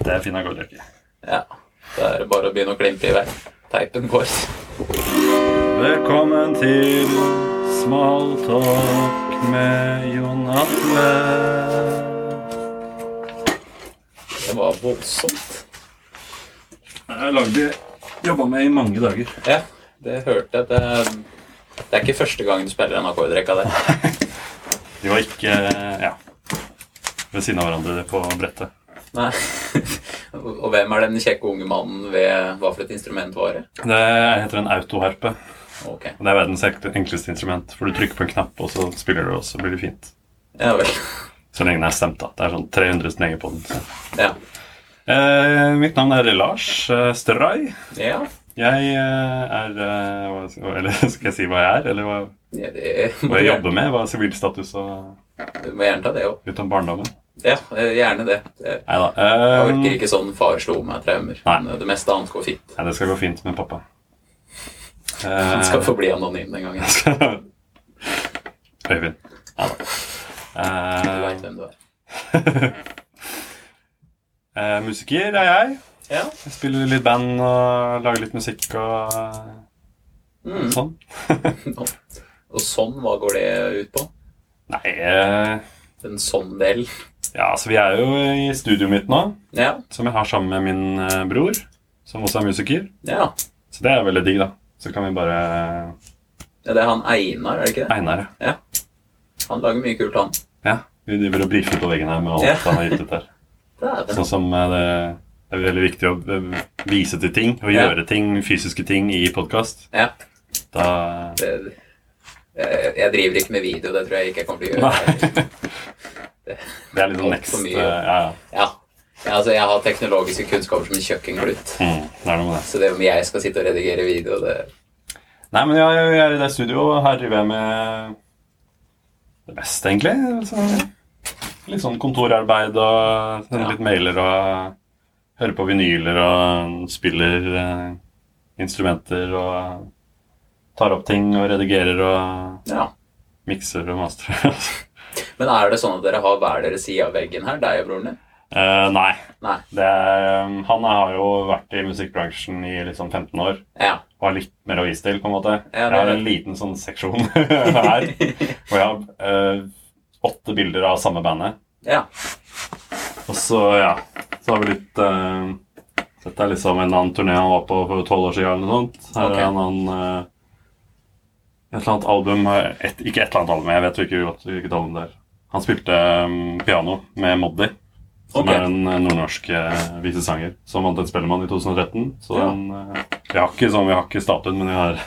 Det er fin akkordrekke. Ja. Da er det bare å begynne å klimpe i vei. Teipen går. Velkommen til Smalltalk med Jon Atle. Det var voldsomt. Jeg lagde Jobba med i mange dager. Ja, det hørte jeg. Det, det er ikke første gang du spiller en akkordrekka der. De var ikke ja, ved siden av hverandre på brettet. Nei. Og hvem er den kjekke unge mannen ved hva for et instrument var det? Det heter en autoharpe. Okay. Og Det er verdens enkleste instrument. For du trykker på en knapp, og så spiller du, og så blir det fint. Ja vel. Så lenge den er stemt, da. Det er sånn 300 strenger på den. Så. Ja. Eh, mitt navn er Lars eh, Stray. ja. Jeg eh, er eh, Eller skal jeg si hva jeg er? Eller hva, ja det, hva jeg jobber med? Hva er sivilstatus og Du må gjerne ta det òg. litt barndommen? Ja, eh, gjerne det. Nei da. Jeg orker Eh, ikke sånn far slo meg-traumer. Nei. Men Det meste annet går fint. nei, det skal gå fint med pappa. Han skal få bli anonym den gangen. Eh, Øyvind. Ja da. Du Eh, veit hvem du er. uh, musiker er jeg. Ja. Jeg spiller litt band og lager litt musikk og Mm. sånn. Og sånn, hva går det ut på? Nei uh, Den sånn-delen? Ja, så vi er jo i studioet mitt nå, Ja. som jeg har sammen med min eh, bror, som også er musiker. ja. Så det er veldig digg, da. Så kan vi bare Ja, Det er han Einar, er det ikke det? Einar, Ja. Han lager mye kult, han. ja. Vi driver og brifer på veggen her med alt Ja. han har gitt ut der. Sånn som eh, det er veldig viktig å eh, vise til ting og gjøre ting, fysiske ting, i podkast. Ja. Da Det, jeg, jeg driver ikke med video, det tror jeg ikke jeg kommer til å gjøre. Det er litt sånn next mye. eh, Ja, ja. Ja. altså Jeg har teknologiske kunnskaper som en kjøkkenglut. Mm, det er noe med det. Så det om jeg skal sitte og redigere video, det Nei, men jeg, jeg er i det studioet. Her driver jeg med det beste, egentlig. Altså, litt sånn kontorarbeid og sender litt mailer og hører på vinyler og spiller eh, instrumenter og tar opp ting og redigerer og Ja. mikser og masterer. Men er det sånn at dere har hver deres side av veggen her, deg og broren din? Uh, nei. Nei. Det er, han har jo vært i musikkbransjen i liksom 15 år. Ja. og har litt mer å vise til, på en måte. Ja, jeg har en liten sånn seksjon her, hvor jeg har uh, åtte bilder av samme bandet. Ja. Og så, ja, så har vi litt uh, Dette er liksom en annen turné han var på for tolv år siden, eller noe sånt. Her okay. er en annen Et eller annet album eh, et, Ikke et eller annet album, jeg vet jo ikke godt hvilket album det er. Han spilte um, piano med Moddi, som okay. er en eh, nordnorsk uh, visesanger som vant en Spellemann i 2013. Så Ja. den, uh, vi har ikke sånn, vi har ikke statuen, men vi har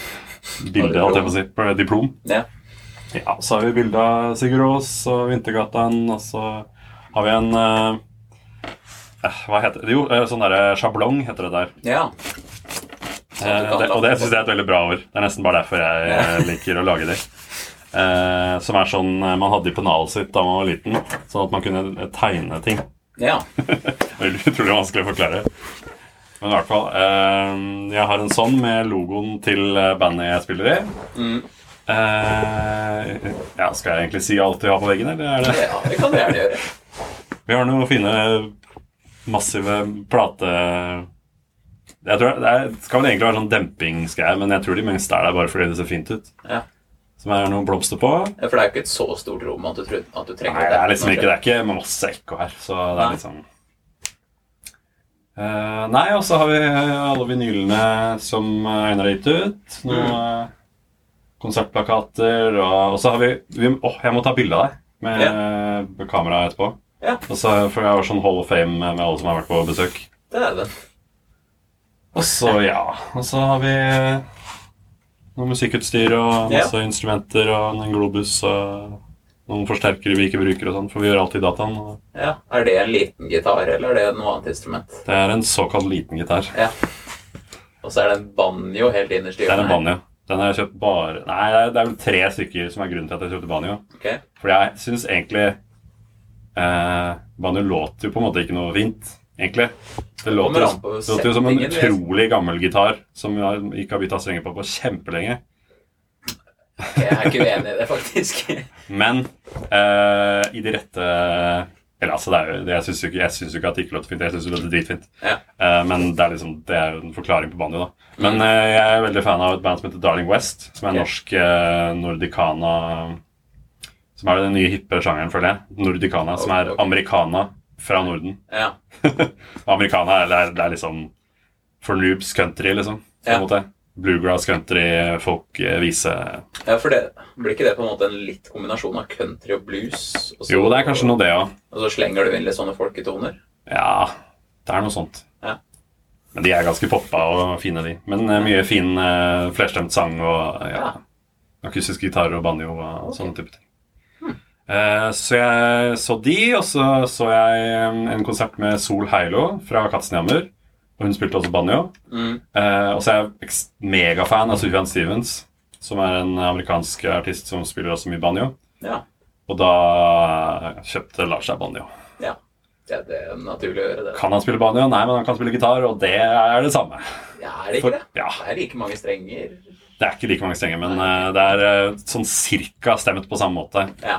bilde, holdt jeg på å si, på diplom. ja. Ja, så har vi bilde av Sigurd Aas og Vintergatan, og så har vi en eh, eh, Hva heter det? Jo, eh, sånn derre sjablong heter det der. ja. Eh, det, og det syns jeg er et veldig bra ord. Det er nesten bare derfor jeg liker å lage de. Eh, som er sånn eh, man hadde i pennalet sitt da man var liten, sånn at man kunne eh, tegne ting. ja. Veldig utrolig vanskelig å forklare. Men i hvert fall eh, Jeg har en sånn med logoen til bandet jeg spiller i. Mm. Eh, ja, skal jeg egentlig si alt vi har på veggen, eller er det ja, det kan du gjerne gjøre. Vi har noen fine, massive plate... Jeg tror Det er, skal vel egentlig være sånn dempingsgreier, men jeg tror de meste er der bare fordi det ser fint ut. Ja. Som er noen blomster på. Ja, For det er jo ikke et så stort rom at du, tror, at du trenger Nei, det er liksom ikke Det er ikke masse ekko her, så det Nei. er litt sånn Uh, Nei, og så har vi alle vinylene som Einar har gitt ut. Noen mm. konsertplakater, og, så har vi, vi Åh, jeg må ta bilde av deg med kamera etterpå. Ja. Og så, for jeg har sånn Hall of Fame med alle som har vært på besøk. Det er det. Og så, ja Og så har vi noe musikkutstyr og masse instrumenter og en globus og noen forsterkere vi ikke bruker og sånn, for vi gjør alltid dataen. Ja. Er det en liten gitar, eller er det noe annet instrument? det er en såkalt liten gitar. Ja. Og så er det en banjo helt innerst i Det er en hjørnet. banjo. Den har jeg kjøpt bare Nei, det er vel tre stykker som er grunnen til at jeg kjøpte banjo. Okay. For jeg syns egentlig eh, Banjo låter jo på en måte ikke noe fint, egentlig. Det låter, det låter jo som en utrolig gammel gitar som vi ikke har bytta strenger på på kjempelenge. Jeg er ikke uenig i det, faktisk. Men eh, i de rette Eller altså, det er det, jeg syns jo, ikke- at det ikke låter fint. Jeg syns det låter dritfint. Ja. Eh, men det er liksom, det er en forklaring på banjo, da. Men eh, jeg er veldig fan av et band som heter Darling West, som er okay. norsk eh, nordicana Som er den nye hippe sjangeren, føler jeg. Nordicana, som er americana fra Norden. Ja. Americana det er, det er liksom for noobs country, liksom. På en Ja. måte. Bluegrass country, folk, eh, vise ja, for det blir ikke det på en måte en litt kombinasjon av country og blues? Og så, Jo, det er kanskje noe, det òg. Og så slenger du inn litt sånne folketoner? Ja, det er noe sånt. Ja. Men de er ganske poppa og fine, de. Men eh, mye fin uh, flerstemt sang og ja, Ja. akustisk gitar og banjo og okay. sånne type ting. Eh, så jeg så de, og så så jeg eh, en konsert med Sol Heilo fra Katzenjammer. Og hun spilte også banjo. Mm. Eh, og så er jeg megafan av Sufjan Stevens, som er en amerikansk artist som spiller også mye banjo. Ja. Og da kjøpte Lars seg banjo. ja. Det, det er naturlig å gjøre det. Kan han spille banjo? Nei, men han kan spille gitar, og det er det samme. Ja, er det For- ikke det? ja. Det er like mange strenger. Det er ikke like mange strenger, men eh, det er eh, sånn cirka stemt på samme måte. Ja.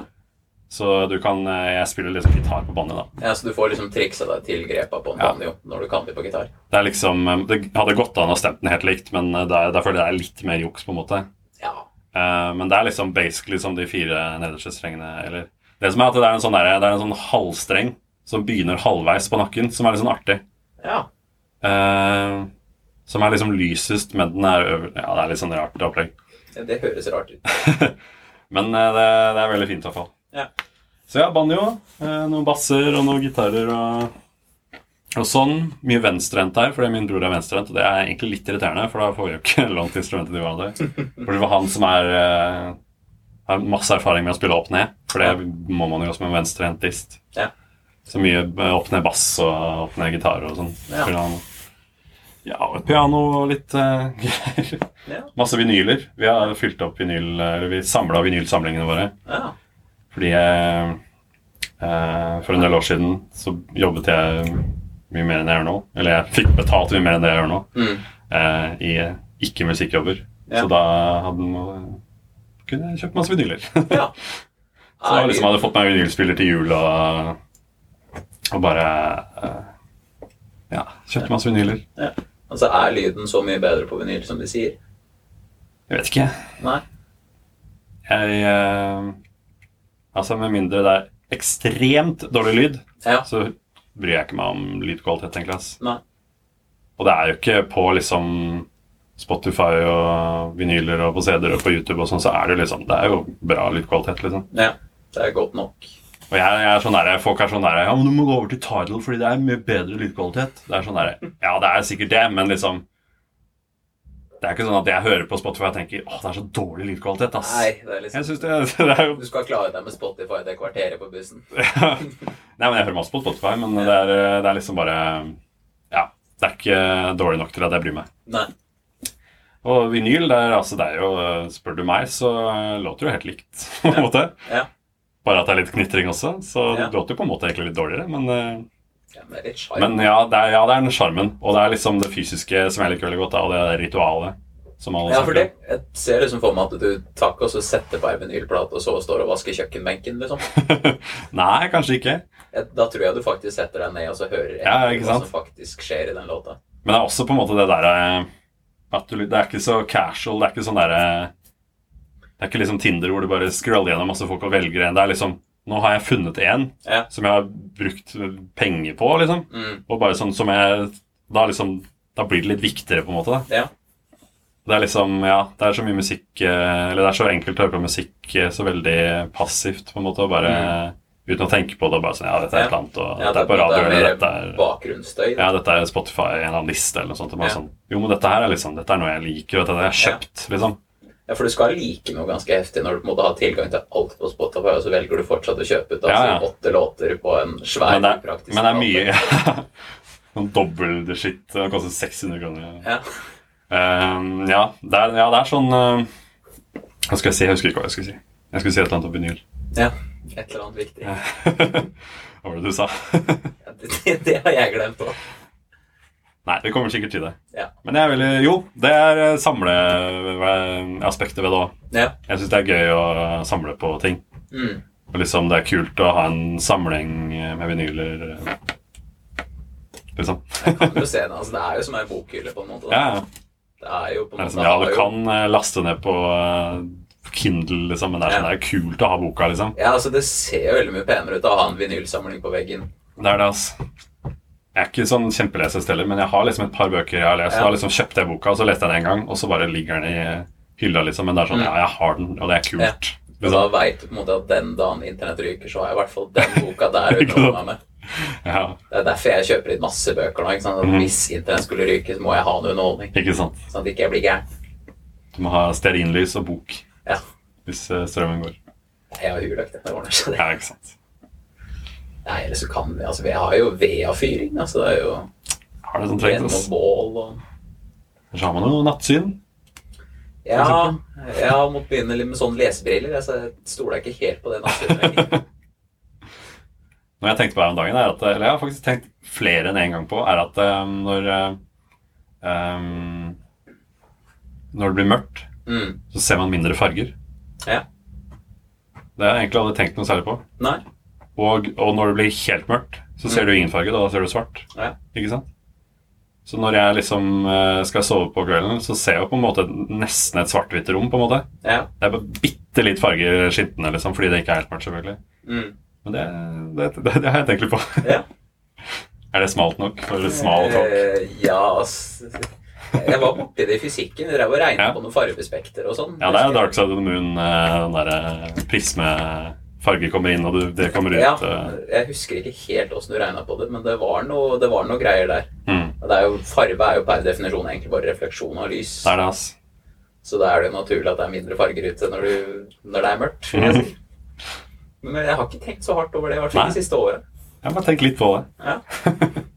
Så du kan eh, Jeg spiller liksom gitar på banjo, da. ja, Så du får liksom triksa deg til grepa på en Ja. banjo når du kan det på gitar? Det er liksom eh, Det hadde gått an å stemt den helt likt, men da føler jeg det er litt mer juks, på en måte. Ja. Uh, men det er liksom basically som de fire nederste strengene, eller Det som er at det er en sånn, der, det er en sånn halvstreng som begynner halvveis på nakken, som er litt sånn artig. Ja. Uh, som er liksom lysest, men den er øver... Ja, det er litt sånn rart opplegg. Det høres rart ut. Men uh, det, det er veldig fint i hvert fall. Ja. Så ja, banjo, eh, noen basser og noen gitarer og, og sånn. Mye venstrehendt her, fordi min bror er venstrehendt. Og det er egentlig litt irriterende, for da får vi jo ikke lånt instrumentet til hverandre. For det var han som er eh, har masse erfaring med å spille opp ned, for det må man jo med en venstrehendtist. Ja. Så mye eh, opp ned bass og opp ned gitar og sånn. Ja. Ja, og et piano og litt uh, greier. Ja. Masse vinyler. Vi har fylt opp vinyl, eller vi samla vinylsamlingene våre. ja. Fordi jeg eh, For en del år siden så jobbet jeg mye mer enn jeg gjør nå. Eller jeg fikk betalt mye mer enn det jeg gjør nå Mm. eh, i ikke-musikkjobber. Ja. Så da hadde man, kunne jeg kjøpt masse vinyler. ja. så jeg liksom hadde fått meg vinylspiller til jul og, og bare eh, Ja, kjøpt masse vinyler. Altså, Er lyden så mye bedre på vinyl som de sier? Jeg vet ikke. Nei. Jeg eh, Altså, med mindre det er ekstremt dårlig lyd, Ja. så bryr jeg ikke meg om lydkvalitet, egentlig. ass. Nei. Og det er jo ikke på liksom Spotify og vinyler og på CD-er og på YouTube og sånn, så er det liksom Det er jo bra lydkvalitet, liksom. Ja. Det er godt nok. Og jeg, jeg er sånn der, Folk er sånn der Ja, men du må gå over til Tidal fordi det er mye bedre lydkvalitet. Det er sånn der, Ja, det er sikkert det, men liksom Det er ikke sånn at jeg hører på Spotify og tenker åh, det er så dårlig lydkvalitet, ass. Nei, det er liksom det, det er jo Du skal klare deg med Spotify det kvarteret på bussen. Nei, men Jeg hører masse på Spotify, men det er, det er liksom bare Ja, det er ikke dårlig nok til at jeg bryr meg. Nei. Og vinyl, det er, altså, det er jo Spør du meg, så låter det jo helt likt, på en Ja. måte. Ja. Bare at det er litt knitring også, så Ja. det låter jo på en måte egentlig litt dårligere. Men, eh, ja men er men ja, det er, ja, det er den sjarmen. Og det er liksom det fysiske som jeg liker veldig godt, og det er ritualet. Som alle Ja, for det, jeg ser liksom for meg at du takker og så setter på ei vinylplate, og så står og vasker kjøkkenbenken, liksom. Nei, kanskje ikke. Da tror jeg du faktisk setter deg ned og så hører Ja, hva som faktisk skjer i den låta. Men det er også på en måte det derre at du, Det er ikke så casual. Det er ikke sånn derre Det er ikke liksom Tinder hvor du bare scroller gjennom masse folk og velger en. Det er liksom Nå har jeg funnet en Ja. som jeg har brukt penger på, liksom. Mm. Og bare sånn som jeg Da liksom Da blir det litt viktigere, på en måte. da Ja. Det er liksom Ja, det er så mye musikk eh, Eller det er så enkelt å høre på musikk eh, så veldig passivt, på en måte, og bare uten å tenke på det. Bare sånn Ja, dette er et Mm. Eller annet, og Ja, dette er på radio, det eller er dette mer er bakgrunnsstøy. ja, dette er Spotify, en eller annen liste eller noe sånt. Og bare Ja. sånn, jo, men dette her er liksom, dette er noe jeg liker, og dette er jeg har kjøpt, liksom. Ja, for du skal like noe ganske heftig når du på en måte har tilgang til alt på Spotify, og så velger du fortsatt å kjøpe ut altså, Ja, ja. åtte låter på en svær, Men det, er- upraktisk men det er mye Sånn dobbel shit. Det koster 600 kroner. Ja. Ehm, ja, det er, ja, det er sånn uh, Hva skal jeg si? Jeg husker ikke hva jeg skulle si. Jeg skulle si et eller annet om vinyl. ja. Et eller annet viktig. hva var det du sa? Ja, det, det, har jeg glemt òg. Nei, vi kommer sikkert til det. Ja. Men jeg er Jo, det er samleaspektet ved det òg. Ja. Jeg syns det er gøy å samle på ting. Mm. Og liksom det er kult å ha en samling med vinyler. eh, Liksom. Jeg kan jo se det. Altså, det er jo som ei bokhylle, på en måte. Da. Ja, ja. Det er jo på en måte liksom, ja, du har kan eh, laste ned på eh, Kindle, liksom, men det er, sånn, det er kult å ha boka, liksom. Ja, altså Det ser jo veldig mye penere ut å ha en vinylsamling på veggen. Det er det, altså. Jeg er ikke sånn kjempelesest heller, men jeg har liksom et par bøker jeg har lest. Ja. Da liksom kjøpt den boka, og så leste jeg den en gang, og så bare ligger den i hylla, liksom. Men det er sånn, Mm. ja, jeg har den, og det er kult. Og da Liksom. veit du på en måte at den dagen internett ryker, så har jeg i hvert fall den boka der underholder meg med. Ja, Det er derfor jeg kjøper litt masse bøker nå. At Mhm. Hvis internett skulle ryke, så må jeg ha noe underholdning. ikke sant. Sånn at ikke jeg blir gæren. Du må ha stearinlys og bok Ja. hvis eh, strømmen går. Jeg har hurlagt det. Ordner seg, det. Ja, ikke sant. Nei, eller så kan vi Altså, vi har jo vedavfyring. Altså, det er jo Har det som ved trengt, bål og Så har man jo nattsyn. Ja, jeg har måttet begynne med sånne lesebriller. Altså, jeg stoler ikke helt på det nattsynet. Når jeg tenkte på her om dagen, er at Eller jeg har faktisk tenkt flere enn én gang på, er at um, når um, Når det blir mørkt, Mm. så ser man mindre farger. Ja. Det har jeg egentlig aldri tenkt noe særlig på. Nei. Og, og når det blir helt mørkt, så ser Mm. du ingen farge. Da ser du svart. Ja. Ikke sant? Så når jeg liksom eh, skal sove på kvelden, så ser jeg på en måte nesten et svart-hvitt rom. på en måte. Ja. Det er bare bitte litt farger skintende, liksom, fordi det ikke er helt mørkt. selvfølgelig. Mm. Men det, det, det, det har jeg tenkt litt på. Ja. er det smalt nok for smal talk? Eh, ja, ass. Jeg var borti det i fysikken. Drev og regnet Ja. på noen fargespekter og sånn. Ja, det er Dark Side of the Moon. eh, Den derre prismefarger kommer inn, og du, det kommer ut. Ja, eh. jeg husker ikke helt åssen du regna på det, men det var noe, det var noe greier der. Mm, Det er jo, farge er jo per definisjon egentlig bare refleksjon av lys. det er det, ass. Så da er det jo naturlig at det er mindre farger ute når, du, når det er mørkt. si. Men jeg har ikke tenkt så hardt over det, i hvert fall de siste året. Jeg må tenke litt på det. Ja.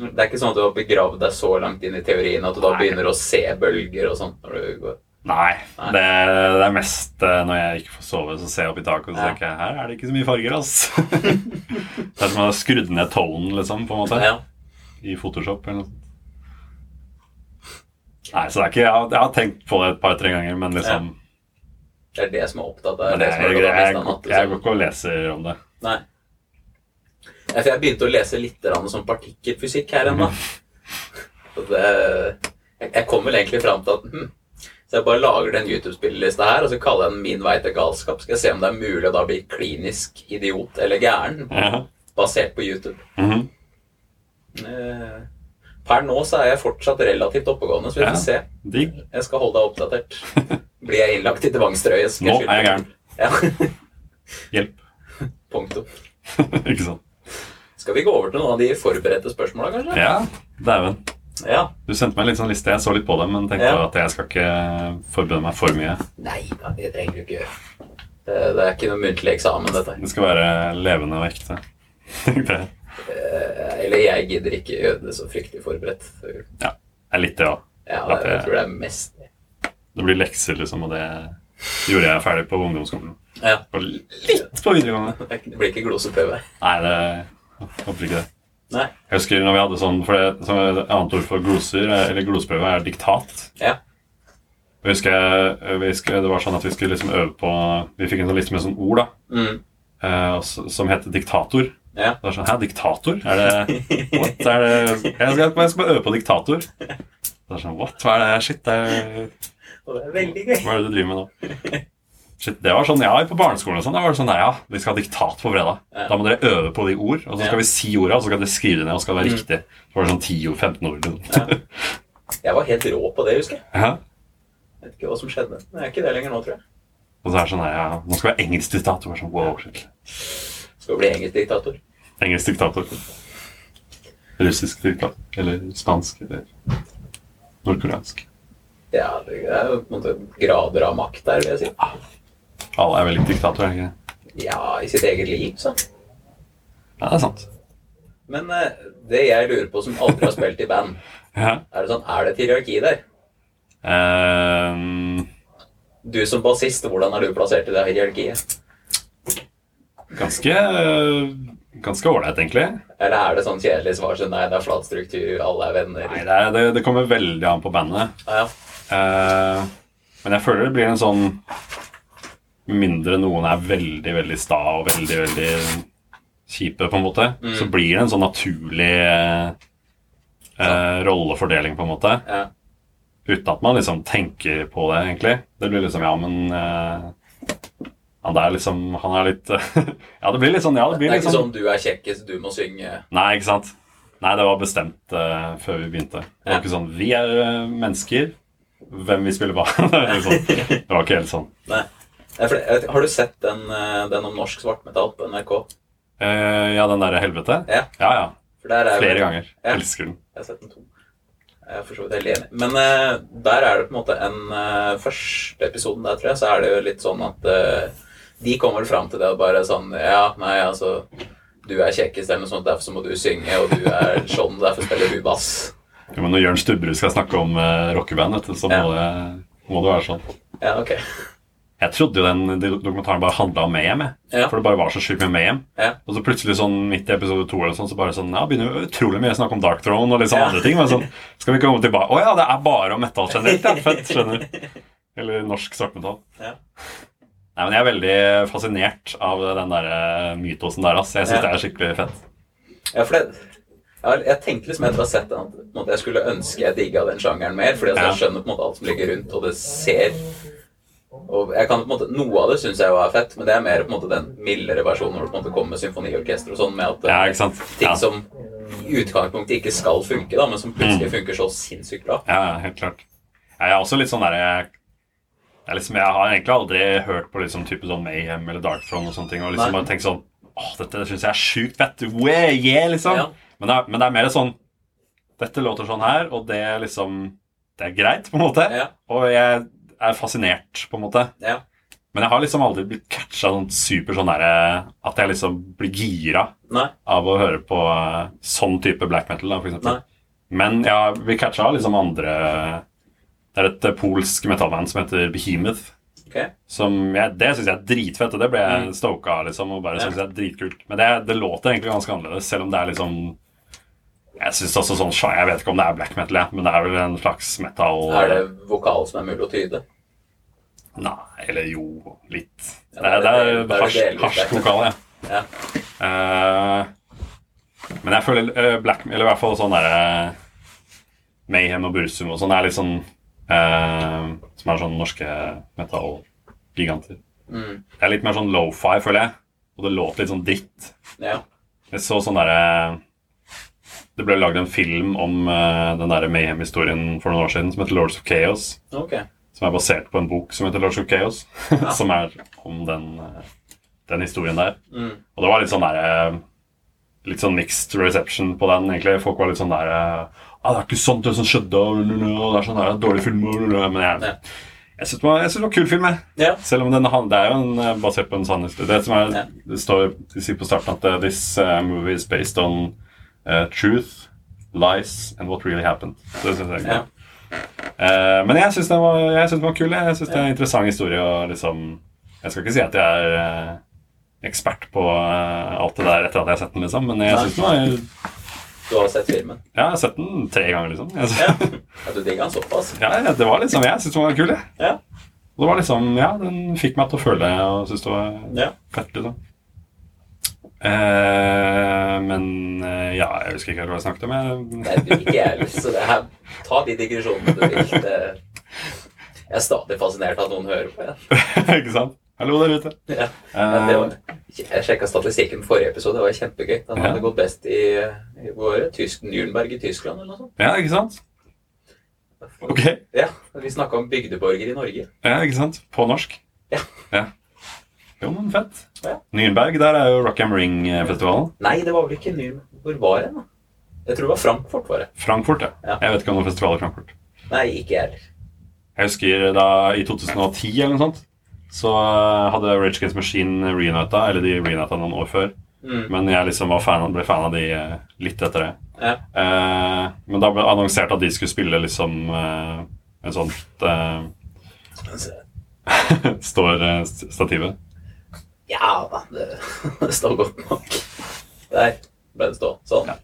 Det er ikke sånn at du har begravd deg så langt inn i teorien at du da Nei. begynner å se bølger og sånt når du går Nei. Nei. Det, det er mest eh, når jeg ikke får sove, så ser jeg opp i taket og så Ja. tenker jeg, her er det ikke så mye farger, altså. det er som å ha skrudd ned tonen, liksom, på en måte, Ja. i Photoshop eller noe sånt. Nei, så det er ikke, jeg har, jeg har tenkt på det et par-tre ganger, men liksom Det er det som er opptatt av det, er jeg, jeg, går- jeg går liksom. ikke og leser om det. Nei. Ja, jeg begynte å lese litt sånn partikkelfysikk her ennå. Jeg, kom vel egentlig fram til at hm, Så jeg bare lager den YouTube-spillelista her, og så kaller jeg den 'Min vei til galskap'. Skal jeg se om det er mulig å da bli klinisk idiot eller gæren, Ja. basert på YouTube. Mhm. Eh, Per nå så er jeg fortsatt relativt oppegående, så vi Ja. får se. Digg. Jeg skal holde deg oppdatert. Blir jeg innlagt i tvangstrøye, Nå jeg er jeg gæren. Ja. Hjelp. Punktum. ikke sant? Skal vi gå over til noen av de forberedte spørsmåla, kanskje? Ja, dæven. Ja. Du sendte meg en litt sånn liste. Jeg så litt på det, men tenkte Ja. at jeg skal ikke forberede meg for mye. Nei da, det trenger du ikke gjøre. Det, det er ikke noe muntlig eksamen, dette. Det skal være levende og ekte. Tenkte jeg. Eh, Eller jeg gidder ikke gjøre det så fryktelig forberedt. Ja, Det er litt det òg. ja, det, jeg tror det er mest det. Det blir lekser, liksom, og det gjorde jeg ferdig på ungdomsskolen. Ja. Og litt på videregående. Det blir ikke gloseprøve. Nei, det jeg håper ikke det. Nei. Jeg husker når vi hadde sånn, for det, som et annet ord for gloser, eller glosprøve, er diktat. Ja. Jeg husker, jeg husker det var sånn at vi skulle liksom øve på Vi fikk en sånn liste med sånn ord da, Mm. eh, som heter diktator. Ja. Det var sånn, Hæ, diktator? Er det What? Er det jeg skal, jeg skal bare øve på diktator. Det er sånn, What? Hva er det? Shit, det er, det er veldig gøy. hva er det du driver med nå? Shit, det var sånn, ja, På barneskolen og sånn, da var det sånn, ja, vi skal ha diktat på fredag. Ja. Da må dere øve på de ord, og så skal Ja. vi si orda, og så skal dere skrive det ned, og skal det være Mm. riktig. Så var det sånn 10-15 ord. Ja. Jeg var helt rå på det, husker jeg. Ja. Vet ikke hva som skjedde. Men jeg er ikke det lenger nå, tror jeg. Og så er det sånn, ja, nå skal vi ha engelsk diktator. Sånn, wow, shit. Skal bli engelsk diktator. Engelsk diktator. Russisk diktator. Eller spansk. Eller nordkoreansk. Ja, det er jo på en måte grader av makt der, vil jeg si. Alle er vel ikke diktator, er ikke? det? Ja, i sitt eget liv, så. Ja, det er sant. Men eh, det jeg lurer på, som aldri har spilt i band, Ja. er det sånn, er det et hierarki der? Um... Du som bassist, hvordan er du plassert i det hierarkiet? ganske Ganske ålreit, egentlig. Eller er det sånn kjedelig svar som nei, det er flat struktur, alle er venner? Nei, det, er, det, det kommer veldig an på bandet. Ja, ja. uh, men jeg føler det blir en sånn mindre noen er veldig, veldig sta og veldig, veldig kjipe, på en måte, Mm. så blir det en sånn naturlig uh, eh, rollefordeling, på en måte. Ja. Uten at man liksom tenker på det, egentlig. Det blir liksom Ja, men eh, Han er liksom Han er litt Ja, det blir litt sånn Ja, det Det er litt ikke sånn sånn du er kjekkest, du må synge. Nei, ikke sant? Nei, det var bestemt uh, før vi begynte. Det var ikke sånn Vi er uh, mennesker. Hvem vi spiller hva. liksom, det var ikke helt sånn. Nei. Har du sett den, eh, den om norsk svartmetall på NRK? Uh, ja, den derre helvete? Ja. ja. ja. Er Flere ganger. Ja. Elsker den. Jeg har sett den to. Jeg er for så vidt helt enig. Men der er det på en måte en Første episoden der, tror jeg, så er det jo litt sånn at de kommer fram til det og bare sånn Ja, nei, altså Du er kjekkest eller noe sånt, derfor så må du synge, og du er sånn, derfor spiller du bass. Ja, men når Jørn Stubberud skal snakke om uh, rockeband, så må, Ja. det, må det være sånn. Ja, ok. Jeg trodde jo den dokumentaren bare handla om Mayhem. Ja. For det bare var så sjukt med Mayhem. Ja. Og så plutselig sånn midt i episode to eller sånn, så bare sånn, ja, begynner jo utrolig mye å snakke om Dark Throne og litt sånn Ja. andre ting. Men sånn, skal vi komme tilbake Å ja, det er bare om metal generelt. Ja, fett, skjønner. Eller norsk svartmetall. Ja. Nei, men jeg er veldig fascinert av den der eh, mytosen der. ass. Jeg syns Ja. det er skikkelig fett. Ja, for det jeg, jeg tenkte liksom etter å ha sett den at måte, jeg skulle ønske jeg digga den sjangeren mer. Fordi altså, Ja. jeg skjønner på en måte alt som ligger rundt, og det ser og jeg kan på en måte, Noe av det syns jeg jo er fett, men det er mer på en måte den mildere versjonen når det på en måte kommer med symfoniorkester og sånn, med at Ja, sant? ting som i utgangspunktet ikke skal funke, da, men som plutselig funker så sinnssykt bra. ja helt klart. Jeg er også litt sånn der jeg, jeg, liksom, jeg har egentlig aldri hørt på liksom type sånn Mayhem eller Dark Throne og sånne ting, og liksom bare tenkt sånn Åh, dette syns jeg er sjukt fett. Way, yeah, liksom. Ja. Men, det er, men det er mer sånn Dette låter sånn her, og det er liksom Det er greit, på en måte. Ja, Og jeg er fascinert, på en måte. ja, Men jeg har liksom aldri blitt catcha sånn super sånn derre At jeg liksom blir gira Nei. av å høre på eh, sånn type black metal, da, for eksempel. Nei. Men jeg blir catcha av liksom andre Det er et eh, polsk metallband som heter Behemoth. Okay. Som jeg, det syns jeg er dritfett, og det ble jeg Mm. stoka av, liksom. Og bare synes jeg er dritkult. Men det, det låter egentlig ganske annerledes, selv om det er liksom Jeg synes også sånn Jeg vet ikke om det er black metal, men det er vel en slags metal Er det vokal som er mulig å tyde? Nei, eller jo, litt. Ja, det, det er- det er hasjvokal, ja. Ja. Uh, men jeg føler uh, black Eller i hvert fall sånn derre Mayhem og Bursum og sånn er litt sånn eh, Som er sånn norske metallgiganter. Mm. Det er litt mer sånn lofi, føler jeg. Og det låter litt sånn dritt. ja. Jeg så sånn derre Det ble lagd en film om eh, den derre Mayhem-historien for noen år siden som heter Lords of Chaos. Okay. Som er basert på en bok som heter Lords of Chaos. Ja. som er om den, eh, den historien der. Mm. Og det var litt sånn der eh, Litt sånn mixed reception på den, egentlig. Folk var litt sånn der eh, ah, 'Det er ikke sånt det som skjedde', og, og det er sånn her, dårlig film Men jeg, jeg syns det, synes det var kul film, jeg. Ja. Selv om den, det er jo en, eh, basert på en sann historie. Det, som er, Ja. det står de sier på starten at eh, 'This eh, movie is based on uh, truth, lies and what really happened'. Så det synes jeg er Ja. Eh, men jeg syns den, var- synes den var kul. jeg. Jeg syns det er en interessant historie. Og liksom, jeg skal ikke si at jeg er uh, ekspert på uh, alt det der etter at jeg har sett den, liksom. Men jeg syns synes den var Du har sett filmen? Ja, jeg har sett den tre ganger, liksom. Ja. ja du digger den såpass? ja, det var liksom Jeg syntes den var kul, jeg. Ja. Og det var liksom Ja, den fikk meg til å føle det og synes det var Ja. fett, liksom. Eh, men eh, ja, jeg husker ikke hva jeg snakket om. Jeg, Nei, vil ikke jeg. Så det her, ta de digresjonene du vil. Jeg er stadig fascinert av at noen hører på Ja. ikke sant? Hallo der ute. Ja. Eh, var, jeg sjekka statistikken forrige episode. Det var kjempegøy. Den hadde Ja. gått best i, i våre Tysk, Nürnberg i Tyskland eller noe sånt. ja, ikke sant? Ok. Ja, Vi snakka om bygdeborger i Norge. Ja, ikke sant? På norsk. Ja. Jo, men fett. Ja. Nürnberg, der er jo Rock am Ring-festivalen. Nei, det var vel ikke Nürnberg. Hvor var det? da? Jeg tror det var Frankfurt. var det. Frankfurt, ja. Ja. Jeg vet ikke om noen festival i Frankfurt. Nei, ikke jeg heller. Jeg husker da i 2010 eller noe sånt, så eh, hadde Rage Against Machine reunita, eller de reunita noen år før. Mm. Men jeg liksom var fan, ble fan av de eh, litt etter det. Ja. Eh, men da ble det annonsert at de skulle spille liksom eh, en sånt eh, står eh, stativet. Ja da, det, det står godt nok. Der ble det stå. Sånn. Ja.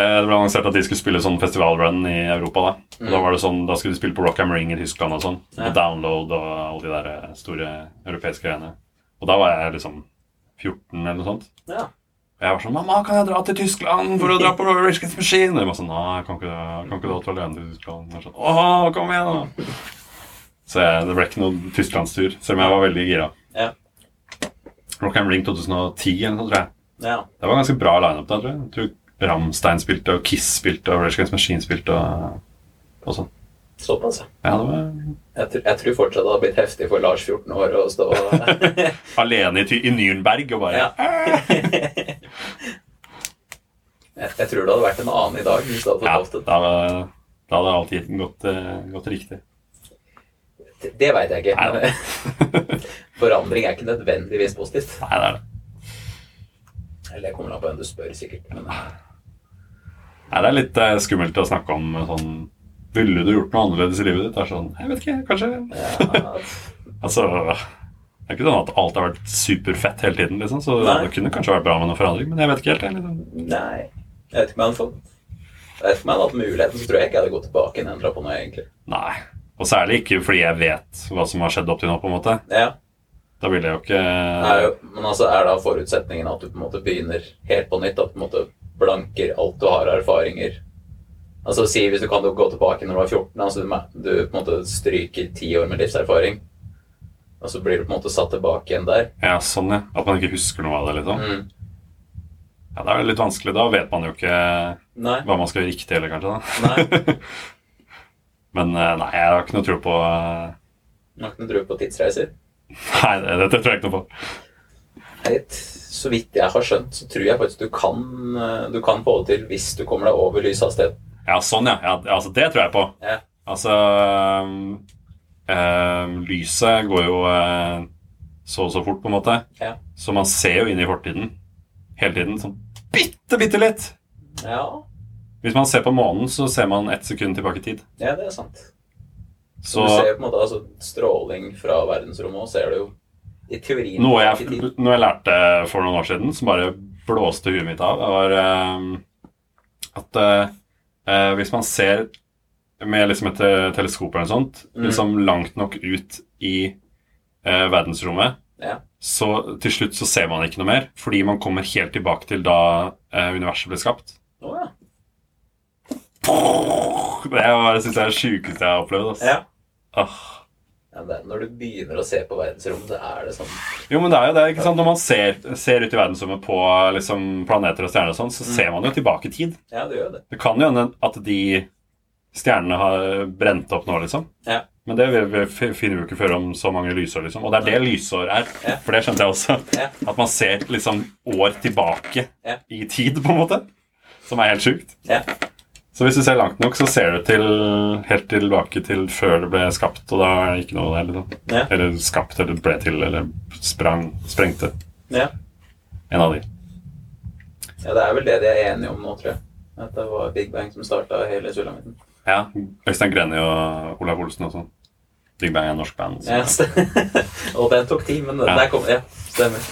Eh, det ble annonsert at de skulle spille sånn festivalrun i Europa. Da Mm. da var det sånn, da skulle de spille på Rock am Ring i Tyskland og sånn. Ja. Og Download og alle de der eh, store europeiske greiene. Og da var jeg liksom 14 eller noe sånt. Ja. Og jeg var sånn 'Mamma, kan jeg dra til Tyskland for å dra på Rage Against Machine?' Og jeg var sånn 'Nei, jeg kan ikke, kan ikke dra til alene til Tyskland.' Jeg var sånn, Åh, kom igjen, da! Så jeg, det ble ikke noen tysklandstur, selv om jeg var veldig gira. Ja. Rock am Ring 2010 eller noe, tror jeg. ja. Det var en ganske bra lineup da, tror jeg. jeg tror Ramstein spilte, og Kiss spilte, og Rage Against Machine spilte, og, og sånn. Såpass, ja. Det var Jeg, tr jeg tror fortsatt det hadde blitt heftig for Lars 14 år å stå alene i, i Nürnberg og bare jeg, jeg tror det hadde vært en annen i dag hvis du hadde fått Ja, lov til det. da, da hadde alltid gått, eh, gått riktig. Det, det veit jeg ikke. Forandring er ikke nødvendigvis positivt. Nei, det er det. Eller jeg kommer an på hvem du spør, sikkert. Men Nei, det er litt eh, skummelt å snakke om sånn Ville du gjort noe annerledes i livet ditt? Det er sånn Jeg vet ikke, kanskje. Altså Det er ikke sånn at alt har vært superfett hele tiden, liksom. Så Nei. det kunne kanskje vært bra med noe forandring, men jeg vet ikke helt. Jeg, liksom. nei. Jeg vet ikke om jeg hadde fått Jeg vet ikke om jeg hadde hatt muligheten, så tror jeg ikke jeg hadde gått tilbake og endra på noe, egentlig. Nei. Og særlig ikke fordi jeg vet hva som har skjedd opp til nå, på en måte. Ja, Da ville jeg jo ikke Nei, Men altså er da forutsetningen at du på en måte begynner helt på nytt? At på en måte blanker alt du har av erfaringer? Altså si hvis du kan gå tilbake når du var 14, altså du, du på en måte stryker ti år med livserfaring, og så blir du på en måte satt tilbake igjen der. Ja, sånn, ja. At man ikke husker noe av det, liksom. Mm. Ja, Det er litt vanskelig. Da vet man jo ikke Nei. hva man skal gjøre riktig heller, kanskje. da. Nei. Men eh, nei, jeg har ikke noe tro på eh, Du har ikke noe tro på tidsreiser? Nei, det, dette tror jeg ikke noe på. Nei, t- Så vidt jeg har skjønt, så tror jeg faktisk du kan, eh, du kan få det til hvis du kommer deg over lyshastigheten. Ja, sånn, ja. ja altså, det tror jeg på. Ja. Altså øhm, Lyset går jo øh, så og så fort, på en måte. Ja. Så man ser jo inn i fortiden hele tiden. Sånn bitte, bitte litt. Ja, Hvis man ser på månen, så ser man ett sekund tilbake i tid. ja det er sant. Så du ser på en måte altså, stråling fra verdensrommet, og ser du jo i teorien noe jeg, noe jeg lærte for noen år siden, som bare blåste huet mitt av, var uh, at øh, hvis man ser med liksom et teleskop eller noe sånt, Mm. liksom langt nok ut i verdensrommet, Ja. så til slutt så ser man ikke noe mer, fordi man kommer helt tilbake til da universet ble skapt. Oh, ja. Det synes jeg er det sjukeste jeg har opplevd. Altså. Ja. Ah. Ja, er når du begynner å se på verdensrommet, så er det sånn Jo, men det er jo det, ikke sant? Når man ser, ser ut i verdensrommet på liksom, planeter og stjerner, og sånn, så Mm. ser man jo tilbake i tid. Ja, det gjør det. Det kan jo hende at de stjernene har brent opp nå, liksom. Ja. Men det finner vi ikke før om så mange lysår, liksom. Og det er det lysår er. Ja. For det skjønte jeg også. Ja. At man ser liksom år tilbake Ja. i tid, på en måte. Som er helt sjukt. Ja. Så hvis du ser langt nok, så ser du til, helt tilbake til før det ble skapt, og da er det ikke noe der, liksom. Ja. Eller skapt, eller ble til, eller sprang, sprengte. Ja. En av de. ja, det er vel det de er enige om nå, tror jeg. At det var Big Bang som starta hele sulamitten. Ja. Øystein Greni og Olav Olsen og sånn. Big Bang er en norsk band. Ja, og den tok tid, men Ja. der kom Ja, stemmer.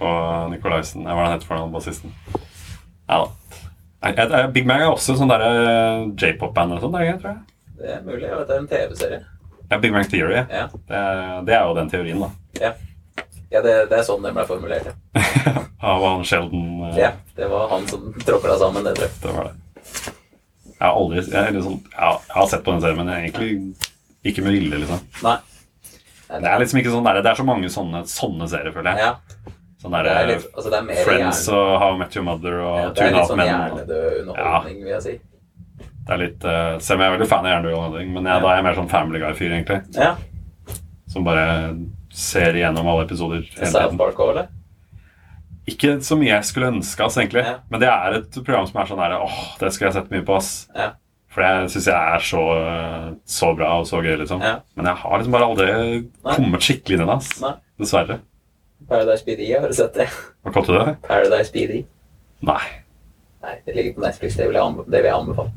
Og Nicolaisen. Hva er det han heter for noe, bassisten? Ja da. Big Bang er også sånn derre j-pop-band eller sånn, tror jeg. Det er mulig. Jeg vet det er en TV-serie. Ja, Big Bang Theory. ja. Det, er, det er jo den teorien, da. Ja, ja det, det er sånn den ble formulert. Ja. Av han Sheldon. uh... ja, det var han som tråkla sammen det, tror jeg. Det var det. Jeg har aldri jeg, ja, jeg har sett på den serien, men jeg er egentlig ikke med vilje, liksom. Nei, Det er liksom ikke sånn der, det er så mange sånne, sånne serier, føler jeg. Ja, Sånn det der, er, litt, altså det er mer Friends hjerne, og How I Met Your Mother og ja, det Two er and a litt Half sånn Men. hjernedød underholdning, vil jeg si. Det er litt, uh, Selv om jeg er veldig fan av Hjernedød underholdning, men jeg, Ja. da er jeg mer sånn Family Guy-fyr, egentlig. Ja. Som bare ser igjennom alle episoder South. Park òg, eller? Ikke så mye jeg skulle ønske, ass, egentlig. Ja. Men det er et program som er sånn der Åh, det skulle jeg sett mye på, ass. Ja. For det syns jeg er så, eh, så bra og så gøy, liksom. Ja. Men jeg har liksom bare aldri Nei. kommet skikkelig inn i det, ass. Nei. Dessverre. Paradise PD, har du sett det? Hva kalte du det? Paradise PD. Nei. Nei, det ligger på Netflix. Det vil jeg, det vil jeg anbefale.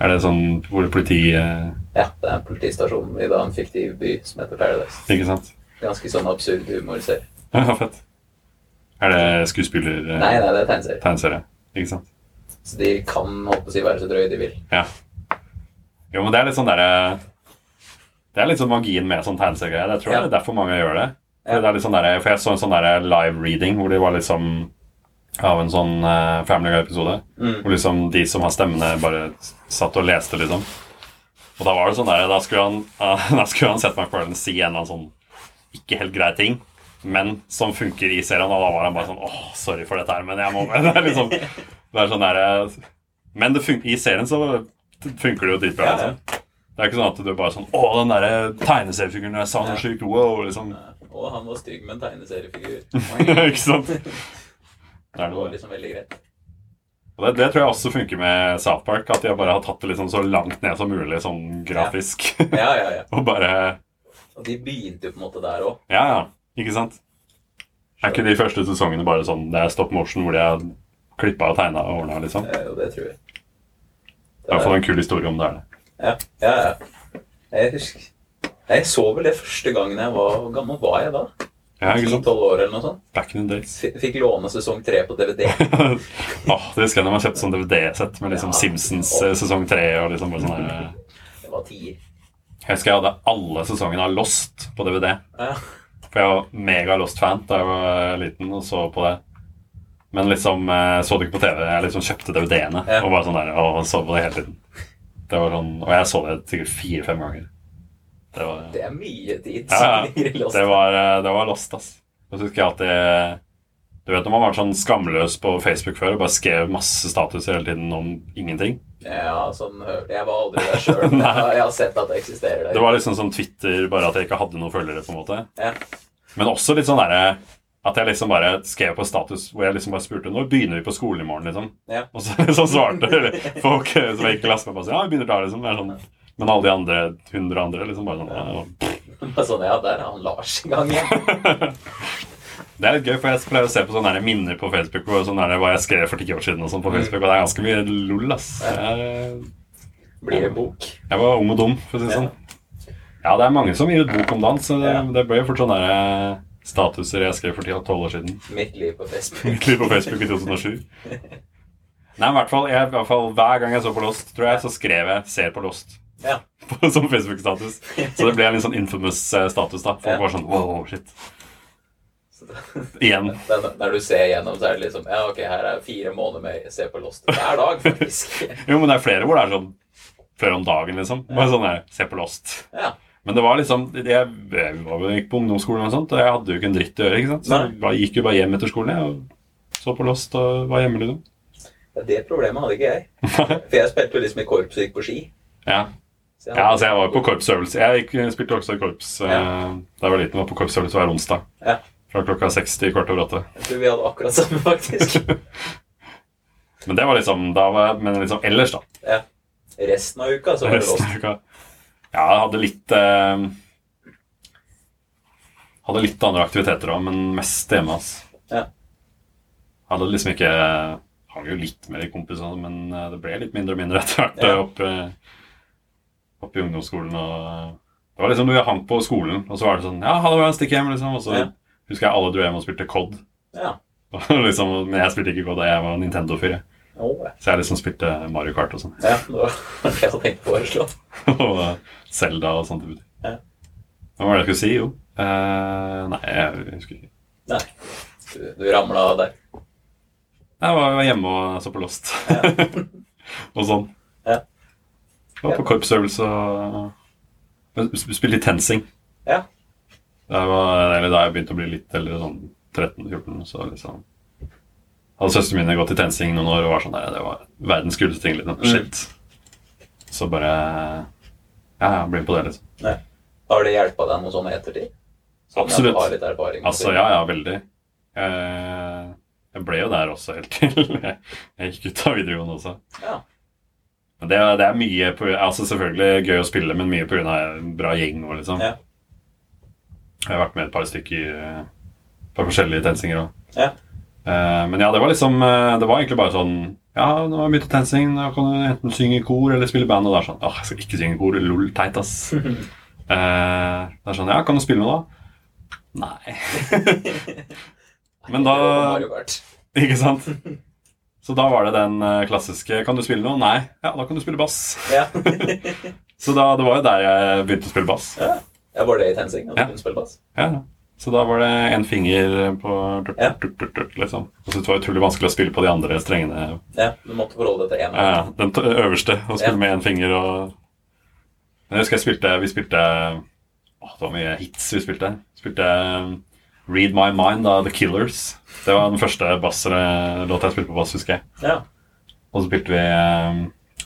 Er det sånn hvor politi eh, Ja, det er en politistasjon i en fiktiv by som heter Paradise. Ikke sant? Ganske sånn absurd humorserie. Ja, fett. Er det skuespiller... eh, Nei, nei, det er tegneserie. Tegneserie. Ikke sant? Så de kan håpe å si være så drøye de vil. Ja. Jo, men det er litt sånn derre Det er litt sånn magien med sånn tegneseriegreie. Jeg tror Ja. det er derfor mange gjør det. Sånn der, for jeg så en sånn live reading hvor det var liksom av en sånn uh, Family Guy-episode. Mm. Hvor liksom de som har stemmene, bare satt og leste, liksom. Og da var det sånn der Da skulle han, uh, da skulle han Seth MacFarlane si en eller annen sånn ikke helt grei ting, men som funker i serien. Og da var han bare sånn åh, sorry for dette her, men jeg må med. Det er liksom Det er sånn der, eh, Men det funker, i serien så funker det jo dritbra. Liksom. Det er ikke sånn at du bare sånn Å, den derre tegneseriefiguren jeg sa noe sjukt. Wow, liksom. Og han var stygg med en tegneseriefigur. ikke sant? Det er Det var liksom veldig greit. Det, det tror jeg også funker med South Park. At de bare har tatt det liksom så langt ned som mulig sånn grafisk. Ja, ja, ja. og bare Og de begynte jo på en måte der òg. Ja, ja. Ikke sant? Er ikke de første sesongene bare sånn Det er stop motion hvor de har klippa og tegna og ordna, liksom? Jo, det tror jeg. I hvert fall en kul historie om det er det. Ja, ja, ja. Jeg husker Jeg så vel det første gangen jeg var Hvor gammel var jeg da? Ja, ikke sant? 10-12 år eller noe sånt. Back in the days. F- Fikk låne sesong 3 på DVD. oh, det husker jeg når man kjøpte sånn DVD-sett med liksom Ja. Simpsons eh, sesong tre og liksom bare sånn Det var tier. Jeg husker jeg hadde alle sesongene av Lost på DVD. Ja. For jeg var mega Lost-fan da jeg var liten og så på det. Men liksom eh, så det ikke på TV. Jeg liksom kjøpte DVD-ene Ja. og bare sånn der, og så på det hele tiden. Det var sånn, og jeg så det sikkert fire-fem ganger. Det var, Det er mye tid ja, ja, det var, eh, det var Lost, ass. Så husker jeg alltid Du vet når man var sånn skamløs på Facebook før og bare skrev masse status hele tiden om ingenting? Ja, sånn Jeg var aldri der sjøl, men jeg har, jeg sett at det eksisterer Det var liksom som Twitter, bare at jeg ikke hadde noen følgere, på en måte. Ja. Men også litt sånn derre at jeg liksom bare skrev på status hvor jeg liksom bare spurte når begynner vi på skolen i morgen. liksom. Ja. Og så, så svarte folk som jeg ikke lasta på, sånn, ja, vi begynner da, liksom. Det er sånn, men alle de andre, hundre andre, liksom bare sånn ja, sånn, ja, der er han Lars i gang igjen. Det er litt gøy, for jeg pleier å se på sånne her minner på Facebook og sånn her hva jeg skrev for ti år siden og sånn på Facebook, og det er ganske mye lol, ass. Jeg, Blir det bok? jeg var ung og dum, for å si det sånn. Ja, det er mange som gir ut bok om dans. så det, det ble jo fort sånne der statuser jeg skrev for 10-12 år siden. Mitt liv på Facebook. Mitt liv på Facebook i 2007. Nei, i hvert fall, jeg, i hvert fall hver gang jeg så på Lost, tror jeg, så skrev jeg 'ser på Lost' Ja. som Facebook-status. Så det ble en litt sånn infamous eh, status, da. Folk Ja. var sånn wow, shit. Igjen. Når du ser igjennom, så er det liksom Ja, ok, her er fire måneder med Se på Lost hver dag, faktisk. Jo, men det er flere hvor det er sånn flere om dagen, liksom. Bare sånn der, se på Lost. Ja. Men det var liksom Jeg, jeg var jo ikke på ungdomsskolen og sånt, og jeg hadde jo ikke en dritt å gjøre, ikke sant. Så Nei. jeg gikk jo bare hjem etter skolen, jeg, og så på Lost og var hjemme, liksom. Ja, Det problemet hadde ikke jeg. For jeg spilte jo liksom i korps og gikk på ski. Ja. Ja, altså jeg var på korpsøvelse. Jeg gikk, spilte også i korps eh, Ja. da jeg var liten. Var på korpsøvelse hver onsdag. Ja. Fra klokka seks til kvart over åtte. Jeg tror vi hadde akkurat samme, faktisk. Men det var liksom da var jeg, Men liksom ellers, da. Ja. Resten av uka så var Resten det låst. Ja, jeg hadde litt eh, Hadde litt andre aktiviteter òg, men mest hjemme. Altså. Ja. Hadde liksom ikke Hang jo litt med de kompisene, men eh, det ble litt mindre og mindre etter hvert Ja. eh, opp, eh, opp i ungdomsskolen. Og det var liksom du hang på skolen, og så var det sånn Ja, ha det bra, stikk hjem, liksom. Og så Ja. husker jeg alle dro hjem og spilte COD. Ja. Liksom, men jeg spilte ikke COD, jeg var Nintendo-fyr. Oh. Så jeg liksom spilte Mario Kart og sånn. ja, det var det jeg hadde tenkt på å foreslå. og Zelda og sånt. Ja. Hva var det jeg skulle si? Jo. Eh, nei, jeg husker ikke. Nei. Du, du ramla der. Jeg var var hjemme og så på Lost. Ja. og sånn. Ja. Var på korpsøvelse og men sp- Spilte litt TenSing. Ja. Det var, da jeg begynte å bli litt eldre, sånn 13-14, så liksom Hadde søstrene mine gått i TenSing noen år og var sånn der, det var verdens kuleste ting. Liksom. Mm. Så bare Ja, ja, bli med på det, liksom. Ja. Har det hjelpa deg noe sånn i ettertid? Sånn Absolutt. har litt erfaring? Altså, ja, ja, veldig. Jeg, jeg ble jo der også helt til jeg, jeg gikk ut av videregående også. Ja. Det, det er mye på, altså Selvfølgelig gøy å spille, men mye pga. bra gjeng. Og liksom. Ja. Jeg har vært med et par stykker eh, på forskjellige tensinger òg. Ja. men ja, det var liksom eh, Det var egentlig bare sånn Ja, nå har jeg begynt i TenSing, da kan du enten synge i kor eller spille i band. Og det er sånn Åh, jeg skal ikke synge i kor. Lol, teit, ass. Eh, det er sånn Ja, kan du spille noe, da? Nei. Men da Ikke sant? Så da var det den eh, klassiske Kan du spille noe? Nei. Ja, da kan du spille bass. Ja. Så da, det var jo der jeg begynte å spille bass. ja. ja. Var det i TenSing? Ja. spille bass? Ja, Så da var det én finger på Ja. liksom. Og så det var utrolig vanskelig å spille på de andre strengene. Ja, du måtte forholde deg til én. Ja, den øverste, og spille med én finger og Men jeg husker jeg spilte Vi spilte Åh, det var mye hits vi spilte. Spilte um, Read My Mind av The Killers. Det var den første basslåta jeg spilte på bass, husker jeg. Ja. Og så spilte vi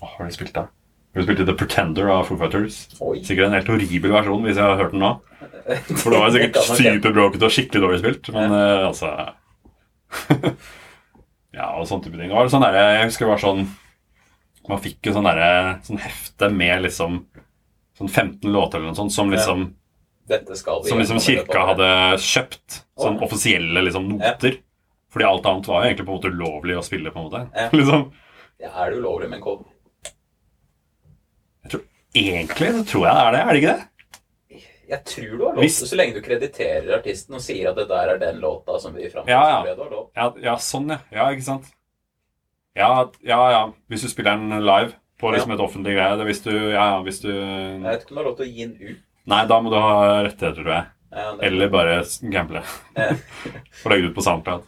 Åh, hva har vi spilt da? Vi spilte The Pretender av Foo Fighters. Oi. Sikkert en helt horribel versjon hvis jeg har hørt den nå. For det var sikkert superbråkete og skikkelig dårlig spilt. Men eh, altså Ja, og sånne type ting. Og sånn der, jeg husker det var sånn Man fikk jo sånn derre sånn hefte med liksom sånn 15 låter eller noe sånt som liksom, vi som liksom kirka hadde kjøpt. Sånn offisielle liksom noter. Fordi alt annet var jo egentlig på en måte ulovlig å spille. på en måte Ja. liksom Ja, er det ulovlig med en cover? Egentlig så tror jeg det er det, er det ikke det? Jeg tror du har lov, Hvis- så lenge du krediterer artisten og sier at det der er den låta som vi framfører. Ja, ja. tror jeg lov. Ja, ja, sånn, ja. Ja, ikke sant? Ja, ja, ja. Hvis du spiller den live på liksom et offentlig greie det hvis du, ja, hvis du Jeg vet ikke om du har lov til å gi den ut. Nei, da må du ha rettigheter, tror jeg. Eller bare gamble. Og legge det ut på SoundCloud.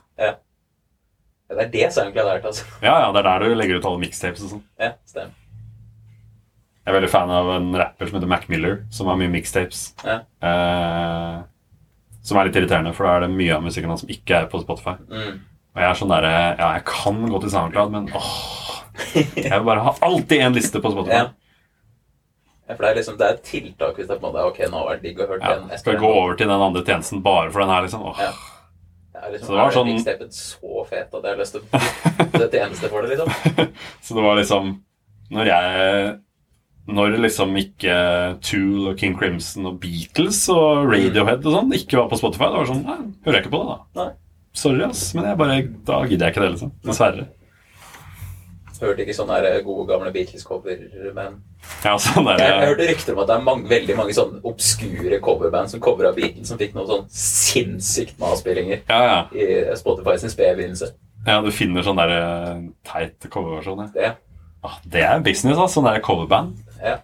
Ja, det er det SoundCloud er til, altså. Ja, ja, det er der du legger ut alle mixtapes og sånn. Ja, stemmer. Jeg er veldig fan av en rapper som heter Mac Miller, som har mye mixtapes. Ja. Eh, som er litt irriterende, for da er det mye av musikken hans som ikke er på Spotify. Mm. Og jeg er sånn derre Ja, jeg kan gå til SoundCloud, men åh Jeg vil bare ha alltid en liste på Spotify. Ja. Ja, for det er liksom, det er et tiltak hvis det er på en måte Ok, nå har det vært digg å høre Ja, den skal gå over til den andre tjenesten bare for den her, liksom. Åh. Ja. Er liksom, Så det var sånn- mixtapen så fet at jeg har lyst til å bytte til eneste for det, liksom. Så det var liksom Når jeg Når liksom ikke Tool og King Crimson og Beatles og Radiohead og sånn ikke var på Spotify, det var sånn Nei, hører jeg ikke på det, da. Nei. Sorry, ass, men jeg bare, da gidder jeg ikke det, liksom. Dessverre. Hørte ikke sånne gode, gamle Beatles-cover, men Ja, sånn der, jeg, jeg hørte rykter om at det er mange, veldig mange sånne obskure coverband som covra Beatles, som fikk noen sånn sinnssykt med avspillinger ja, ja. i Spotify sin spede begynnelse. ja, du finner sånn der eh, teit coverversjon. Ja. Det. Ah, det er business, altså. Sånn der coverband. Ja.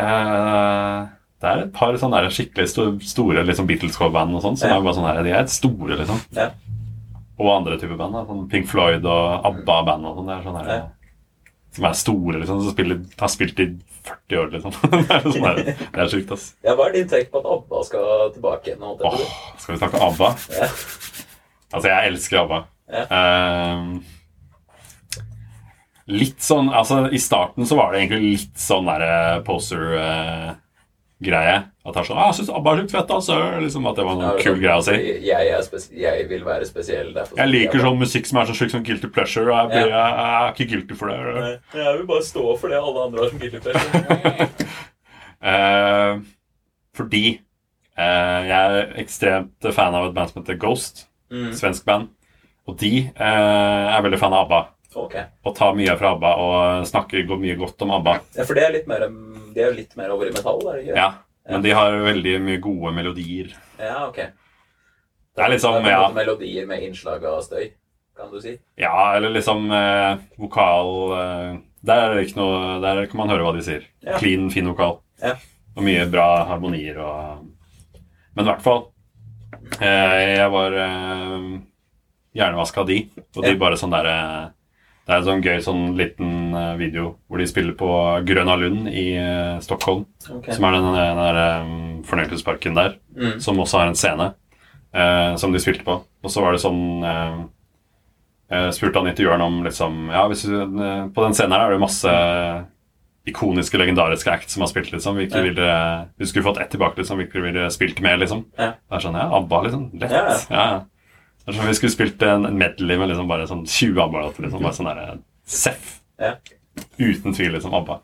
Eh, det er et par sånne der skikkelig store liksom Beatles-coverband og sånn, som Ja. er bare sånn her, de er store, liksom. Ja. Og andre typer band. Da. Sånn Pink Floyd og ABBA-band og sånn. Det er sånn her, Ja. Som er store, liksom. Som spiller, har spilt i 40 år, liksom. det er sånn det er sjukt, ass. ja, hva er din take på at ABBA skal tilbake igjen? Åh, skal vi snakke ABBA? Ja. Altså, jeg elsker ABBA. Ja. Ehm, litt sånn Altså, i starten så var det egentlig litt sånn derre poser-greie. At er sånn ah, 'Jeg syns ABBA er sjukt fett', altså. Liksom At det var Ja, er kul sånn, greie å si. Jeg, er jeg vil være spesiell. derfor Jeg liker sånn musikk som er så sjukt som guilty pleasure, og jeg, blir, jeg, jeg er ikke guilty for det. Nei, Jeg vil bare stå for det alle andre har som guilty pleasure. Eh, fordi eh, jeg er ekstremt fan av et band som heter Ghost. Mm. Svensk band. Og de eh, er veldig fan av ABBA. Okay. Og tar mye fra ABBA og snakker går mye godt om ABBA. Ja, for det er litt mer, um, de er jo litt mer over i metall, er det ikke? Ja, Men de har veldig mye gode melodier. Ja, ok. Det er liksom, på en ja, melodier med innslag av støy, kan du si. ja eller liksom eh, vokal eh, Der, er det noe, der kan man høre hva de sier. Ja. Clean, fin vokal. Ja. Og mye bra harmonier og Men i hvert fall eh, Jeg var eh, hjernevaska av de, og de bare sånn derre Det er en sånn gøy sånn liten eh, video hvor de spiller på Grøna Lund i eh, Stockholm. Okay. Som er den, den der um, fornøyelsesparken der, Mm. som også har en scene uh, som de spilte på. Og så var det sånn uh, eh, Spurte han intervjueren om liksom Ja, hvis på den scenen her er det masse ikoniske, legendariske acts som har spilt, liksom. Hvilke Ja. vil dere Hvis du skulle fått ett tilbake, liksom, hvilke ville spilt med, liksom? Ja. Det er sånn, ja, ABBA, liksom. Lett. Ja, ja. Det er som om vi skulle spilt en medley med liksom bare sånn 20 ABBA-låter, liksom. Bare sånn derre Seff. Ja. Uten tvil, liksom. ABBA.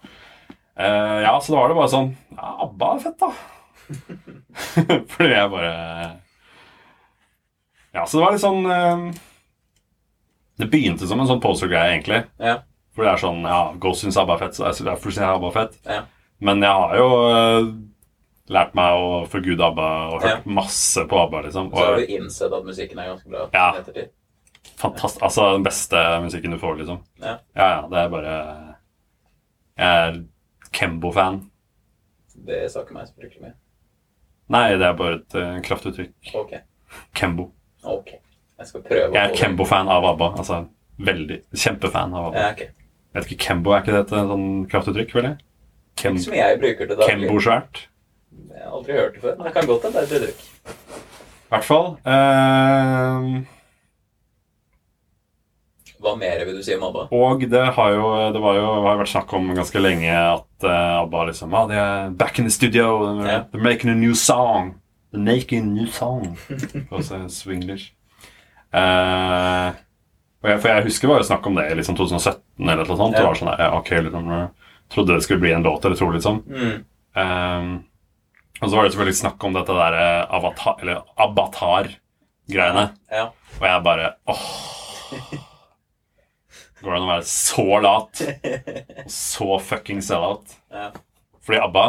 Uh, ja, så da var det bare sånn Ja, ABBA er fett, da. Fordi jeg bare Ja, så det var litt sånn uh, Det begynte som en sånn poser-greie, egentlig. Ja. For det er sånn Ja, Ghost syns ABBA er fett, så jeg- derfor syns jeg ABBA er fett. Ja. Men jeg har jo eh, lært meg å forgude ABBA og hørt Ja. masse på ABBA, liksom. Så har du innsett at musikken er ganske bra. Ja. ettertid. fantast altså den beste musikken du får, liksom. Ja. ja, ja det er bare Jeg er Kembo-fan. Det sa ikke meg så fryktelig mye. Nei, det er bare et uh, kraftuttrykk. Ok. Kembo. Ok. Jeg skal prøve Jeg er. Kembo-fan av ABBA. Altså veldig Kjempefan av ABBA. Ja, ok. Vet ikke, Kembo er ikke det et sånn kraftuttrykk, vel? Kem, Ikke som jeg bruker til daglig. Kembo-svært. Jeg har aldri hørt det før, men det kan godt hende det er et uttrykk. I hvert fall. ehm, Hva mer vil du si om ABBA? og det har jo det var jo, har vært snakk om ganske lenge at uh, ABBA liksom ah, de er back in the studio. They're, yeah. they're making a new song. They're making a new song. For å si swinglish. Uh, og jeg, for jeg husker bare snakk om det i liksom 2017 eller noe sånt. Det Ja. var sånn ok, liksom, trodde det skulle bli en låt eller to, liksom. Mm. Ehm, og så var det selvfølgelig snakk om dette der eh, avatar, eller avatar-greiene. Ja. Og jeg bare åh Går det an å være så lat og så fucking sell-out? Ja. Fordi ABBA,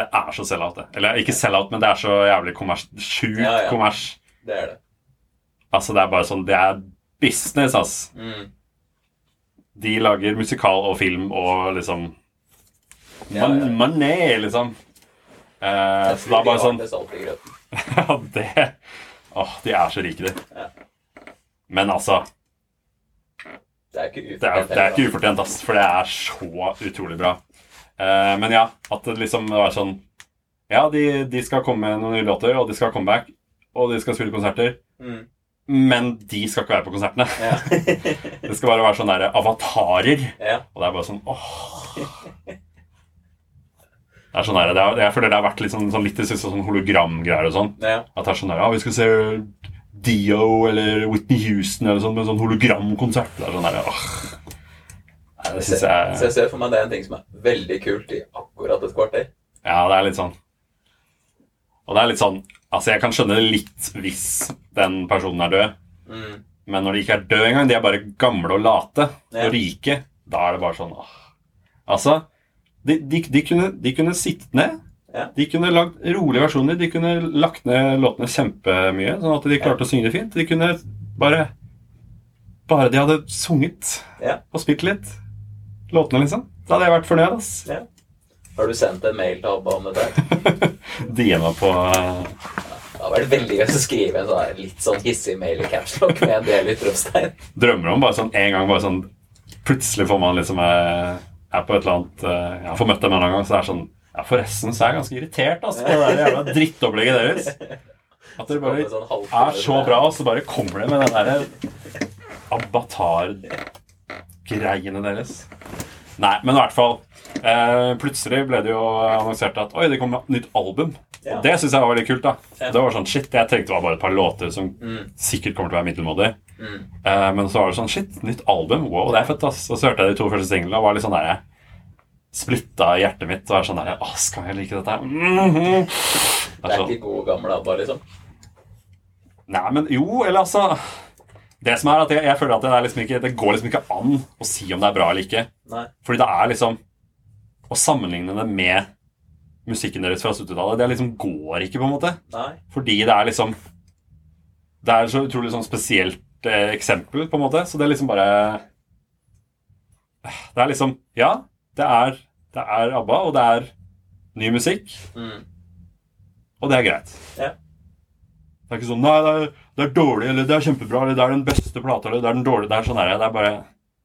det er så sell-out, det. Eller ikke sell-out, men det er så jævlig kommers. Sjukt Ja, ja. kommers. Det er det. Altså, det er bare sånn Det er business, ass. Mm. De lager musikal og film og liksom ja. Money, liksom. Eh, så det er bare sånn Det er i grøten. Ja, det Åh, de er så rike, de. Men altså Det er ikke ufortjent. Det er, det er ikke ufortjent, ass, for det er så utrolig bra. Eh, men ja, at det liksom var sånn Ja, de, de skal komme med noen nye låter, og de skal ha comeback, og de skal spille konserter. Mm. Men de skal ikke være på konsertene. Ja. Det skal bare være sånne avatarer. ja. Og det er bare sånn åh. Det er sånn her, det er, jeg føler det har vært litt sånn, sånn litt det siste sånn hologramgreier og sånn. ja. At det er sånn her, ja, vi skal se Dio eller Whitney Houston eller sånn med en sånn hologramkonsert. Det er sånn her, åh. Nei, det Så jeg så jeg ser for meg det er en ting som er veldig kult i akkurat et kvarter. Ja, det er litt sånn Og det er litt sånn Altså, jeg kan skjønne det litt hvis den personen er død, Mm. men når de ikke er døde engang, de er bare gamle og late Ja. og rike, da er det bare sånn åh. Altså, de, de, de, kunne, de kunne sittet ned. Ja. De kunne lagd rolige versjoner. De kunne lagt ned låtene kjempemye, sånn at de klarte å synge det fint. De kunne bare Bare de hadde sunget Ja. og spilt litt låtene, liksom. Da hadde jeg vært fornøyd, ass. Ja. Har du sendt en mail til ABBA om dette? DM-a på uh... Det hadde vært veldig gøy å skrive en sånn litt sånn hissig mail i capslock med en del utropstegn. drømmer om bare sånn en gang bare sånn Plutselig får man liksom eh, er på et eller annet eh, Jeg har fått møtt dem en gang, så det er sånn Ja, forresten så er jeg ganske irritert altså, på det der jævla drittopplegget deres. At dere bare sånn er så bra, og så bare kommer det med den derre avatar-greiene deres. Nei, men i hvert fall eh, Plutselig ble det jo annonsert at Oi, det kommer et nytt album. Ja. Og det syns jeg var veldig kult. da. Det var sånn, shit, Jeg tenkte det var bare et par låter som Mm. sikkert kommer til å være middelmådig. Mm. Uh, men så var det sånn Shit, nytt album. Wow, det er fett, ass. Og så hørte jeg de to første singlene og var litt sånn der Splitta i hjertet mitt. Og er sånn der Å, skal jeg like dette her? Mm Det Det er sånn, ikke gode, gamle ABBA, liksom. Nei, men jo, eller altså Det som er at jeg, jeg føler at det, er liksom ikke, det går liksom ikke an å si om det er bra eller ikke. Nei. Fordi det er liksom Å sammenligne det med musikken deres fra 70-tallet, det liksom går ikke, på en måte. Nei. Fordi det er liksom Det er så utrolig sånn spesielt eksempel, på en måte. Så det er liksom bare Det er liksom Ja, det er, det er ABBA, og det er ny musikk, Mm. og det er greit. Ja. Det er ikke sånn Nei, det er, det er dårlig, eller det er kjempebra, eller det er den beste plata, eller det er den dårlige Det er sånn her, det er bare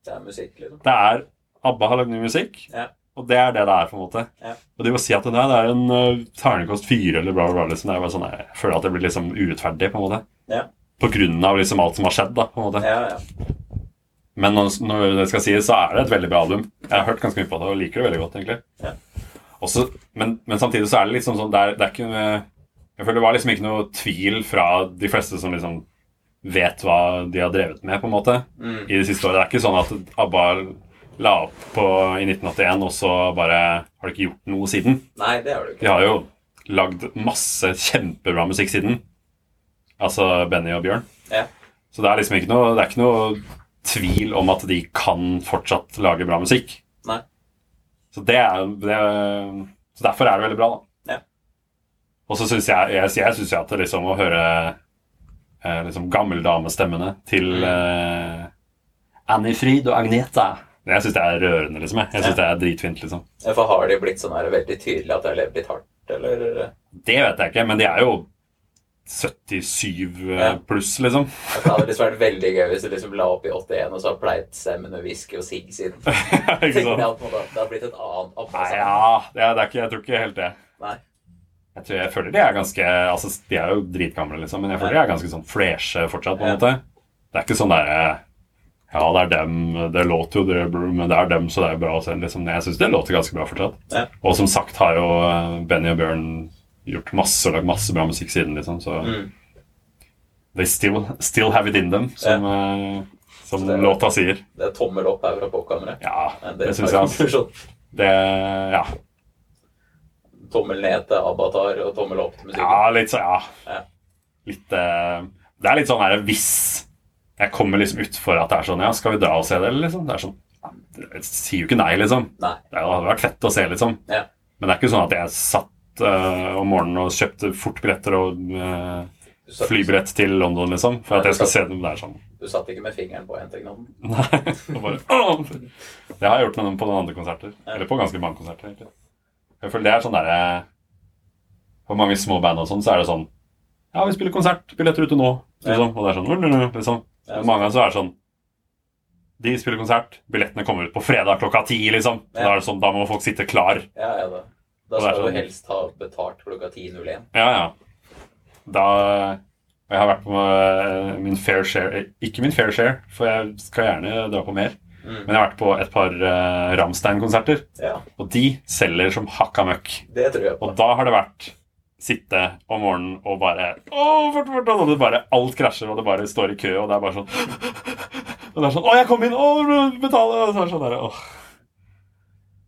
Det er musikk, liksom. Det er ABBA har lagd ny musikk, Ja. og det er det det er, på en måte. Ja. Og de må si at nei, det er en uh, terningkast fire, eller bla, bla, bla. Liksom. Det er bare sånn, jeg føler at det blir liksom urettferdig, på en måte. Ja. På grunn av liksom alt som har skjedd, da, på en måte. Ja, ja. Men når, når det skal sies, så er det et veldig bra album. Jeg har hørt ganske mye på det og liker det veldig godt, egentlig. Ja. Også, men, men samtidig så er det liksom sånn det er, det er ikke Jeg føler det var liksom ikke noe tvil fra de fleste som liksom vet hva de har drevet med, på en måte, Mm. i de siste årene. Det er ikke sånn at ABBA la opp på, i 1981, og så bare har de ikke gjort noe siden. Nei, det har du De ikke. har jo lagd masse kjempebra musikk siden. Altså Benny og Bjørn. Ja. Så det er liksom ikke noe, det er ikke noe tvil om at de kan fortsatt lage bra musikk. Nei. Så det er, det Så derfor er det veldig bra, da. Ja. Og så syns jeg Jeg, jeg synes at det liksom å høre eh, liksom gammeldamestemmene til Mm. eh, Annie Frid og Agneta Jeg syns det er rørende, liksom. Jeg, jeg syns det er dritfint, liksom. Ja, For har de blitt sånn her veldig tydelig at de har levd litt hardt, eller? Det vet jeg ikke, men de er jo 77 Ja. pluss, liksom. Ja, Det hadde liksom vært veldig gøy hvis du liksom la opp i 81 og så har pleit seg med noe whisky og sigg siden. det hadde blitt et annet Nei, ja, det er, det er ikke, jeg tror ikke helt det. Nei. Jeg, tror, jeg føler de er ganske altså De er jo dritgamle, liksom, men jeg føler de er ganske sånn freshe fortsatt. på en Ja. måte Det er ikke sånn derre Ja, det er dem, det låter jo det, men det er dem, så det er bra å se. Liksom. Jeg syns det låter ganske bra fortsatt. Ja. Og som sagt har jo eh, Benny og Bjørn gjort masse og lagd masse bra musikk siden, liksom. Så Mm. they still, still have it in them, som, eh, som det er- låta sier. Det er tommel opp her fra popkammeret. Ja, det syns jeg. Altså. Det Ja. Tommel ned til Avatar og tommel opp til musikken. Ja, litt så, ja. Ja. Litt uh, Det er litt sånn her hvis jeg kommer liksom utfor at det er sånn Ja, skal vi dra og se det, eller liksom? Det er sånn Jeg sier jo ikke nei, liksom. Nei. Det hadde vært fett å se, liksom. Ja. Men det er ikke sånn at jeg satt eh, om morgenen og kjøpte fort billetter og eh, flybillett til London, liksom, for at jeg skal se dem der sammen. du satt ikke med fingeren på henteknotten. Nei. og bare, åh! Det har jeg gjort med dem på noen andre konserter. Eller på ganske mange konserter, egentlig. Jeg føler det er sånn derre For mange små band og sånn, så er det sånn Ja, vi spiller konsert. Billetter ute nå. Liksom. Og det er sånn liksom. Men mange ganger så er det sånn De spiller konsert, billettene kommer ut på fredag klokka ti, liksom. Da er det sånn, da må folk sitte klar. Ja, ja da. skal sånn. du helst ha betalt klokka 10.01. Ja, ja. Da og Jeg har vært på eh, min fair share Ikke min fair share, for jeg skal gjerne dra på mer. Mm. Men jeg har vært på et par uh, Ramstein-konserter, Ja, og de selger som hakka møkk. det tror jeg på. Og da har det vært sitte om morgenen og bare Å, fort, fort, og det bare, Alt krasjer, og det bare står i kø, og det er bare sånn Og det er sånn Å, jeg kom inn! Å, betale! Og så er det sånn der, åh.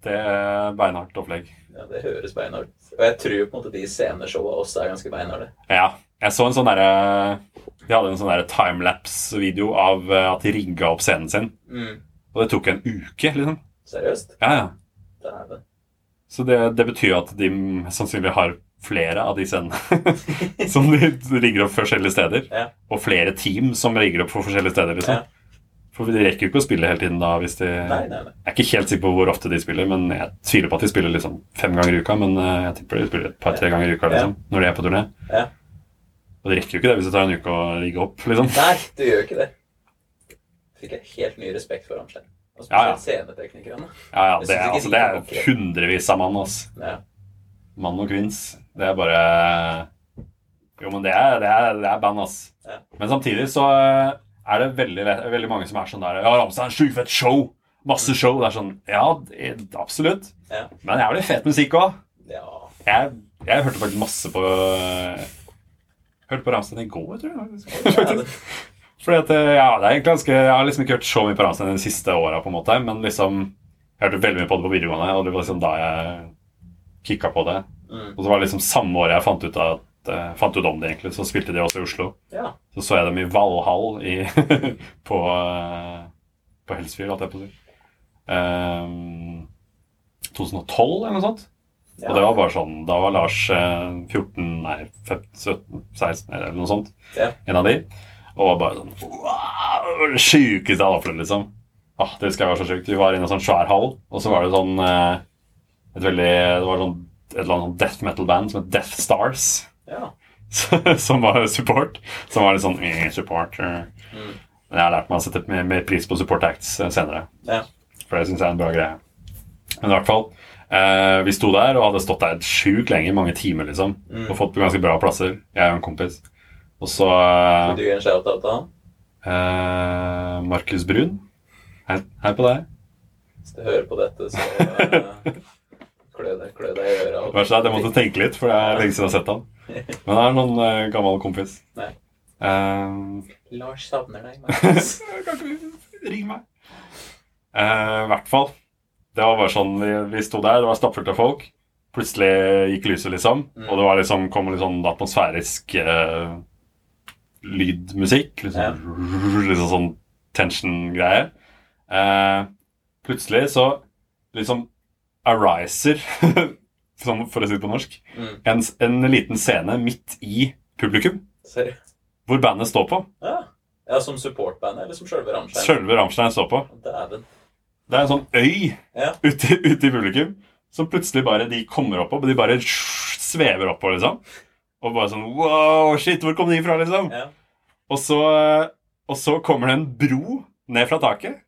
Det er beinhardt opplegg. Ja, Det høres beinhardt. Og jeg tror på en måte de sceneshowene også er ganske beinharde. Ja. Jeg så en sånn derre De hadde en sånn timelapse-video av eh, at de rigga opp scenen sin. Mm. Og det tok en uke, liksom. Seriøst? Ja, ja. Dæven. Så det, det betyr at de sannsynligvis har flere av de scenene som de rigger opp forskjellige steder. Ja. Og flere team som rigger opp for forskjellige steder. liksom. Ja. For de rekker jo ikke å spille hele tiden da. hvis de... Nei, nei, nei. Jeg er ikke helt sikker på hvor ofte de spiller, men jeg tviler på at de spiller liksom fem ganger i uka. Men eh, jeg tipper de spiller et par-tre ganger i uka liksom, når de er på turné. Ja. Og det rekker jo ikke det hvis det tar en uke å ligge opp. liksom. Nei, du gjør ikke det. Fikk jeg helt ny respekt for. Og Ja, ja. spesielt sceneteknikerne. Ja, ja, det, altså, det er hundrevis av mann. Altså. Ja. Mann og kvinns. Det er bare Jo, men det er, det er, det er band, ass. Ja. Men samtidig så eh, er det veldig, veldig mange som er sånn der Ja, Ramstein, sjukt fett show! Masse show. Det er sånn Ja, det, absolutt. Ja. Men jævlig fet musikk òg. ja. Jeg, jeg hørte faktisk masse på Hørte på Ramstein i går, tror jeg. Ja, det- Fordi at, eh, ja, det er egentlig ganske Jeg har liksom ikke hørt så mye på Ramstein de siste åra, men liksom Jeg hørte veldig mye på det på videregående, og det var liksom da jeg kicka på det. Mm. Og så var det liksom samme året jeg fant ut, at, fant ut om det, egentlig, så spilte de også i Oslo. ja. Så så jeg dem i Valhall i, på, eh, på Helsfyr, holdt jeg på å si. Um, 2012 eller noe sånt. Ja. Og det var bare sånn Da var Lars eh, 14, nei 15, 17, 16 eller noe sånt. Ja. En av de. Og var bare sånn wow, Det sjukeste jeg har opplevd, liksom. Ah, det husker jeg var så sjukt. Vi var inne i en sånn svær hall, og så var det sånn eh, et veldig Det var sånn et eller annet sånn death metal-band som het Death Stars. Ja. som var support. Som var litt sånn eh, support. eh. Mm. Men jeg har lært meg å sette mer, mer pris på support acts eh, senere. Ja. For det syns jeg er en bra greie. Men i hvert fall. Eh, vi sto der og hadde stått der sjukt lenge, mange timer, liksom. Mm. Og fått på ganske bra plasser, jeg og en kompis. Og så eh, Vil du gi en shout-out til han? eh, Markus Brun. Hei, hei på deg. Hvis du hører på dette, så uh, klø deg klø deg i øra. Verst er at jeg måtte tenke litt, for det er lenge siden jeg har sett han. Men det er noen uh, gammel kompis. Nei. Eh, Lars savner deg, ringe meg? I I hvert fall. Det var bare sånn, vi, vi sto der, det var stappfullt av folk. Plutselig gikk lyset, liksom. Mm. Og det var liksom, kom litt sånn atmosfærisk uh, lydmusikk. Liksom, liksom sånn tension-greie. Uh, plutselig så liksom ariser, for å si det på norsk, Mm. en, en liten scene midt i publikum, Sorry. hvor bandet står på. Ja. ja, som supportbandet, eller som sjølve Rammstein? Sjølve Rammstein står på. Dæven. Det er en sånn øy Ja. ute, ute i publikum som plutselig bare de kommer opp på. De bare svever opp på, liksom. Og bare sånn Wow, shit, hvor kom de fra, liksom? Ja. Og så, og så kommer det en bro ned fra taket.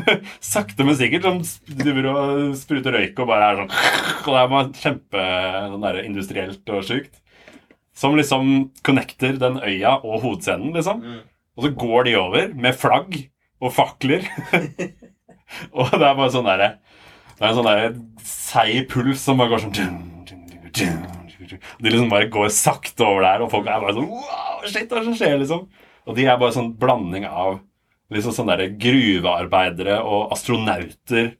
Sakte, men sikkert. Som driver og spruter røyk og bare er sånn Og det er bare kjempe sånn der, industrielt og sjukt. Som liksom connecter den øya og hovedscenen, liksom. Mm. Og så går de over med flagg og fakler. og det er bare sånn derre Det er en sånn derre seig puls som bare går sånn De liksom bare går sakte over der, og folk er bare sånn Wow, shit, hva er det som skjer, liksom? Og de er bare sånn blanding av liksom sånne der gruvearbeidere og astronauter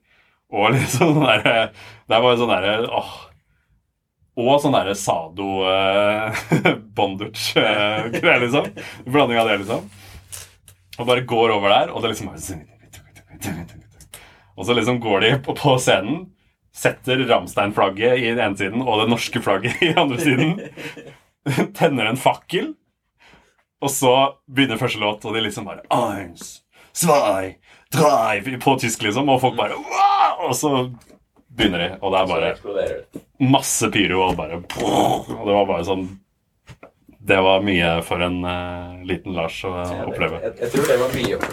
og liksom sånn derre Det er bare sånn derre åh. Og sånn derre sado uh, bondage-greier, liksom. Blanding av det, liksom. Og bare går over der, og det liksom Og så liksom går de på, på scenen, setter Ramstein-flagget i den ene siden og det norske flagget i den andre siden. Tenner en fakkel, og så begynner første låt, og de liksom bare Eins, zwei, drei På tysk, liksom, og folk bare wow! Og så begynner de, og det er bare masse pyro og bare Og det var bare sånn Det var mye for en uh, liten Lars å Ja, oppleve. Jeg, jeg tror det var mye for.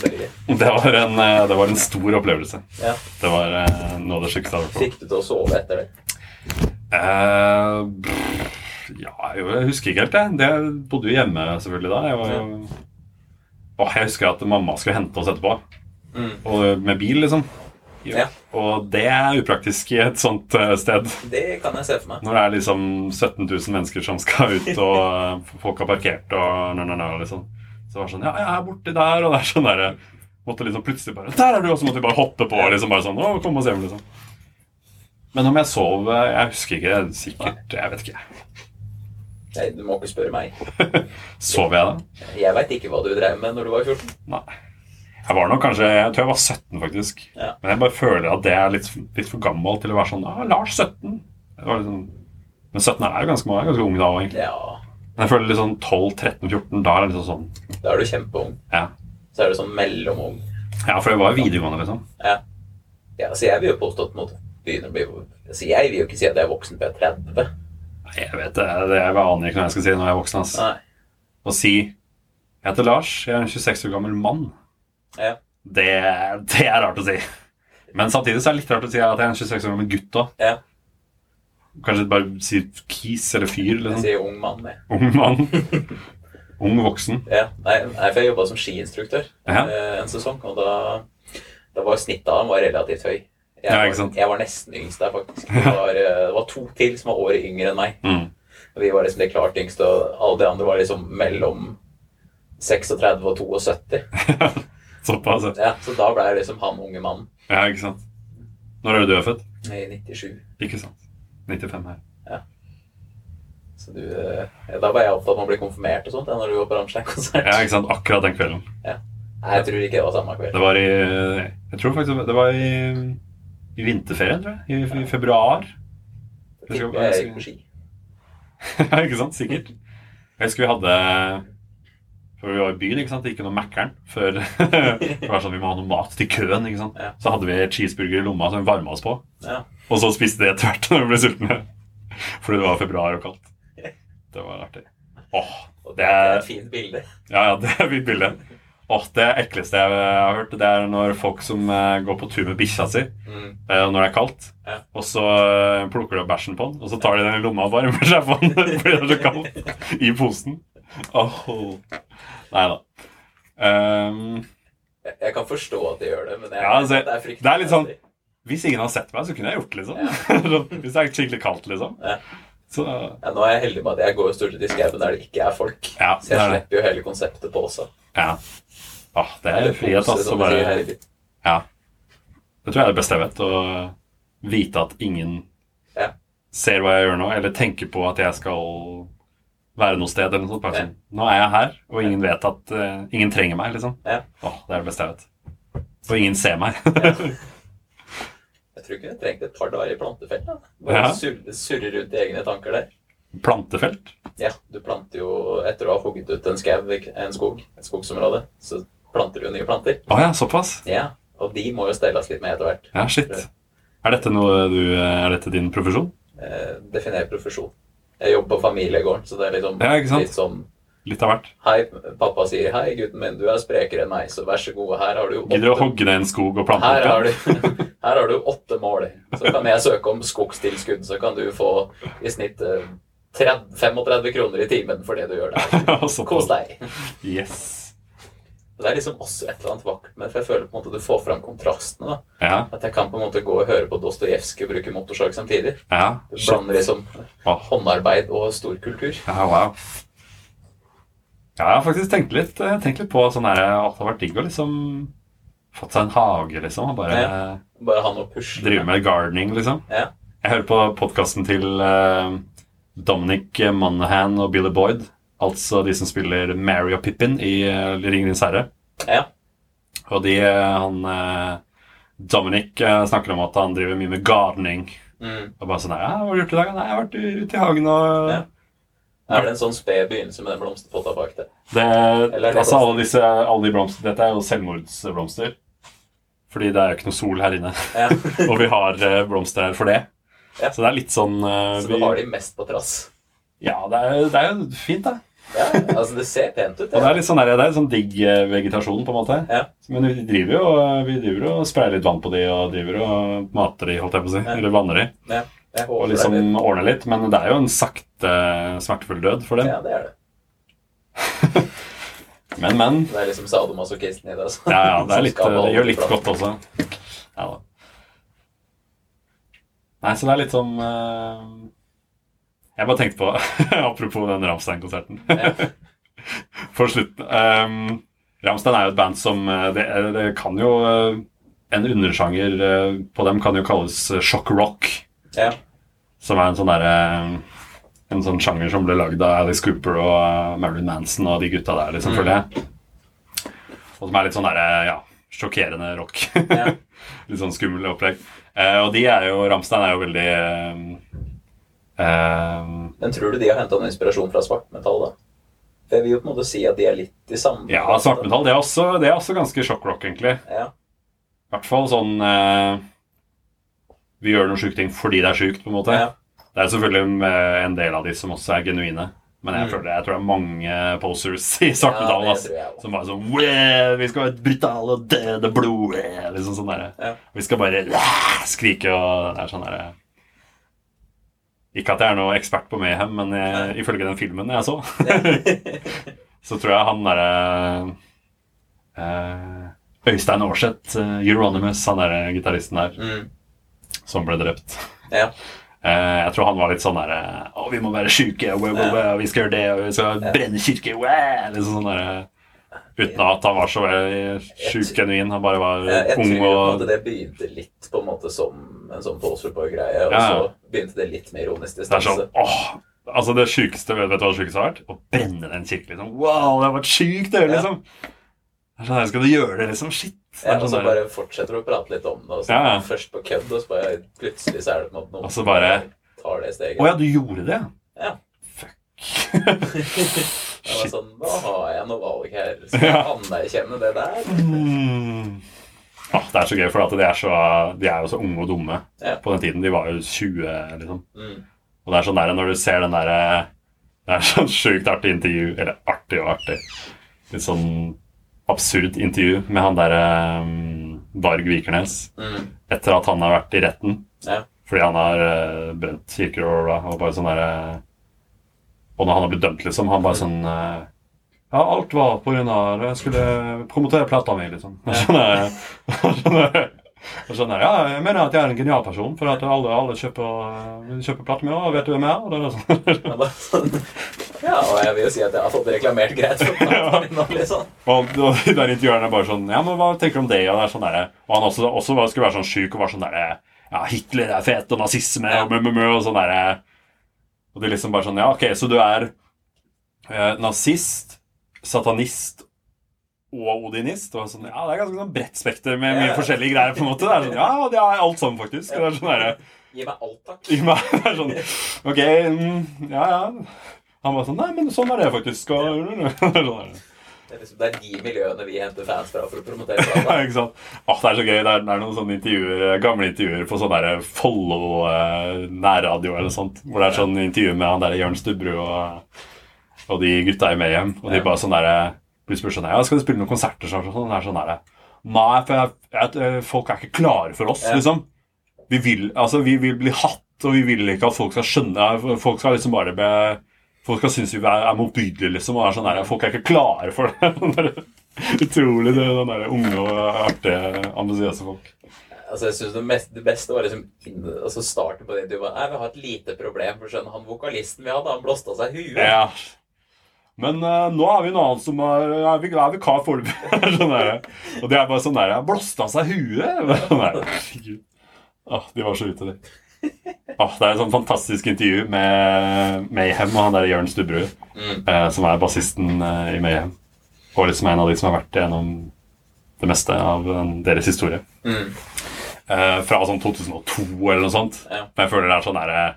Det var, en, uh, det var en stor opplevelse. Ja. Det var eh, noe av det sjukeste jeg har vært. Fikk du til å sove etter det? Ja, jeg husker ikke helt, jeg. Det jeg bodde jo hjemme selvfølgelig da. Jeg, var jo... Åh, jeg husker at mamma skulle hente oss etterpå. Mm. Og med bil, liksom. Ja. Og det er upraktisk i et sånt eh, sted. Det kan jeg se for meg. Når det er liksom 17 000 mennesker som skal ut, og eh, folk har parkert og na, na, na, liksom. Så det var sånn Ja, jeg er borti der, og det er sånn derre Måtte liksom plutselig bare Der er du! Og så måtte vi bare hoppe på, liksom bare sånn Å, kom og se, liksom. Men om jeg sov eh, Jeg husker ikke. Sikkert Jeg vet ikke. Nei, du må ikke spørre meg. Sov jeg da? Jeg veit ikke hva du drev med når du var 14. Nei. Jeg var nok kanskje Jeg tror jeg var 17, faktisk. Ja. Men jeg bare føler at det er litt, litt for gammel til å være sånn ah, Lars 17. Det var liksom, men 17 er jo ganske, ganske ung da, egentlig. Ja, Men jeg føler litt sånn 12-13-14, da er det liksom sånn da er du kjempeung. Ja. Så er du sånn mellomung. ja, for det var jo videregående, liksom. Ja. ja, så jeg vil jo påstå at på en måte begynner å bli altså Jeg vil jo ikke si at jeg er voksen jeg er 30. Jeg vet det. det jeg aner ikke hva jeg skal si når jeg er voksen. Altså. Å si Jeg heter Lars, jeg er en 26 år gammel mann, Ja. det, det er rart å si. Men samtidig så er det litt rart å si at jeg er en 26 år gammel gutt òg. ja. Kanskje bare si kis eller fyr. Jeg Liksom. sier ung mann, jeg. Ung mann. Ung voksen. Ja. Nei, nei, for jeg jobba som skiinstruktør Ja. eh, en sesong, og da, da var snittet av var relativt høy. Jeg, Ja, var, jeg var nesten yngst der, faktisk. Det var, eh, det var to til som var året yngre enn meg. Mm. Og vi var liksom de klart yngste, og alle de andre var liksom mellom 36 og 72. Såpass. ja. Ja, så da ble jeg liksom han unge mannen Ja, ikke sant. Når er det du er født? i 97. Ikke sant. 95 her. Så du, eh, ja, da var jeg opptatt med å bli konfirmert og sånt ja, når du var på Rammstein-konsert. Ja, ikke sant. Akkurat den kvelden. Nei, jeg tror ikke det var samme kveld. Det var i Jeg tror faktisk det var i, i vinterferien, tror jeg. I, i februar. Jeg tipper jeg gikk på ski. ja, ikke sant? Sikkert. Jeg husker vi hadde For vi var i byen, ikke sant? Det gikk noe Mækkern før Det var sånn vi må ha noe mat til køen, ikke sant. Ja. Så hadde vi cheeseburger i lomma som vi varma oss på. Ja. Og så spiste det etter hvert når vi ble sultne. Fordi det var februar og kaldt. Det var artig. Åh, det det er er et fint bilde. Ja, ja, det er et fint bilde. Åh, Det ekleste jeg har hørt, det er når folk som eh, går på tur med bikkja si Mm. eh, når det er kaldt, Ja. og så eh, plukker de opp bæsjen på den, og så tar de den i lomma og varmer seg på den fordi det er så kaldt i posen. Åh. Nei da. Um, Jeg, jeg kan forstå at de gjør det, men jeg, Ja, altså, det er fryktelig. det er litt sånn- hvis ingen har sett meg, så kunne jeg gjort det, liksom. hvis det er skikkelig kaldt, liksom. Ja. Så Ja, nå er jeg heldig med at jeg går stort sett i skauen der det ikke er folk. ja, Så jeg er slipper jo hele konseptet på også. Ja. Åh, det er frihet, pose, altså. Bare. Ja. Det tror jeg er det beste jeg vet. Å vite at ingen Ja. ser hva jeg gjør nå, eller tenker på at jeg skal være noe sted. eller noe sånt. Ja. sånn, Nå er jeg her, og ingen vet at uh, Ingen trenger meg, liksom. Ja. Åh, det er det beste jeg vet. Og ingen ser meg. Jeg tror ikke jeg trengte et par dager i plantefelt. da. Bare surre, surre rundt i egne tanker der. Plantefelt. Ja, du planter jo Etter å ha hugget ut en skog, en skog, et skogsområde, så planter du nye planter. Å ja, såpass? Ja, Og de må jo stelles litt med etter hvert. Ja, shit. Er dette, du, er dette din profesjon? Eh, definer profesjon. Jeg jobber på familiegården, så det er liksom Ja, litt sånn Litt av hvert. Hei, pappa sier 'Hei, gutten min, du er sprekere enn meg, så vær så god, her har du Gidder du å hogge ned en skog og plante her har, du, her har du åtte mål. Så kan jeg søke om skogstilskudd, så kan du få i snitt eh, 30, 35 kroner i timen for det du gjør der. Kos deg. Yes. Det er liksom også et eller annet vakkert med det, for jeg føler på en måte du får fram kontrastene. da. Ja. At jeg kan på en måte gå og høre på Dostojevskij og bruke motorsag samtidig. Ja. Du blander liksom håndarbeid og storkultur. Ja, wow. Ja, jeg har faktisk tenkt litt, eh, tenkt litt på sånn her, at det har vært digg å liksom fått seg en hage, liksom. Og bare Ja. Bare ha noe pusle drive med gardening, liksom. Ja. Jeg hører på podkasten til eh, Dominic Monahan og Billy Boyd. Altså de som spiller Mary og Pippin i uh, Ringenes herre. Ja. Og de, eh, han eh, Dominic eh, snakker om at han driver mye med gardening. Mm. Og bare sånn ja, 'Hva har du gjort i dag?' Nei, jeg har vært ute i hagen og Ja. Er det en sånn sped begynnelse med den blomsterpotta bak det? Det, Eller det altså alle disse alle de blomster, Dette er jo selvmordsblomster. Fordi det er jo ikke noe sol her inne. Ja. Og vi har eh, blomster her for det. Ja. Så det er litt sånn uh, Så vi, du har de mest på trass? Ja, det er, det er jo fint, det. Ja, altså det ser pent ut. Ja. Og det er litt sånn der, det er sånn digg eh, vegetasjon, på en måte. Ja. Men vi driver jo vi driver og sprayer litt vann på de, og driver og mater de, holdt jeg på å si. Ja. Eller vanner de. Ja, Og liksom litt. er ordner litt. Men det er jo en sakte, smertefull død for dem. Ja, det er det. Men, men. Det er liksom sadomasochisten i det. Altså. Ja, ja, det, er litt, det gjør litt godt også. Ja da. Nei, så det er litt sånn eh, Jeg bare tenkte på Apropos den Ramstein-konserten. For slutten um, Ramstein er jo et band som eh, Det, det kan jo eh, En undersjanger eh, på dem kan jo kalles eh, shock rock. Ja. Som er en sånn derre En sånn sjanger som ble lagd av Alice Cooper og eh, Marilyn Manson og de gutta der, liksom, Mm. føler jeg. Og som er litt sånn derre ja, sjokkerende rock. Ja. litt sånn skummel opplegg. Uh, og de er jo Ramstein er jo veldig eh, eh, Men tror du de har henta noe inspirasjon fra svartmetall, da? For jeg vil jo på en måte si at de er litt i samme Ja, svartmetall. Det er også, det er også ganske sjokkrock, egentlig. Ja. I hvert fall sånn uh, Vi gjør noen sjuke ting fordi det er sjukt, på en måte. Ja. Det er selvfølgelig eh, en del av de som også er genuine. Men jeg, Mm. føler, jeg tror det er mange posers i svartmetall Ja, det tror som bare sånn Vi skal være brutale og døde blod eh», Liksom sånn derre. Vi skal bare skrike og Det er sånn derre Ikke at jeg er noe ekspert på Mayhem, men jeg, ifølge den filmen jeg så, så tror jeg han derre eh, Øystein Aarseth, eh, Euronymous, han derre gitaristen der, Mm. som ble drept. Ja. Eh, jeg tror han var litt sånn der Å, vi må være sjuke, wow, vi skal gjøre det, og vi skal brenne kirke wow, liksom sånn der, Uten at han var så eh, sjuk genuin. Han bare var Jeg, jeg ung tror og måte det begynte litt på en måte som en sånn posterboy-greie, og Ja, ja. så begynte det litt med ironisk Det er sånn åh, Altså, det sjukeste vet, vet du hva det sjukeste har vært? Å brenne den kirken, liksom. Wow, det har vært sjukt, det, liksom. Det er sånn Skal du gjøre det, liksom? Shit. Ja, og sånn så sånn, bare fortsetter du å prate litt om det, og så Ja, ja. først på kødd, og så bare plutselig så er det på en måte noen Og så bare- tar det steget. Å ja, du gjorde det? Ja. Fuck. Det var sånn, Nå har jeg noe valg her. Skal jeg anerkjenne det der? Mm. Ah, det er så gøy, for de er, så, de er jo så unge og dumme Ja. på den tiden. De var jo 20, liksom. Mm. Og det er sånn der, når du ser den derre Det er sånn sjukt artig intervju Eller artig og artig. Litt sånn absurd intervju med han derre um, Varg Vikernes Mm. etter at han har vært i retten. Ja. Fordi han har uh, brent kirker og bla, og bare sånn derre Og når han har blitt dømt, liksom, han bare sånn uh, Ja, alt var på grunn av Jeg skulle promotere plata mi, liksom. Jeg skjønner, jeg skjønner, jeg og sånn ja, jeg mener at jeg er en genial person, for at alle, alle kjøper, kjøper plata mi, og vet du hvem jeg er? Og det er sånn. Det var sånn, ja, og jeg vil jo si at jeg har fått reklamert greit for platen min nå, liksom. Og, og de der intervjuerne er bare sånn Ja, men hva tenker du om det? Og det er sånn der, og han også, også skulle være sånn sjuk og var sånn derre Ja, Hitler er fet, og nazisme, og mø, mø, mø, og sånn derre Og det er liksom bare sånn Ja, ok, så du er eh, nazist, satanist og odinist? Og sånn, ja, det er ganske sånn bredt spekter med mye forskjellige greier, på en måte. Det er sånn, Ja, det er alt sammen, faktisk. Det er sånn der, Gi meg alt, takk. Gi meg. Det er sånn Ok, mm, ja, ja. Han var sånn Nei, men sånn er det faktisk. Og, sånn er det. Det er, liksom, det er de miljøene vi henter fans fra for å promotere Ja, ikke sant? Åh, det er så gøy. Det er, det er noen sånne intervjuer, gamle intervjuer på sånn Follo eh, nærradio eller sånt. Hvor det er sånn intervju med han der Jørn Stubberud og, og de gutta i Mayhem. Og de bare sånn der blir spurt sånn Ja, skal du spille noen konserter snart? Sånn. Det er sånn der Nei, for jeg, jeg, folk er ikke klare for oss, Ja. liksom. Vi vil, altså, vi vil bli hatt, og vi vil ikke at folk skal skjønne Folk skal liksom bare be Folk skal synes vi er, er motbydelige, liksom. Og er sånn der, folk er ikke klare for det. Utrolig det den der unge og artige, ambisiøse folk. Altså, jeg synes det, mest, det beste var liksom altså starten på det intervjuet. Nei, vi har et lite problem. For skjønner, han vokalisten vi hadde, han blåste av seg huet. Ja. Men uh, nå er vi noe annet som er, er, vi- er vikar foreløpig. sånn der. Og det er bare sånn der Blåste av seg huet? Sånn der. De var så ute, de. Åh, det er et sånn fantastisk intervju med Mayhem og han der Jørn Stubberud, Mm. eh, som er bassisten eh, i Mayhem. Og liksom en av de som har vært gjennom det meste av eh, deres historie. Mm. Eh, fra sånn 2002 eller noe sånt. Ja. Men jeg føler det er sånn der eh,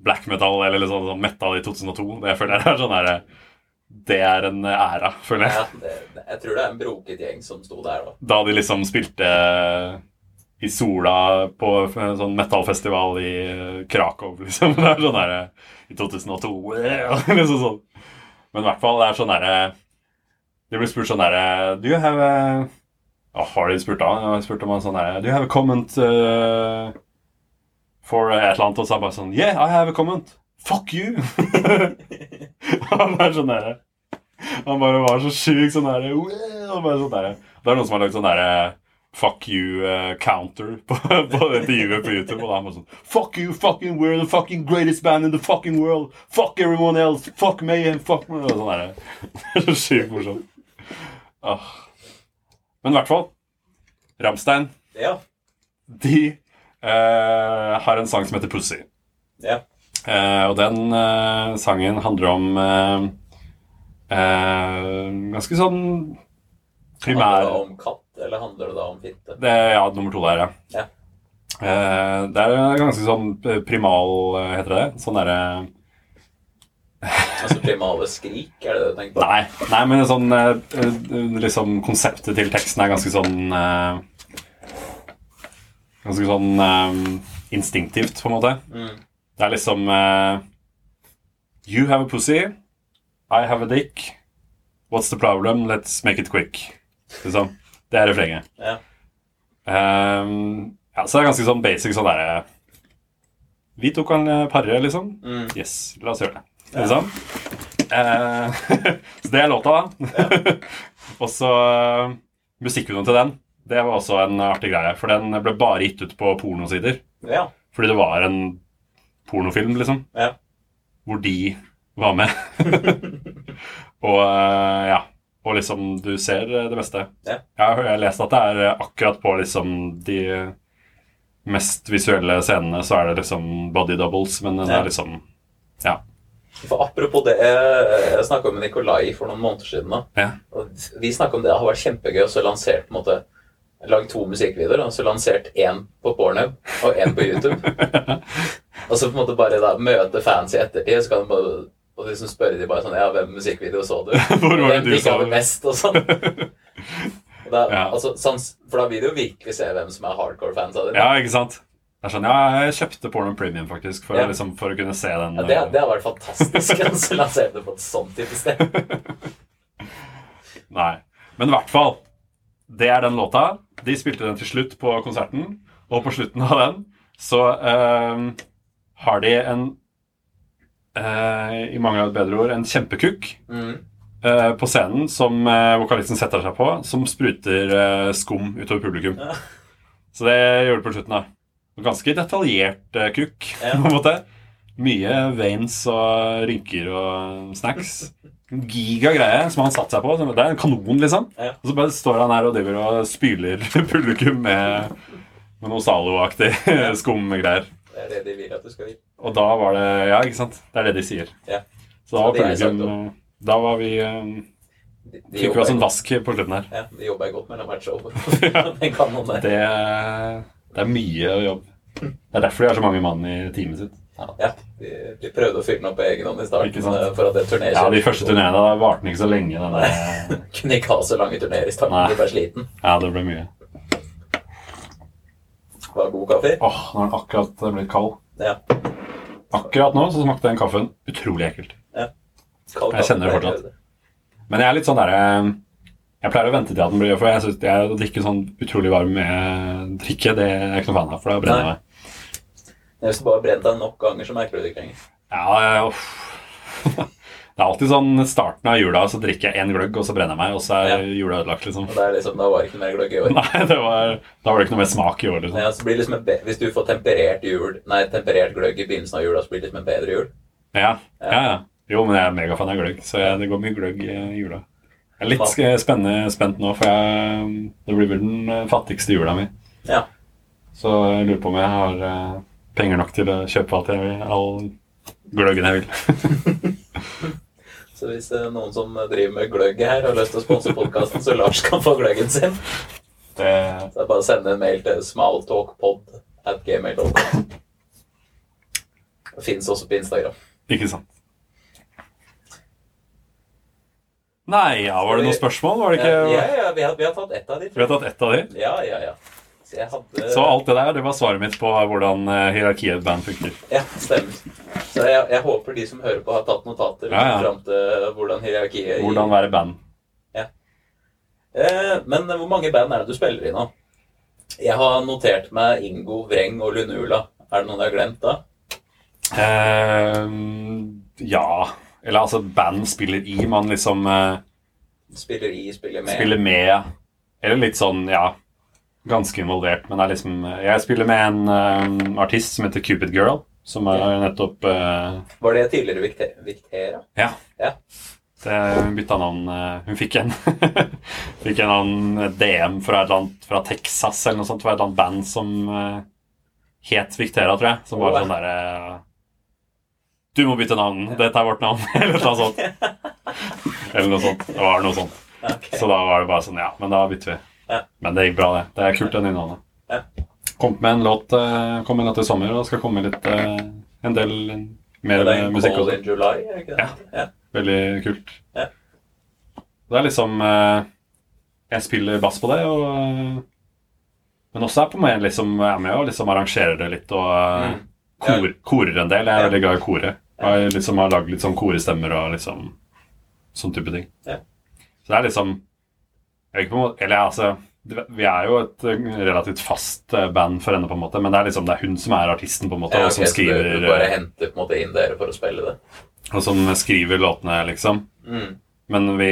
black metal eller liksom sånn metal i 2002. Det jeg føler det er sånn der, eh, Det er en æra, føler jeg. Ja, det, det, jeg tror det er en broket gjeng som sto der da. Da de liksom spilte i sola på en sånn metallfestival i eh, Krakow, liksom. Det er sånn der eh, I 2002. liksom sånn. Men i hvert fall, det er sånn derre De blir spurt sånn derre Do you have a Har de spurt da? Jeg har spurt om han sånn derre Do you have a comment uh, for et eller annet? Og så er bare sånn Yeah, I have a comment. Fuck you! han er sånn derre Han bare var så sjuk sånn derre sånn derre Det er noen som har lagd sånn derre Fuck you uh, counter på, på intervjuet på YouTube. Og da er man sånn Fuck you, fucking we're the fucking greatest band in the fucking world. Fuck everyone else. Fuck mayhem. Fuck me. Og sånn derre. Er så sjukt morsomt. Ah. Men i hvert fall Ramstein, Ja. de uh, har en sang som heter Pussy. Ja. Uh, og den eh, sangen handler om eh, eh, ganske sånn primær Handler det om katt, eller handler det da om fitte? det, Ja, nummer to der, ja. Ja. Eh, det er ganske sånn primal, eh, heter det det? Sånn derre Altså primale skrik, er det det du tenker på? Nei, nei, men sånn eh, eh, liksom Konseptet til teksten er ganske sånn Ganske sånn eh, instinktivt, på en måte. Mm. Det er liksom eh, You have a pussy. I have a dick. What's the problem? Let's make it quick. Liksom. Det er refrenget. Ja. Um, ja, så det er ganske sånn basic sånn derre Vi to kan eh, pare, liksom. Mm. Yes, la oss gjøre det. Liksom. Uh, så det er låta. og så uh, musikkvideoen til den. Det var også en artig greie, for den ble bare gitt ut på pornosider. Ja. Fordi det var en pornofilm, liksom. Ja. Hvor de var med. og eh, ja. Og liksom, du ser det meste. Ja. Jeg har lest at det er akkurat på liksom de mest visuelle scenene så er det liksom body doubles, men den Ja. er liksom Ja. For apropos det, jeg, snakka med Nikolai for noen måneder siden. da. ja. Og vi snakka om det. Det har vært kjempegøy å så lansert på en måte Lagd to musikkvideoer, og så lansert én på Pornhub og én på YouTube. og så på en måte bare da møte fans i ettertid, så kan du bare og liksom spørre de bare sånn Ja, hvem musikkvideo så du? Hvor var det du sa det? mest? Og sånn. Og da, Ja. altså, sans, for da vil du jo virkelig se hvem som er hardcore-fans av det. ja, ikke sant? Det er sånn, ja, jeg kjøpte Porno Premium, faktisk, for, Ja. å liksom, for å kunne se den. Ja, det, eh, det har vært fantastisk å lansere det på et sånt type sted. Nei. Men i hvert fall. Det er den låta. De spilte den til slutt på konserten, og på slutten av den så eh, har de en I mangel av et bedre ord en kjempekukk Mm. eh, på scenen som eh, vokalisten setter seg på, som spruter eh, skum utover publikum. Ja. Så det gjør det på slutten. da Ganske detaljert eh, kukk, Ja. på en måte. Mye veins og rynker og snacks. Giga greie som han satte seg på. Det er en kanon, liksom. Ja. Og så bare står han her og driver og spyler publikum med, med noe Zalo-aktig skumgreier. Det er det de vil at du skal vite. Og da var det Ja, ikke sant? Det er det de sier. Ja. Så da var publikum Da var vi eh, De, de Fikk vi oss en vask på slutten her. Ja, de jobber godt mellom hvert show. Det, det er mye jobb. Det er derfor de har så mange mann i teamet sitt. Ja, de, de prøvde å fylle den opp på egen hånd i starten. eh, For at det turnéet Ja, de første turneene varte den ikke så lenge. Den der. kunne ikke ha så lange turneer i starten. Nei. De ble sliten. Ja, det ble mye. Var det god kaffe. Åh, nå er den akkurat blitt kald. Ja. Akkurat nå så smakte den kaffen utrolig ekkelt. Kald Jeg kjenner det fortsatt. Men jeg er litt sånn derre Jeg pleier å vente til at den blir For jeg synes jeg å drikke sånn utrolig varm med drikke, det er jeg ikke noe fan av, for da brenner jeg meg. Hvis du bare brenner deg nok ganger, så merker du det ikke lenger. Ja, uff. Det er alltid sånn starten av jula, så drikker jeg én gløgg, og så brenner jeg meg, og så er Ja. jula ødelagt, liksom. Liksom, Da var det ikke noe mer gløgg i år. Nei, det var, da var det ikke noe mer smak i år, liksom. Ja, så blir det liksom en Hvis du får temperert jul Nei, temperert gløgg i begynnelsen av jula, så blir det liksom en bedre jul. Ja, ja, ja. Jo, men jeg er megafan av gløgg, så jeg, det går mye gløgg i jula. Jeg er litt spennende, spent nå, for jeg, det blir vel den eh, fattigste jula mi. Ja. Så jeg lurer på om jeg har eh, penger nok til å kjøpe alt jeg vil, all gløggen jeg vil. Så hvis det er noen som driver med gløgg her og har lyst til å sponse podkasten, så Lars kan få gløggen sin, Det, så er bare å sende en mail til smalltalkpod at gmail.com. Det fins også på Instagram. ikke sant. Nei, ja, var det noen spørsmål? Var det Ja, ikke ja, ja vi, har, vi har tatt ett av de. Vi har tatt ett av de. Ja, ja, ja. Så hadde Så alt det der, det var svaret mitt på hvordan eh, hierarkiet i et band funker. Ja, stemmer. Så jeg, jeg håper de som hører på, har tatt notater Ja, ja. fram til hvordan hierarkiet i- Hvordan være band. Eh, men hvor mange band er det du spiller i nå? Jeg har notert meg Ingo, Vreng og Lunula. Er det noen jeg har glemt da? Eh, ja Eller altså, band spiller i, man liksom eh, Spiller i, spiller med. spiller med. Eller litt sånn, ja Ganske involvert, men det er liksom Jeg spiller med en um, artist som heter Cupid Girl, som er nettopp uh, Var det tidligere Victe- Victera? Ja. Ja. Det, hun bytta navn. uh, Hun fikk en Fikk en annen DM fra et annet fra Texas eller noe sånt. Fra et eller annet band som uh, het Victera, tror jeg. Som var oh, sånn derre Du må bytte navn. Dette er vårt navn. eller noe sånt. Eller noe sånt. Det var noe sånt. Okay. Så da var det bare sånn Ja, men da bytter vi. Ja. Men det gikk bra, det. Det er kult, den innholdet. Ja. Kom med en låt eh, Kom en låt i sommer, og det skal komme litt eh, en del mer Det er musikk også. in July, er ikke det? Ja. Veldig kult. Ja. Det er liksom eh, Jeg spiller bass på det, og Men også er på meg liksom jeg er med og liksom arrangerer det litt og Mm. kor, korer en del. Jeg er veldig glad i kore. Jeg liksom har lagd litt sånn korestemmer og liksom sånn type ting. Ja. Så det er liksom jeg vet ikke på en måte, Eller altså Vi er jo et eh, relativt fast eh, band for henne, på en måte, men det er liksom det er hun som er artisten, på en måte, Ja, og som skriver så du, bare eh, henter på en måte inn dere for å spille det? og som skriver låtene, liksom. Mm. Men vi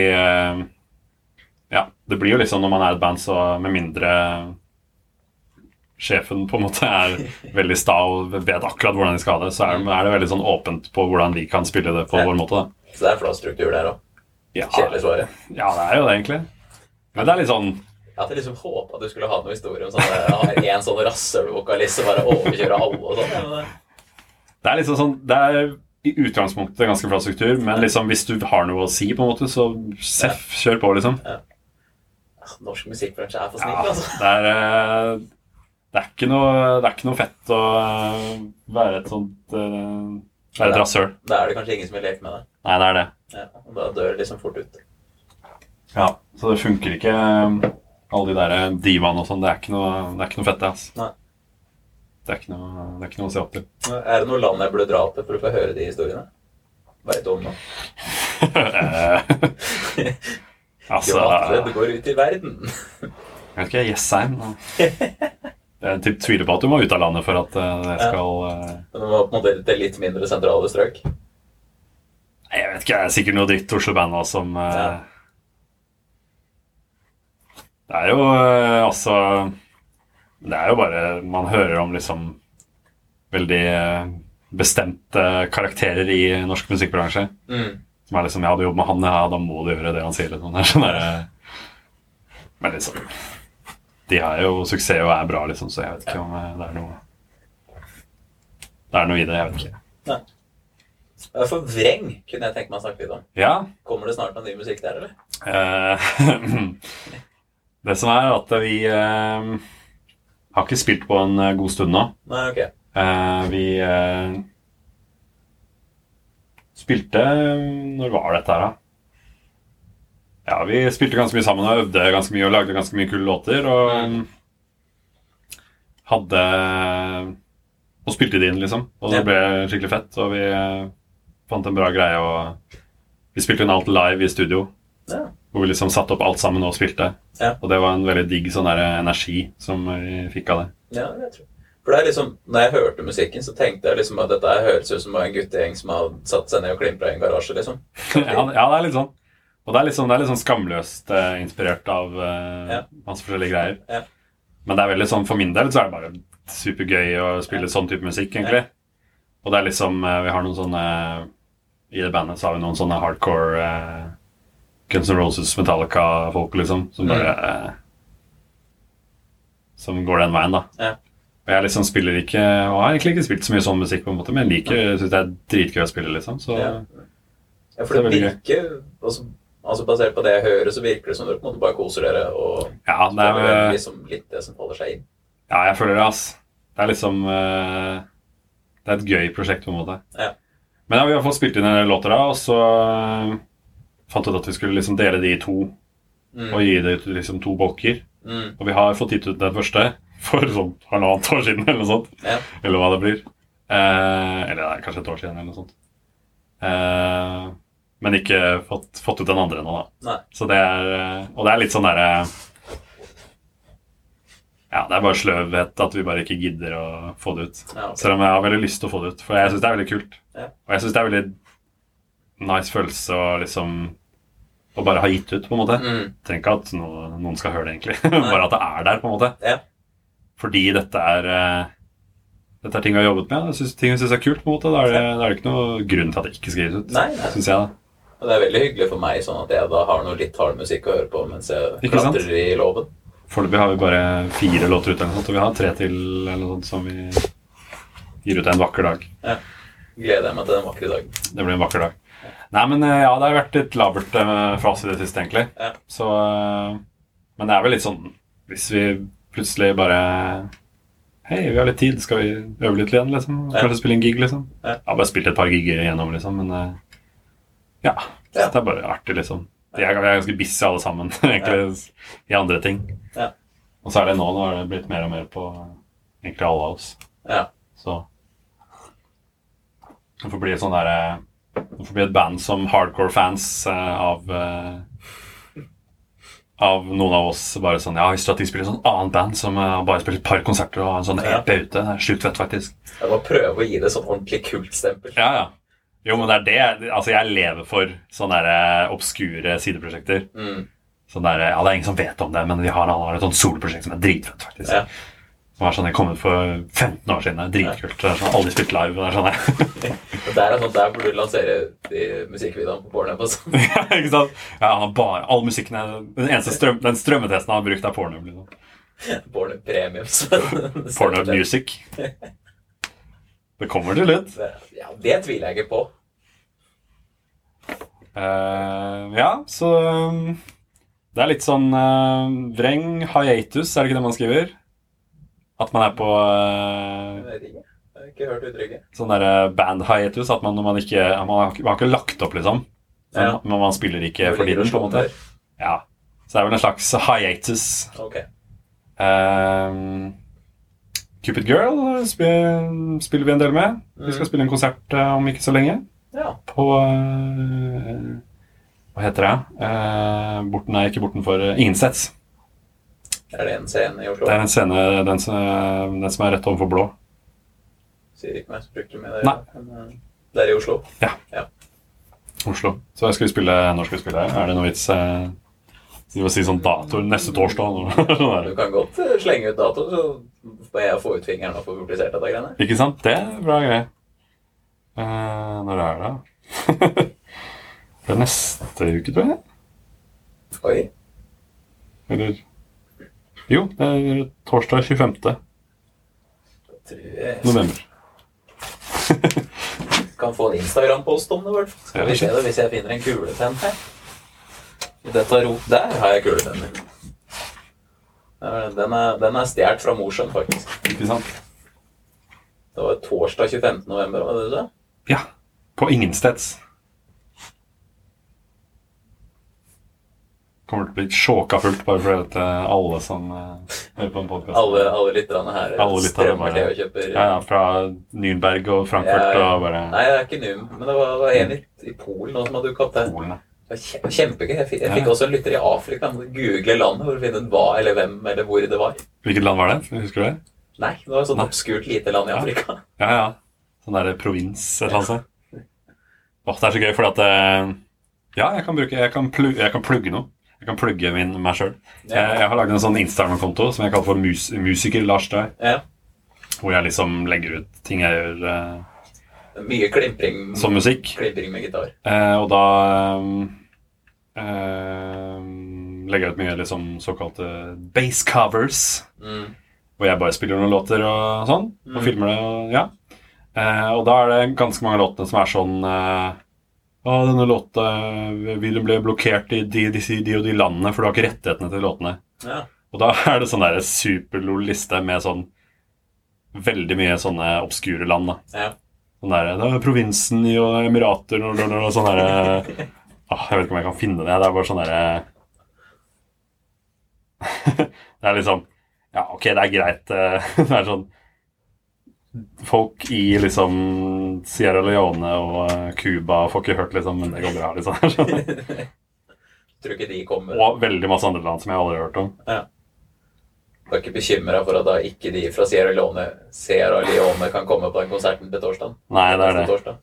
Ja, det blir jo liksom når man er et band, så med mindre sjefen på en måte er veldig sta og vet akkurat hvordan de skal ha det, så er, er det veldig sånn åpent på hvordan vi kan spille det på Ja. vår måte. da. Så det er flat struktur der òg. Ja, Kjedelig svaret. ja, det er jo det, egentlig. Men det er litt sånn Jeg hadde liksom håpa at du skulle ha noe historie om sånn Jeg har en sånn rasshølvokalist som bare overkjører alle og sånn. det- Det er liksom sånn Det er i utgangspunktet ganske flat struktur, men liksom hvis du har noe å si, på en måte, så seff, kjør på, liksom. Ja. Norsk musikkbransje er for Ja, altså. det er eh, Det er ikke noe, det er ikke noe fett å eh, være et sånt eh, Være et rasshøl. Da er det kanskje ingen som vil leke med deg. Nei, det er det. Ja, og da dør det liksom fort ut. Ja, Så det funker ikke, eh, alle de der divaene og sånn. Det er ikke noe, det er ikke noe fett, det. altså. Nei. Det er, noe, det er ikke noe å se opp til. Er det noe land jeg burde dra til for å få høre de historiene? Veit du om noe? Eh, altså Jo, Det går ut i verden. Jeg vet ikke, Jessheim. Jeg typ tviler på at du må ut av landet for at eh, det skal eh, Men det var på en måte til litt mindre sentrale strøk. Jeg vet ikke, det er sikkert noe dritt Oslo-band som eh, Ja. Det er jo eh, altså Det er jo bare Man hører om liksom veldig eh, bestemte karakterer i norsk musikkbransje. Mm. Som er liksom Ja, du jobber med han, ja, da må du gjøre det han sier. Liksom. Sånn der, eh, Men liksom De har jo suksess og er bra, liksom, så jeg vet ikke om det er noe Det er noe i det. Jeg vet ikke. Nei. For Vreng kunne jeg tenke meg å snakke litt om. Ja, Kommer det snart noe ny musikk der, eller? Det som er at vi eh, har ikke spilt på en eh, god stund nå. Nei, ok. Eh, vi, eh, spilte Når var dette her, da? Ja, vi spilte ganske mye sammen og øvde ganske mye og lagde ganske mye kule låter. Og hadde Og spilte det inn, liksom. Og det ble skikkelig fett. Og vi eh, fant en bra greie. Og vi spilte inn alt live i studio. Ja. Hvor vi liksom satte opp alt sammen og spilte. Ja. Og det var en veldig digg sånn der energi som vi fikk av det. Ja, det tror jeg. For det er liksom, når jeg hørte musikken, så tenkte jeg liksom at dette høres ut som en guttegjeng som har satt seg ned og klimpra i en garasje, liksom. ja, ja, det er litt sånn. Og det er litt sånn, det er litt sånn skamløst eh, inspirert av eh, Ja. masse forskjellige greier. Ja. Men det er veldig sånn, for min del så er det bare supergøy å spille sånn type musikk, egentlig. Og det er liksom eh, Vi har noen sånne I det bandet så har vi noen sånne hardcore eh, Guns N' Roses, Metallica-folk, liksom, som bare eh, Som går den veien, da. Ja. Og jeg liksom spiller ikke Og har egentlig ikke spilt så mye sånn musikk, på en måte, men jeg liker syns det er dritgøy å spille, liksom. Så Ja. Ja, for Det det virker altså, altså Basert på det jeg hører, så virker det som dere på en måte bare koser dere og ja, det er spiller liksom litt det som faller seg inn. Ja, jeg føler det, ass. Det er liksom eh, Det er et gøy prosjekt, på en måte. Ja. Men ja, vi har fått spilt inn en del låter, da, og så fant ut at vi skulle liksom dele de i to, Mm. og gi det ut liksom to bolker. Mm. Og vi har fått gitt ut den første for sånn halvannet år siden, eller noe sånt. Ja. Eller hva det blir. Eh, eller det er kanskje et år siden, eller noe sånt. Eh, men ikke fått, fått ut den andre ennå, da. Nei. Så det er Og det er litt sånn derre Ja, det er bare sløvhet at vi bare ikke gidder å få det ut. Ja, okay. Selv om jeg har veldig lyst til å få det ut, for jeg syns det er veldig kult. Ja. Og jeg syns det er veldig nice følelse å liksom Å bare ha gitt ut, på en måte. Mm. Trenger ikke at noen, noen skal høre det, egentlig. bare at det er der, på en måte. Ja. Fordi dette er uh, Dette er ting vi har jobbet med. Jeg synes, ting vi syns er kult, på en måte. Da er, det, da er det ikke noe grunn til at det ikke skrives ut. Nei, nei. Synes jeg, da. Og det er veldig hyggelig for meg, sånn at jeg da har noe litt hard musikk å høre på mens jeg klatrer i låven. Foreløpig har vi bare fire låter ute, og vi har tre til eller noe sånt som vi gir ut en vakker dag. Gleder jeg meg til den vakre dagen. Det blir en vakker dag. Nei, men eh, ja, det har vært litt labert fra for oss i det siste, egentlig. Ja. Så eh, Men det er vel litt sånn Hvis vi plutselig bare Hei, vi har litt tid, skal vi øve litt igjen, liksom? Ja. Spille en gig, liksom? Ja. Jeg har bare spilt et par gigger igjennom, liksom, men eh, ja. Så det er bare artig, liksom. Vi er, vi er ganske busy alle sammen, egentlig, i andre ting. Ja. Og så er det nå, nå har det blitt mer og mer på egentlig alle av oss. Ja. Så det får bli et sånn derre Det får vi et band som hardcore-fans eh, av eh, Av noen av oss bare sånn Ja, visste du at de spiller et sånn annet band som eh, bare spiller et par konserter og en sånn Ja. Ute? Det er sjukt fett, faktisk. Jeg må prøve å gi det sånn ordentlig kultstempel. Ja, ja. Jo, men det er det Altså, jeg lever for sånne der, obskure sideprosjekter. Mm. Sånn der, ja, Det er ingen som vet om det, men vi har, har et sånt soloprosjekt som er dritfett, faktisk. Ja. Som var sånn, det kom ut for 15 år siden. Det er dritkult. Det er sånn, aldri spilt live. Det er sånn, der. Er sånn, der burde du lansere de musikkvideoene på Pornhub. Altså. Ja, ikke sant? Ja, han har bare, all musikken er, Den eneste strøm, den strømmetesten han har brukt, er Pornhub. Liksom. Pornhub Premium. så- Pornhub Music. Det kommer til litt Ja, det tviler jeg ikke på. Uh, ja, så um, Det er litt sånn uh, vreng hiatus, er det ikke det man skriver? At man er på uh, ikke. Hørt uttrykket. sånn derre band hiatus. At man, man ikke man har, man har ikke lagt opp, liksom. Men Ja. Men man spiller ikke for tiden, på en måte. Ja. Så det er vel en slags hiatus. Okay. Um, Cupid Girl spiller, spiller vi en del med. Vi skal Mm. spille en konsert eh, om ikke så lenge. Ja. På uh, Hva heter det? Uh, borten, er ikke bortenfor uh, Innsets. Er det en scene i Oslo? Det er en scene, den som, den som er rett overfor blå. Sier ikke meg så fryktelig mye. Nei. Men, eh, det er i Oslo. Ja. Oslo. Så skal vi spille Når skal vi spille? Er det noe vits eh, Du vil si sånn dato neste torsdag? Sånn Du kan godt eh, slenge ut dato, så får jeg få ut fingeren og få publisert dette greiene. Ikke sant? Det er bra greie. Uh, når er det? da? det er neste uke, tror jeg. Oi. Eller Jo, det er torsdag 25. Tror jeg november. kan få en Instagram-post om det, i hvert fall. Skal vi se det hvis jeg finner en kulepenn her. I dette rot Der har jeg kulepenner. Den er, den er stjålet fra Mosjøen, faktisk. Ikke sant? Det var torsdag 25. november, var det du sa? Ja. På ingensteds. Kommer til å bli sjåka fullt bare fordi at eh, alle som eh, hører på en podkast Alle, alle lytterne her Alle lytterne strømmer til og kjøper ja, ja, Fra Nürnberg og Frankfurt Ja, ja. og bare Nei, det er ikke Num, men det var, var en i, i Polen nå som hadde dukket opp der. Polen. ja. Kjempegøy. Jeg fikk, jeg fikk også en lytter i Afrika. Google landet for å finne ut hva eller hvem eller hvor det var. Hvilket land var det? Husker du det? Nei, det var et sånt obskurt lite land i Afrika. Ja, ja. Sånn derre provins et eller annet sted. Åh, det er så gøy, fordi at eh, Ja, jeg kan bruke Jeg kan, plu, jeg kan plugge noe. Jeg kan plugge min, meg sjøl. Jeg, jeg har lagd en sånn Instagram-konto som jeg kaller for mus, Musiker Lars Døy. Ja. Hvor jeg liksom legger ut ting jeg gjør eh, Mye klimpring, som musikk. klimpring med gitar. Eh, og da eh, eh, legger jeg ut mye liksom såkalte base covers. Mm. Hvor jeg bare spiller noen låter og sånn. Og Mm. filmer det. Og, ja. eh, og da er det ganske mange låtene som er sånn eh, denne låta vil bli blokkert i de, de, de og de landene, for du har ikke rettighetene til låtene. Ja. Og da er det sånn der superlol liste med sånn veldig mye sånne obskure land. da. Ja. Sånn der, det er provinsen i og Emirater og, og, og sånn derre ah, Jeg vet ikke om jeg kan finne det. Det er bare sånn derre Det er liksom Ja, ok, det er greit. eh, Det er sånn Folk i liksom Sierra Leone og eh, Cuba får ikke hørt, liksom, men det går bra, liksom. Tror ikke de kommer. Og veldig masse andre land som jeg aldri har hørt om. Du er ikke bekymra for at da ikke de fra Sierra Leone, Sierra Leone kan komme på den konserten til torsdag? Nei, det er det.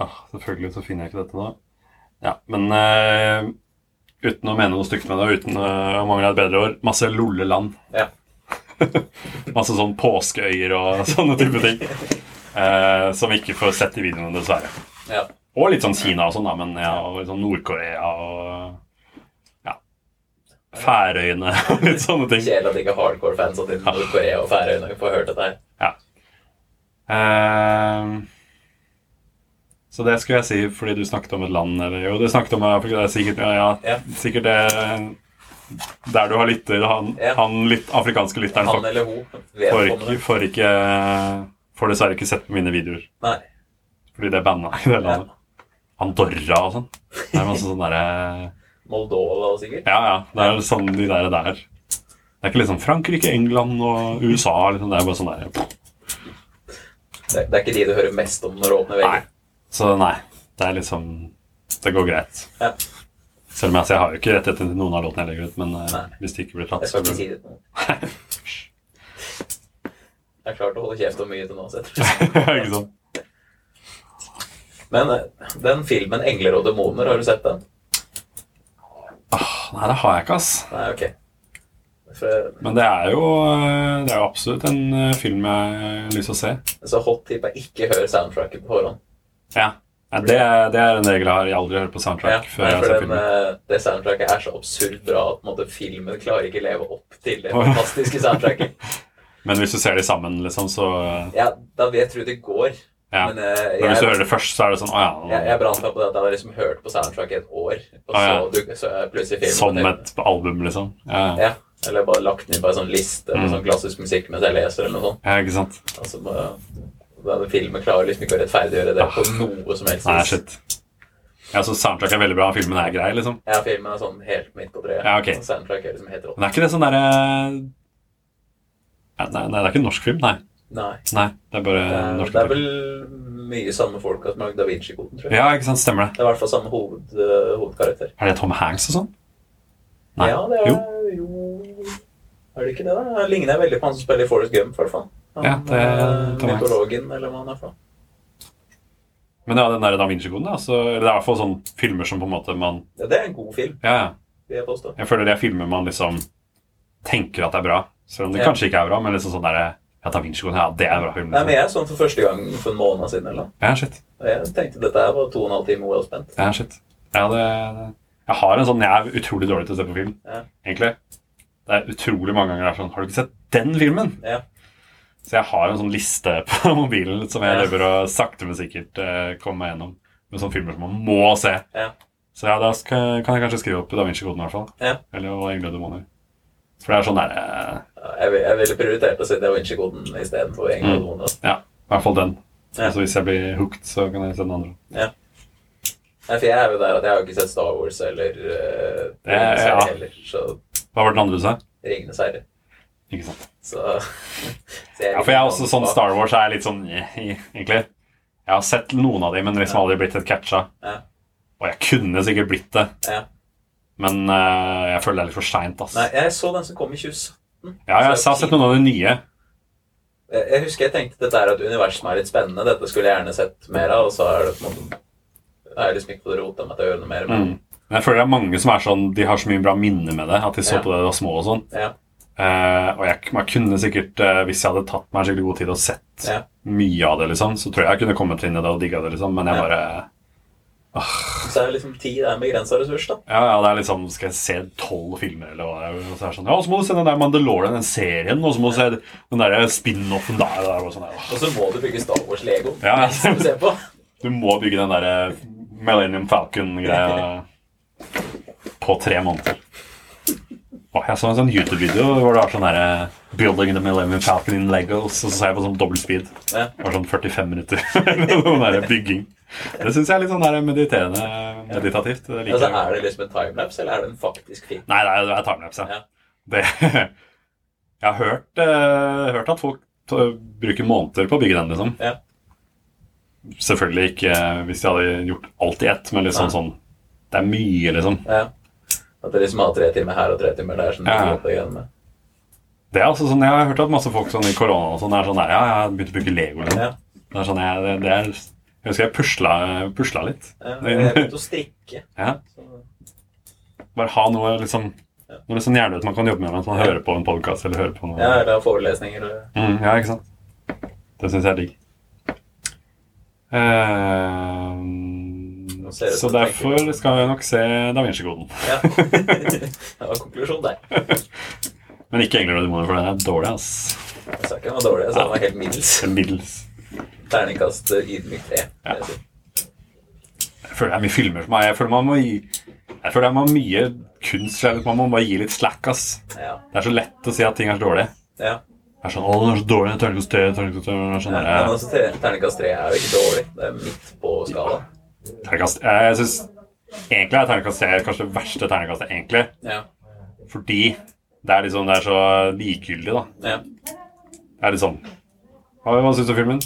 Ah, selvfølgelig så finner jeg ikke dette da. Ja, men uh, uten å mene noe stygt med det, uten eh, å mangle et bedre ord, masse lolleland. Ja. masse sånn påskeøyer og sånne type ting. Eh, som vi ikke får sett i videoene, dessverre. Ja. Og litt sånn Kina og sånn, da, men ja, og sånn Nord-Korea og ja, Færøyene og litt sånne ting. Kjedelig at ikke hardcore-fans av Nord-Korea og Færøyene får hørt dette her. Eh, så det skulle jeg si fordi du snakket om et land, eller jo, du snakket om det er sikkert, ja, ja, Ja. sikkert det Der du har lytter, han, Ja. han litt afrikanske lytteren Han eller hun får, ikke, får ikke Får dessverre ikke sett på mine videoer Nei. fordi det er banna i det landet. Andorra og sånn. Det er masse sånn derre Moldova sikkert. Ja, ja. Det er sånn de der der. Det er ikke liksom Frankrike, England og USA. Liksom. Det er bare sånn der Det, det er ikke de du hører mest om når du åpner Nei. Så nei. Det er liksom Det går greit. Ja. Selv om jeg, altså, jeg har jo ikke rettigheter til noen av låtene jeg legger ut, men uh, hvis det ikke blir tatt, så si blir det. Jeg har klart å holde kjeft om mye til nå, tror Ikke sant? Men eh, den filmen 'Engler og demoner', har du sett den? Nei, det har jeg ikke, ass. Nei, ok. For, Men det er jo, eh, det er jo absolutt en film jeg har lyst til å se. så hot tip er ikke hør soundtracket på forhånd. Ja. Ja, det, det er en regel jeg har. Jeg aldri hørt på Ja, soundtrack før jeg ser den, filmen. eh, det soundtracket er så absurd bra at måte, filmen klarer ikke leve opp til det fantastiske soundtracket. Men hvis du ser de sammen, liksom, så Ja, da vet du det går. Ja. Men eh, Men hvis du hører det først, så er det sånn Å ja. jeg, jeg brant meg på det at jeg har liksom hørt på soundtracket et år, og ah, ja. så, du, så er plutselig filmen Som på et album, liksom. Ja, ja. Ja, eller bare lagt den inn på en sånn liste med Mm. sånn klassisk musikk mens jeg leser, eller noe sånt. ja ikke sant? Altså, bare, denne filmen klarer liksom ikke å rettferdiggjøre det på noe som helst Nei, shit. Ja, så soundtrack er veldig bra, filmen er grei, liksom. Ja, filmen er sånn helt midt på treet. Ja, ok. Så Soundtrack er liksom helt rått. Men er ikke det sånn derre ja, nei, nei, det er ikke en norsk film, nei. Nei. Nei, det er bare Det er, norsk det er vel mye samme folk som har Da Vinci-koden, tror jeg. Ja, ikke sant, stemmer det. Det er i hvert fall samme hoved, uh, hovedkarakter. Er det Tom Hanks og sånn? Nei. Ja, det er Jo. jo. Er det ikke det, da? Ligner veldig på han som spiller i Forest Gump, i hvert fall. Han, Ja, det eh. Mytologen, eller hva han er for. Men ja, den der Da Vinci-koden, da. Så, eller det er i hvert fall sånne filmer som på en måte man Ja, det er en god film, Ja, ja. vil jeg påstå. Jeg føler det er filmer man liksom tenker at er bra, selv om det Ja. kanskje ikke er bra. Men liksom sånn derre Ja, Da Vinci-koden, ja, det er en bra film. Nei, Liksom. men Jeg er sånn for første gang for en måned siden. eller noe. Ja, shit. Og jeg tenkte dette her var to og en halv time well spent. Ja, shit. Ja, det Jeg har en sånn Jeg er utrolig dårlig til å se på film, Ja. egentlig. Det er utrolig mange ganger det er sånn Har du ikke sett den filmen? Ja. Så jeg har en sånn liste på mobilen som jeg løper å sakte, men sikkert komme kommer meg gjennom. Med sånne filmer som man må se. Ja. Så ja, da skal, kan jeg kanskje skrive opp Da Vinci-koden, i hvert fall. Ja. Eller og Engler og demoner. For det er sånn der Jeg, vil- jeg ville prioritert å se Da Vinci-koden istedenfor Engel Mm. og Demoner. Ja, i hvert fall den. Ja. Så hvis jeg blir hooked, så kan jeg se den andre. Ja. Nei, for jeg er jo der at jeg har ikke sett Star Wars eller uh, Det er- ja. heller. Så Hva var den andre du sa? Ringenes herre. Ikke sant? Så, så Ja, for jeg er også sånn Star Wars er litt sånn egentlig. Jeg har sett noen av dem, men liksom aldri blitt et catcha. Ja. Og jeg kunne sikkert blitt det, Ja. men uh, jeg føler det er litt for seint. Nei, jeg så den som kom i 2017. Ja, jeg har sett noen av de nye. Jeg, jeg husker jeg tenkte dette er et univers som er litt spennende. Dette skulle jeg gjerne sett mer av, og så er det på en måte Jeg er liksom ikke på rota med at jeg gjør noe mer Men... Mm. Men jeg føler det er mange som er sånn De har så mye bra minner med det, at de så på det da de var små og sånn. Ja. Eh, og jeg, jeg kunne sikkert, uh, hvis jeg hadde tatt meg skikkelig god tid og sett Ja. mye av det, liksom, så tror jeg jeg kunne kommet inn i det og digga det, liksom. Men jeg Ja. bare Så er det liksom tid er en begrensa ressurs, da. Ja, ja, det er liksom Skal jeg se tolv filmer, eller hva? Og så sånn Ja, og så må du se den der Mandalorian, den serien, og så må du se den der spin-offen der. Og der og sånn, ja. Og så må du bygge Star Wars-lego. Ja. mens du ser på. Du må bygge den der Millennium Falcon-greia på tre måneder. Åh, jeg så en sånn YouTube-video hvor det var sånn der Building the Millennium Falcon in Legos, og så sa jeg på sånn dobbelt speed. Det var sånn 45 minutter. Sånn der bygging. Det syns jeg er litt sånn der mediterende meditativt. Det liker Altså, er det liksom en timelapse, eller er det en faktisk film? Nei, det er, det er timelapse. Ja. Det, jeg har hørt, uh, hørt at folk bruker måneder på å bygge den, liksom. Ja. Selvfølgelig ikke hvis de hadde gjort alt i ett, men liksom ja. sånn Det er mye, liksom. Ja. At det liksom har tre timer her og tre timer der. Sånn, Ja. greiene med. Det er altså sånn, Jeg har hørt at masse folk sånn i korona og sånn er sånn der, Ja, jeg har begynt å bruke Lego. Liksom. Ja. Det er sånn, jeg, det, det er, jeg husker jeg pusla, pusla litt. Ja, jeg begynte å strikke. Ja, Bare ha noe liksom. Noe liksom hjernedødt man kan jobbe med mens man hører på en podkast eller hører på noe. ja, eller forelesninger. Mm, ja, ikke sant? Det syns jeg er digg. Det ut så derfor skal vi nok se Da Vinci-koden. Ja. det var konklusjonen der. Men ikke Engler og demoner, for den er dårlig. ass Jeg sa ikke den var dårlig, jeg sa den var helt middels. Middels. Terningkast eh, ydmykt tre. Ja. jeg føler det er mye filmer for meg. Jeg føler man må gi Jeg føler det er mye kunst. Man må bare gi litt slack, ass. Ja. Det er så lett å si at ting er så dårlig. ja. Det er sånn, å, den er så dårlig, terningkast 3, terningkast tre, det er sånn Ja, men altså, terningkast 3 er jo ikke dårlig. Det er midt på skalaen. Terningkast Jeg, syns egentlig er terningkast C kanskje det verste terningkastet, egentlig. Ja. Fordi det er liksom Det er så likegyldig, da. ja. Det er litt sånn Hva, hva syns du om filmen?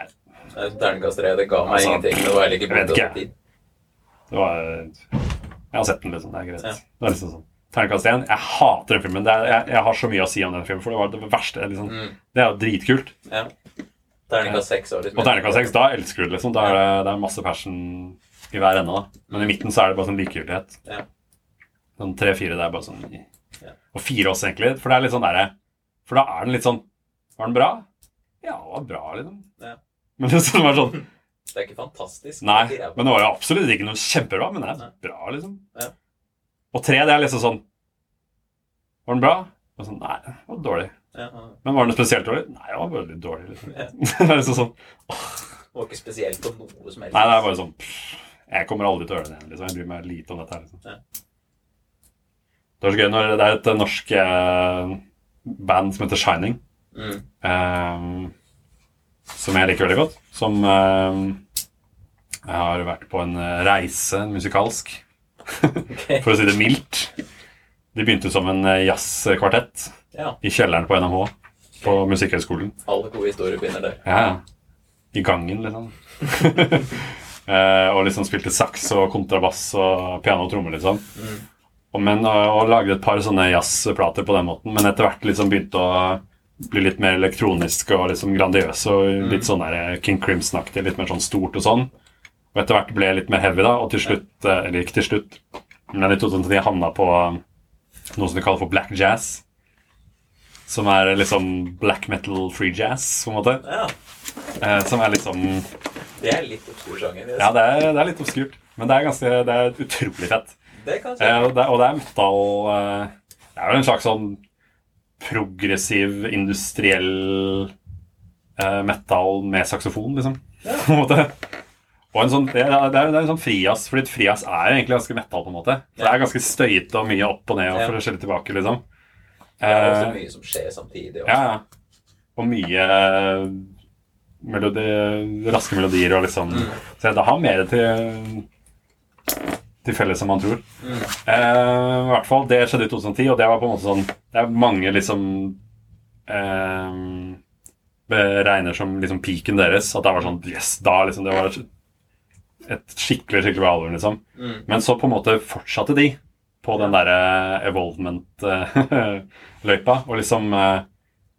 Eh, Terningkast tre, det ga meg Altså, ingenting. Det var heller ikke ikke. opp tid. Det var Jeg har sett den, liksom. Det er greit. Ja. Det er liksom sånn Terningkast 1. Jeg hater den filmen. Det er, jeg, jeg har så mye å si om den filmen, for det var det verste. Liksom. Mm. Det er jo dritkult. Ja. Terningkast seks liksom terningkast seks, da elsker du det, liksom. Da er det, det er masse passion i hver ende, da. Men i midten så er det bare sånn likegyldighet. Ja. Sånn tre-fire, det er bare sånn Ja. Og fire også, egentlig. For det er litt sånn derre For da er den litt sånn Var den bra? Ja, den var bra, liksom. Ja. Men det som er sånn Det er ikke fantastisk. Nei, Det men det var jo absolutt ikke noe kjempebra, men det er bra, liksom. Ja. Og tre, det er liksom sånn Var den bra? Og sånn, Nei, det var dårlig. Men var den spesielt dårlig? Nei, det var veldig dårlig. Liksom. Det er liksom sånn Det var ikke spesielt på noe som helst. Nei, det er bare sånn Jeg kommer aldri til å gjøre det igjen. Liksom. Jeg bryr meg lite om dette her. Liksom. Ja. Det er så gøy når det er et norsk eh, band som heter Shining, Mm. eh, som jeg liker veldig godt. Som eh, jeg har vært på en eh, reise, en musikalsk, for å si det mildt. De begynte som en eh, jazzkvartett Ja. i kjelleren på NMH på Musikkhøgskolen. Alle gode historier begynner der. Ja, ja. I gangen, liksom. eh, og liksom spilte saks og kontrabass og piano og trommer, liksom. Mm. Og, men, og, og lagde et par sånne jazzplater på den måten, men etter hvert liksom begynte å bli litt mer elektronisk og liksom grandiøs og litt sånn der King Crimson-aktig, litt mer sånn stort og sånn. Og etter hvert ble jeg litt mer heavy, da, og til slutt, eh, eller ikke til slutt, men i 2010 havna på noe som de kaller for black jazz. Som er liksom black metal free jazz, på en måte. Ja. Eh, som er liksom Det er litt obskur sjanger. Ja, det er, det er litt obskurt, men det er ganske Det er utrolig fett. Det kan. Eh, og, det, og det er metal eh, Det er jo en slags sånn progressiv, industriell eh, metal med saksofon, liksom. På en måte. Og en sånn, det, er, det, er, en sånn frijazz, fordi et frijazz er jo egentlig ganske metal, på en måte. For det er ganske støyte og mye opp og ned og for å skjelle tilbake, liksom. Det er også mye som skjer samtidig. også. ja, ja. Og mye melodi, raske melodier og liksom Mm. Så det har mer til til felles enn man tror. Mm. Eh, I hvert fall, Det skjedde i 2010, og det var på en måte sånn Det er mange liksom eh, regner som liksom peaken deres. At det var sånn Yes, da liksom Det var et skikkelig skikkelig bra album, liksom. Mm. Men så på en måte fortsatte de på den derre evolvement-løypa. Og liksom eh,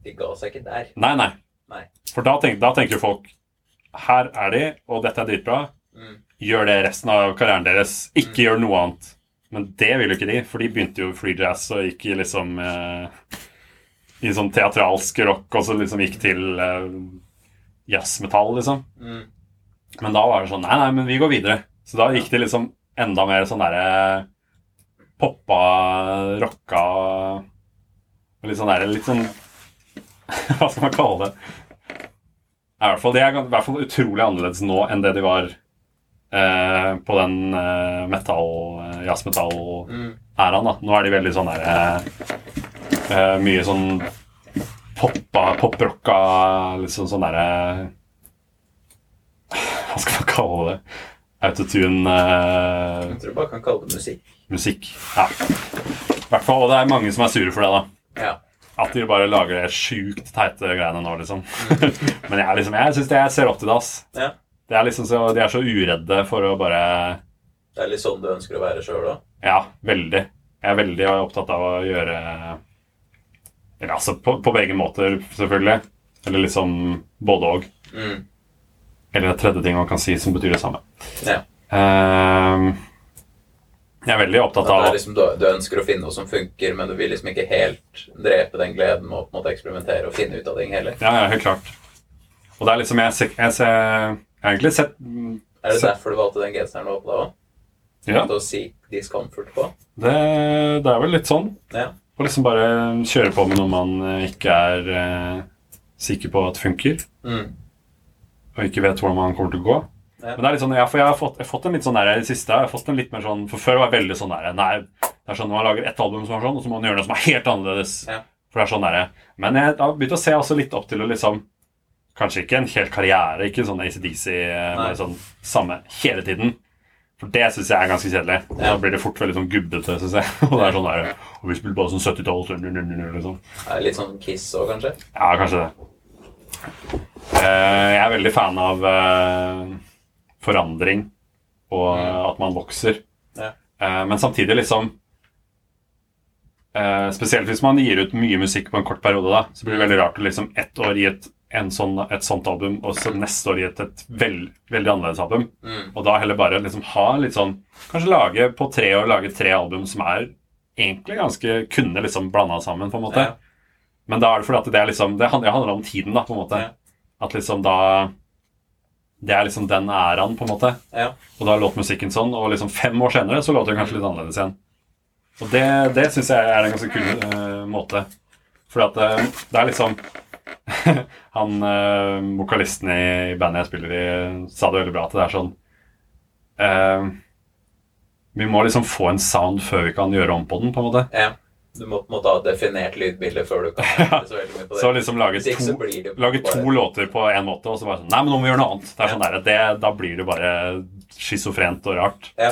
De ga seg ikke der. Nei, nei. Nei. For da, tenk, da tenker jo folk Her er de, og dette er dritbra. Mm. Gjør det resten av karrieren deres. Ikke gjør noe annet. Men det ville jo ikke de, for de begynte jo free jazz og gikk i liksom eh, I sånn teatralsk rock, og så liksom gikk til eh, jazzmetall, liksom. Mm. Men da var det sånn Nei, nei, men vi går videre. Så da gikk det liksom enda mer sånn derre Poppa, rocka og Litt sånn derre Litt sånn Hva skal man kalle det? I hvert fall, De er i hvert fall utrolig annerledes nå enn det de var eh, på den eh, metall, eh, jazzmetall-æraen. Mm. da. Nå er de veldig sånn der eh, Mye sånn poppa, poprocka Liksom sånn derre Hva skal man kalle det? Autotune eh, Jeg tror bare kan kalle det musikk. musikk. Ja. Hvert fall, og det er mange som er sure for det, da. Ja. At de bare lager det sjukt teite greiene nå, liksom. Men jeg, liksom, jeg syns jeg ser opp til det, ass. ja. Det er liksom så, de er så uredde for å bare Det er litt sånn du ønsker å være sjøl òg. Ja, veldig. Jeg er veldig opptatt av å gjøre Eller altså på, på begge måter, selvfølgelig. Eller liksom både og. Mm. Eller en tredje ting man kan si som betyr det samme. Ja. Ehm, jeg er veldig At opptatt det av liksom, du, du ønsker å finne noe som funker, men du vil liksom ikke helt drepe den gleden med å på en måte eksperimentere og finne ut av ting heller. Ja, ja, helt klart. Og det er liksom Jeg, jeg, jeg, jeg har egentlig sett Er det derfor du valgte den genseren nå på deg òg? Ja, Å si discomfort på? det, det er vel litt sånn. Ja. Å liksom bare kjøre på med noe man ikke er eh, sikker på at funker, Mm. Og ikke vet hvordan man kommer til å gå. Ja. Men det er litt sånn, ja, for jeg har fått, jeg har fått en litt sånn der i det siste. Jeg har fått en litt mer sånn, For før var jeg veldig sånn der Nei, det er sånn man lager ett album som er sånn, og så må man gjøre noe som er helt annerledes. Ja. For det er sånn der, Men jeg har begynt å se også litt opp til å liksom Kanskje ikke en hel karriere, ikke sånn ACDC eh, Nei. sånn samme hele tiden. For det syns jeg er ganske kjedelig. Og. Da blir det fort veldig sånn gubbete, syns jeg. Og det er sånn der, og vi spiller bare sånn 70-tall, så nu, nu, nu, nu, liksom. Litt sånn Kiss òg, kanskje? Ja, kanskje det. Eh, jeg er veldig fan av eh, forandring og Mm. at man vokser. Ja. Eh, men samtidig liksom Spesielt hvis man gir ut mye musikk på en kort periode, da, så blir det veldig rart å liksom ett år gi et, en sånn, et sånt album, og så neste år gi et, et veld, veldig annerledes album. Mm. Og da heller bare liksom ha litt sånn Kanskje lage på tre år lage tre album som er egentlig ganske kunne liksom blanda sammen, på en måte. Ja. Men da er det fordi at det er liksom Det handler, om tiden, da, på en måte. Ja. At liksom da Det er liksom den æraen, på en måte. Ja. Og da låt musikken sånn, og liksom fem år senere så låter den kanskje litt annerledes igjen. Og det, det syns jeg er en ganske kul uh, måte. Fordi at uh, det er liksom Han uh, vokalisten i bandet jeg spiller i, sa det veldig bra at det er sånn Vi må liksom få en sound før vi kan gjøre om på den, på en måte. ja. Du må på en måte ha definert lydbildet før du kan endre så veldig mye på det. Så liksom lage to, lage to låter på én måte, og så bare sånn Nei, men nå må vi gjøre noe annet. Det er Ja. sånn der, det, Da blir det bare schizofrent og rart. Ja.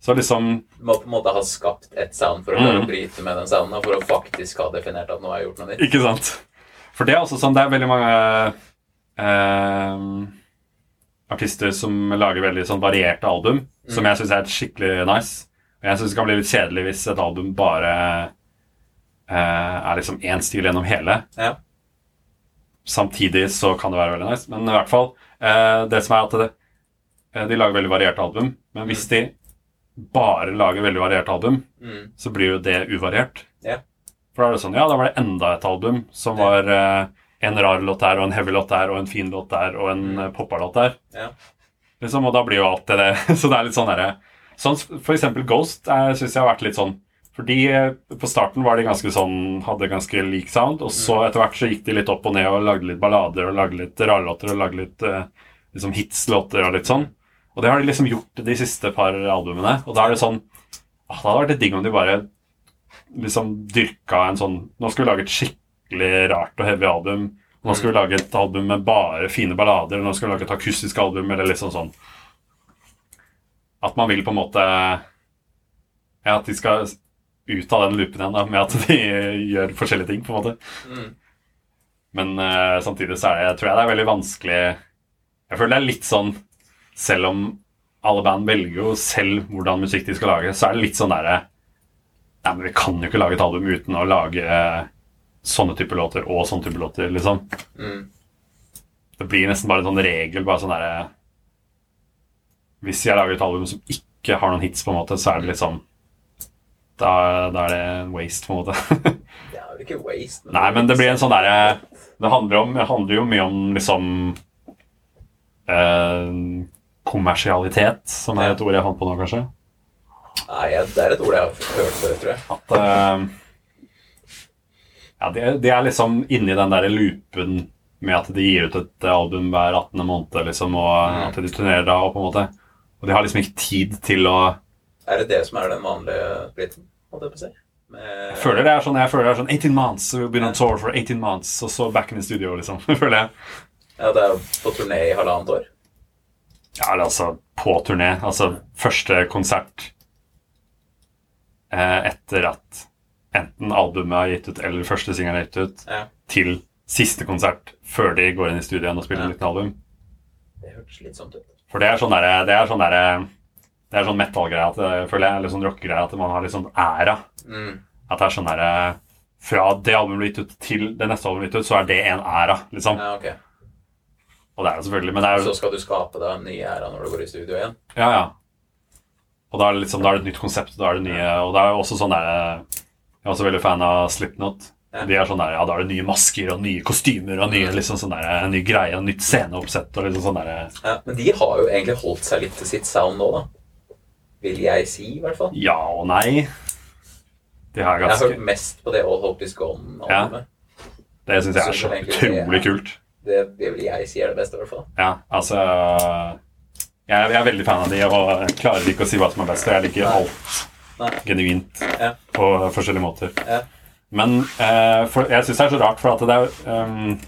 Så liksom Du må på en måte ha skapt et sound for å Mm. bryte med den sounden, og for å faktisk ha definert at nå har jeg gjort noe nytt. Ikke sant? For det er også sånn Det er veldig mange eh, artister som lager veldig sånn varierte album, som Mm. jeg syns er skikkelig nice. Jeg syns det kan bli litt kjedelig hvis et album bare eh, er liksom én stil gjennom hele. Ja. Samtidig så kan det være veldig nice. Men i hvert fall eh, Det som er at det, eh, de lager veldig varierte album. Men hvis de bare lager veldig varierte album, Mm. så blir jo det uvariert. Ja. For da er det sånn, ja, da var det enda et album som Ja. var eh, en rar låt der, og en heavy låt der, og en fin låt der, og en Mm. mm. poppa-låt der. Ja. Liksom, og da blir jo alt det det. Så det er litt sånn derre sånn, For eksempel Ghost uh, syns jeg har vært litt sånn Fordi eh, på starten var de ganske sånn Hadde ganske lik sound, og så Mm. etter hvert så gikk de litt opp og ned og lagde litt ballader og lagde litt rarlåter og lagde litt eh, liksom hitslåter og litt sånn. Og det har de liksom gjort de siste par albumene, og da er det sånn ah, Det hadde vært litt digg om de bare liksom dyrka en sånn Nå skal vi lage et skikkelig rart og heavy album. Nå skal vi lage et album med bare fine ballader, nå skal vi lage et akustisk album, eller liksom sånn At man vil på en måte Ja, at de skal ut av den loopen igjen, da, med at de gjør forskjellige ting, på en måte. Mm. Men uh, samtidig så er det, tror jeg det er veldig vanskelig Jeg føler det er litt sånn Selv om alle band velger jo selv hvordan musikk de skal lage, så er det litt sånn derre Nei, men vi kan jo ikke lage et album uten å lage eh, sånne typer låter og sånne typer låter, liksom. Mm. Det blir nesten bare en sånn regel, bare sånn derre Hvis jeg lager et album som ikke har noen hits, på en måte, så er det liksom Da, da er det en waste, på en måte. Det er jo ikke waste. Nei, men det blir en sånn derre Det handler, om, det handler jo mye om liksom eh, Kommersialitet, som er et ord jeg fant på nå, kanskje. Nei, det er et ord jeg har hørt før, tror jeg. At eh, Ja, de, de er liksom inni den derre loopen med at de gir ut et album hver 18. måned, liksom, og Mm. at de turnerer da, og på en måte Og de har liksom ikke tid til å Er det det som er den vanlige splitten? Si? Jeg føler det er sånn, jeg føler det er sånn 18 months, we've been on tour for 18 months, og så back in the studio, liksom. føler jeg. Ja, det er jo på turné i halvannet år. Ja, eller altså på turné. Altså første konsert eh, etter at enten albumet er gitt ut, eller første singelen er gitt ut, Ja. til siste konsert før de går inn i studioen og spiller Ja. et nytt album. Det hørtes litt sånn ut. For det er sånn derre Det er sånn derre Det er sånn metal-greie, føler jeg, eller sånn rockegreie, at man har litt sånn æra. Mm. At det er sånn derre Fra det albumet blir gitt ut til det neste albumet blir gitt ut, så er det en æra, liksom. Ja, okay. Og det er det selvfølgelig, men det er Så skal du skape deg en ny æra når du går i studio igjen? Ja, ja. Og da er det liksom, da er det et nytt konsept, da er det nye Og det er også sånn der Jeg er også veldig fan av Slipknot. Ja. De er sånn der, ja, Da er det nye masker og nye kostymer og nye, liksom sånn der, en ny greie og nytt sceneoppsett og liksom sånn der Ja, Men de har jo egentlig holdt seg litt til sitt sound nå, da. Vil jeg si, i hvert fall. Ja og nei. De har Jeg har hørt mest på det All Hope Is Gone-albumet. Det syns jeg er så utrolig kult. Det, det vil jeg si er det beste, i hvert fall. Ja, altså jeg, er- jeg er veldig fan av de, og klarer ikke å si hva som er best. og Jeg liker alt Nei. genuint Ja. på forskjellige måter. Ja. Men eh, for, jeg syns det er så rart, for at det er um,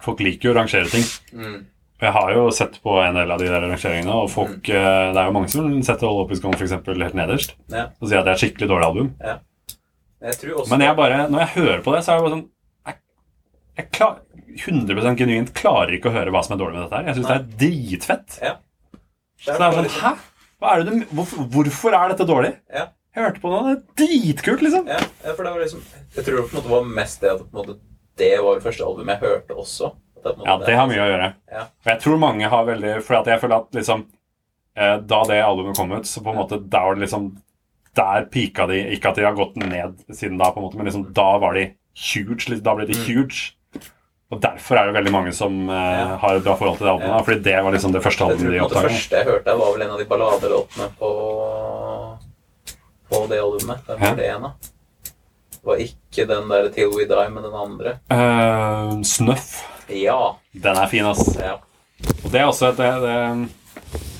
Folk liker jo å rangere ting. Mm. Jeg har jo sett på en del av de der rangeringene, og folk, Mm. eh, det er jo mange som setter All Up Is Gone eksempel, helt nederst Ja. og sier at det er et skikkelig dårlig album. Jeg også Men jeg bare, når jeg hører på det, så er det bare sånn Jeg, jeg klar, 100 genuint klarer ikke å høre hva som er dårlig med dette her. Jeg syns det er dritfett. Ja. Så det er sånn Hæ? Er det du, hvorfor, hvorfor er dette dårlig? Ja. Jeg hørte på noe, det er dritkult, liksom. Ja, ja, for det var liksom Jeg tror det på en måte var mest det at på en måte, det var det første albumet jeg hørte også. At det, på en Ja, det har mye å gjøre. Ja. Og jeg tror mange har veldig For at jeg føler at liksom eh, Da det albumet kom ut, så på en måte Da var det liksom Der pika de Ikke at de har gått ned siden da, på en måte, men liksom da var de huge. Liksom, da ble de Mm. huge. Og derfor er det veldig mange som eh, Ja. har et bra forhold til det albumet. Ja. Fordi det var liksom det første Jeg tror albumet de en Det første jeg hørte, var vel en av de balladelåtene på På det albumet. Hvem Ja. var det en av? Det var ikke den der 'Till We Die', men den andre. Uh, Snuff. Ja. Den er fin, ass. ja. Og det er også et det, det,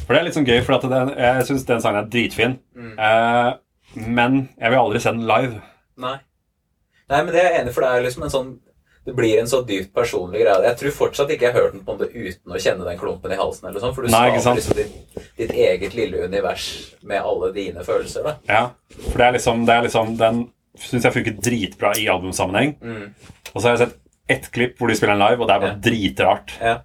For det er litt sånn gøy, for at det, jeg syns den sangen er dritfin. Mm. Uh, men jeg vil aldri se den live. Nei. Nei, men det er jeg enig for det er liksom en sånn det blir en så dypt personlig greie. Jeg tror fortsatt ikke jeg har hørt den på en måte uten å kjenne den klumpen i halsen. eller sånn, For du skaper liksom ditt, ditt eget lille univers med alle dine følelser. da. Ja, for det er liksom, det er liksom Den syns jeg funker dritbra i albumsammenheng. Mm. Og så har jeg sett ett klipp hvor de spiller den live, og det er bare Ja. dritrart. Ja.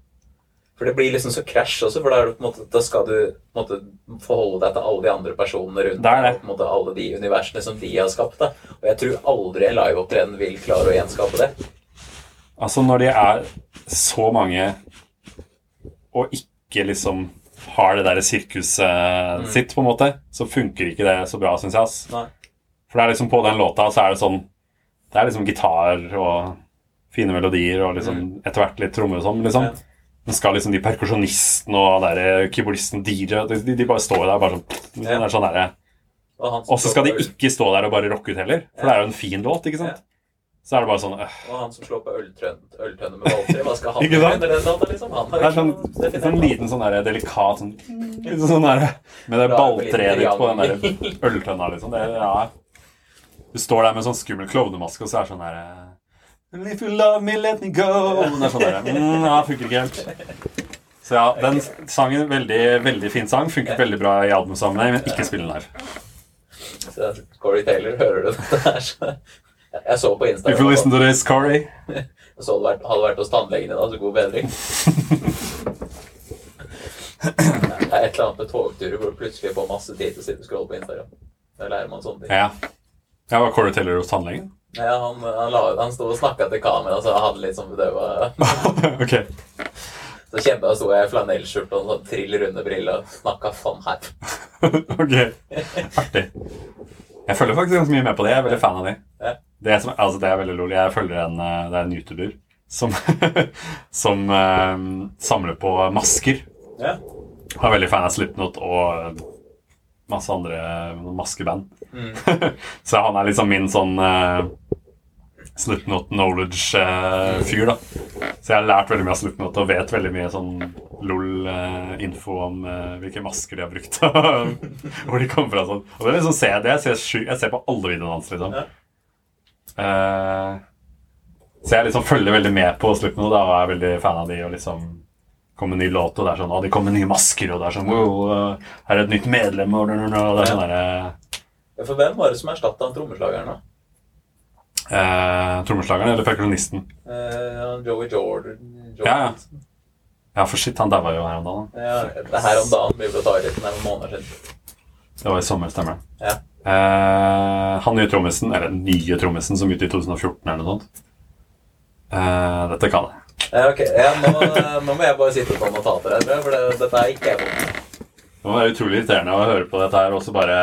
For det blir liksom så krasj også, for da, er det på en måte, da skal du på en måte, forholde deg til alle de andre personene rundt Det det. og på en måte alle de universene som de har skapt. Da. Og jeg tror aldri en liveopptreden vil klare å gjenskape det. Altså, når de er så mange og ikke liksom har det der sirkuset sitt, på en måte, så funker ikke det så bra, syns jeg. ass. Nei. For det er liksom på den låta så er det sånn Det er liksom gitar og fine melodier og liksom etter hvert litt trommer og sånn, liksom. Ja. Men skal liksom de perkusjonistene og der keyboardisten DJ de, de bare står der bare sånn Ja. sånn derre Og, så skal de ikke stå der og bare rocke ut heller, for det er jo en fin låt, ikke sant? Så er det bare sånn øh. Og han som slår på øltønne med balltre, hva skal han gjøre under den? Liksom? Det er sånn, definert sånn liten sånn der delikat sånn, liksom sånn der, Med det balltreet ditt på den der øltønna, liksom. Det, ja. Du står der med sånn skummel klovnemaske, og så er det sånn der And if you love me, let me go. Det er sånn der. Mm, ja, funker ikke helt. Så ja, den sangen, veldig, veldig fin sang. Funker veldig bra i albumsammenheng, men ikke spille live. Så Corey Taylor, hører du det her? Så jeg så på Instagram If you listen to this, Kari. Så hadde vært, hadde vært hos tannlegen din, altså god bedring. Det er et eller annet med togturer hvor du plutselig får masse tid til å sitte og scrolle på Instagram. Da lærer man sånne ting. Ja. Jeg var Corey Teller hos tannlegen. Ja, han, han, la, han sto og snakka til kamera, så han litt sånn bedøva okay. Så kjempa sto jeg i flanellskjorte og sånn trill runde briller og snakka sånn her. ok. Artig. Jeg følger faktisk ganske mye med på det. Jeg er veldig fan av det. Det er, som, altså det er veldig lol. Jeg følger en, eh, det er en YouTuber som, som uh, samler på masker. Ja. Jeg er veldig fan av Slipknot og masse andre maskeband. Mm. så han er liksom min sånn uh, Slipknot knowledge-fyr, da. Så jeg har lært veldig mye av Slipknot og vet veldig mye sånn LOL-info om uh, hvilke masker de har brukt. Hvor de kommer fra. sånn. Og det liksom ser jeg, det jeg, ser, jeg ser på alle videoene hans, liksom. Ja. Eh, så jeg liksom følger veldig med på Slipknot da, og er veldig fan av de og liksom kommer en ny låt, og det er sånn Å, de kommer med nye masker, og det er sånn Wow, uh, her er et nytt medlem, og det er sånn derre Ja, For hvem var det som erstatta trommeslageren, da? eh, Trommeslageren eller perkusjonisten? Eh, Joey Jordan? Jordan. Ja, ja. Ja, for shit, han daua jo her om dagen. Ja, det er her om dagen blir ble tatt litt, det er noen måneder siden. Det var i sommer, stemmer det. Ja. Eh, han nye trommisen, eller den nye trommisen som ute i 2014 eller noe sånt. Uh, dette kan jeg. Uh, ok. Ja, nå, nå må jeg bare sitte på notater her, for det, dette er ikke jeg på. Det må være utrolig irriterende å høre på dette her og så bare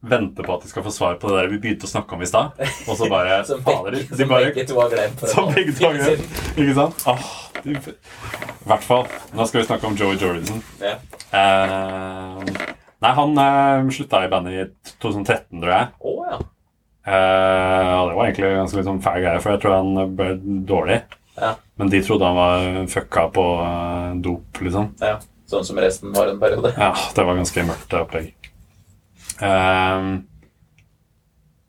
vente på at de skal få svar på det der vi begynte å snakke om i stad. Og så bare Som begge, de bare begge to har glemt. Som begge to har glemt. Ikke sant? De, I hvert fall. Nå skal vi snakke om Joey Jordansen. Ja. Eh, nei, han uh, slutta i bandet i 2013, tror jeg. Oh, ja. Uh, det var egentlig ganske sånn fæl greie, for jeg tror han ble dårlig. Ja. Men de trodde han var fucka på uh, dop, liksom. ja. Sånn som resten var en periode. Ja, det var ganske mørkt opplegg. Uh,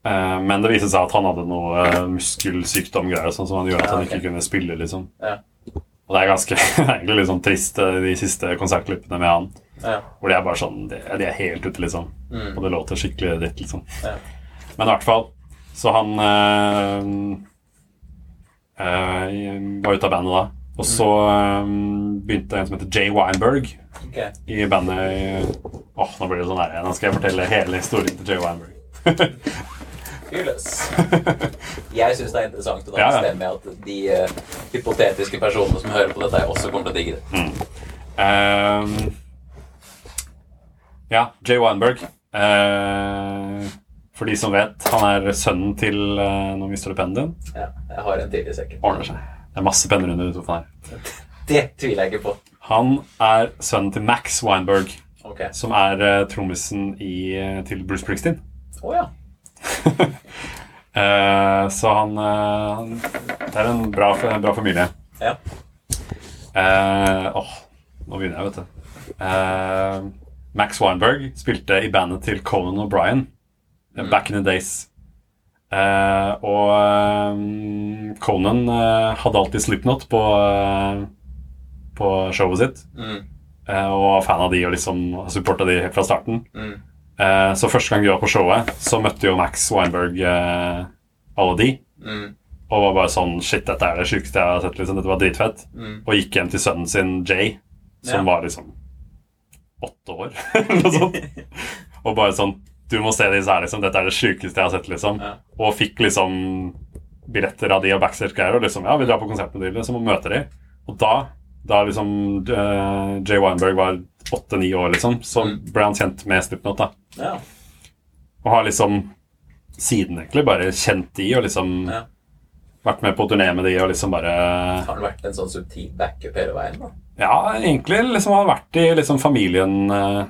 eh, men det viste seg at han hadde noe muskelsykdom-greier sånn som han gjorde at han ikke kunne spille, liksom. Ja. Og det er ganske egentlig litt sånn trist, eh, de siste konsertklippene med han. Ja. Hvor de er bare sånn De, det er helt ute, liksom. Mm. Og det låter skikkelig dritt, liksom. Ja. Men i hvert fall Så han øh, øh, var ute av bandet da. Og så øh, begynte en som heter Jay Weinberg okay. i bandet Åh, nå blir det sånn her Nå skal jeg fortelle hele historien til Jay Weinberg. Jeg syns det er interessant, å da Ja, ja. bestemmer at de uh, hypotetiske personene som hører på dette, også kommer til å digge det. Ehm, ja, Jay Weinberg. Eh, for de som vet, han er sønnen til eh, du pennen din. Ja, jeg har en til i sekken. Ordner seg. Det er masse penner under sofaen her. Det tviler jeg ikke på. Han er sønnen til Max Weinberg, okay. som er eh, trommisen eh, til Bruce Springsteen. Oh, ja. Eh, så han, eh, han Det er en bra, en bra familie. Ja. Eh, åh, nå begynner jeg, vet du. Eh, Max Weinberg spilte i bandet til Conan O'Brien mm. back in the days. Uh, og um, Conan uh, hadde alltid Slipknot på, uh, på showet sitt. Mm. eh, og var fan av de og liksom supporta de helt fra starten. Mm. Eh, så første gang vi var på showet, så møtte jo Max Weinberg eh, alle de. Mm. Og var bare sånn Shit, dette er det sjukeste jeg har sett. liksom, Dette var dritfett. Mm. Og gikk hjem til sønnen sin Jay, som Ja. var liksom åtte år, noe sånt. Og bare sånn Du må se disse her, liksom. Dette er det sjukeste jeg har sett, liksom. Ja. Og fikk liksom billetter av de og backstage-greier. Og liksom Ja, vi drar på konsert med de, liksom, og møter de. Og da, da liksom uh, Jay Weinberg var åtte-ni år, liksom, så Mm. ble han kjent med Slipknot, da. Ja. Og har liksom siden egentlig bare kjent de og liksom Ja. Vært med på turné med de og liksom bare Har han vært en sånn subtil backup hele veien? da? Ja, egentlig liksom har vært i liksom familien eh,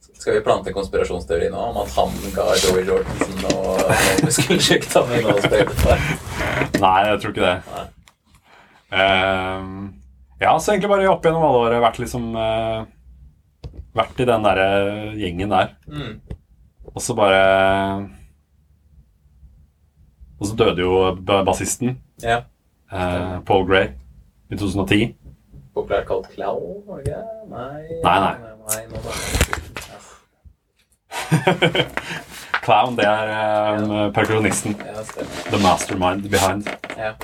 Skal vi plante konspirasjonsteori nå om at han ga Joey Jordansen og muskelsykdommen noe? Nei, jeg tror ikke det. Ehm, ja, så egentlig bare opp gjennom alle året vært liksom uh, Vært i den derre gjengen der. Mm. Og så bare Og så døde jo bassisten, Ja. eh, Paul Gray, i 2010. Populært kalt Clown, var det ikke? Nei. Nei, nei. Clown, det er eh, perkusjonisten. Ja. The mastermind behind. Ja.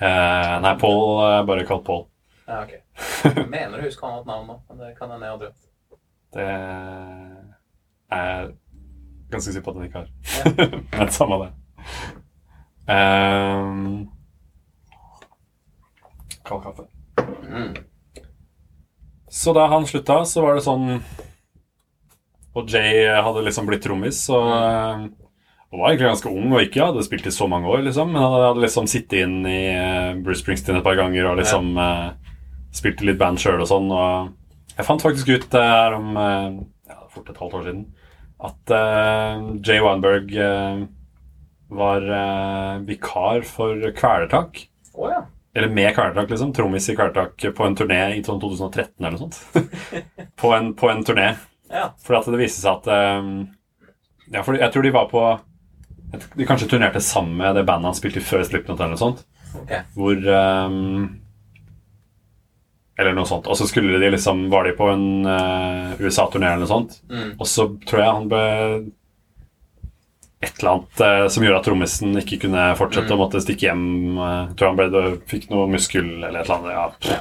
Eh, nei, Paul er bare kalt Paul. ja, ok. Jeg mener du husker han har et navn nå, men det kan hende jeg har drømt. Det er jeg ganske sikker på at han ikke har. Men samme det. Um, Kald kaffe. Mm. Så da han slutta, så var det sånn Og Jay hadde liksom blitt trommis, så eh, Og var egentlig ganske ung og ikke hadde spilt i så mange år, liksom. Men han hadde liksom sittet inn i eh, Bruce Springsteen et par ganger og liksom spilt spilte litt band sjøl og sånn. Og jeg fant faktisk ut eh, her om eh, ja, fort et halvt år siden at uh, Jay Weinberg eh, var uh, vikar for Kvelertak. Oh, ja. Eller med Kvelertak, liksom. Trommis i Kvelertak på en turné i sånn 2013 eller noe sånt. på, en, på en turné. Ja. For at det viste seg at um, Ja, for jeg tror de var på De kanskje turnerte sammen med det bandet han spilte i før Slipknot eller noe sånt. Okay. Hvor um, Eller noe sånt. Og så skulle de liksom Var de på en uh, USA-turné eller noe sånt. Mm. Og så tror jeg han ble et eller annet eh, som gjorde at trommisen ikke kunne fortsette Mm. og måtte stikke hjem. eh, Jeg tror han ble, fikk noe muskel eller et eller annet. Ja.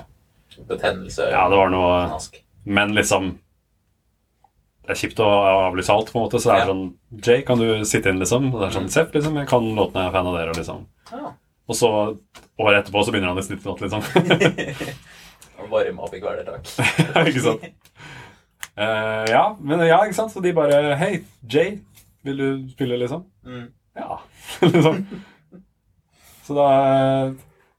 Betennelse. ja det var noe Knask. Men liksom Det er kjipt å avlyse alt, på en måte. Så det er Ja. sånn Jay, kan du sitte inn, liksom? Og det er sånn Mm. Seff, liksom. Jeg kan låtene, jeg er fan av dere, liksom. Ja. Og så året etterpå så begynner han i snittlåt, liksom. Varme opp i kvelertak. ikke sant? Uh, ja, men ja, ikke sant? Så de bare Hei, Jay, vil du spille, liksom? Mm. Ja. liksom. Så da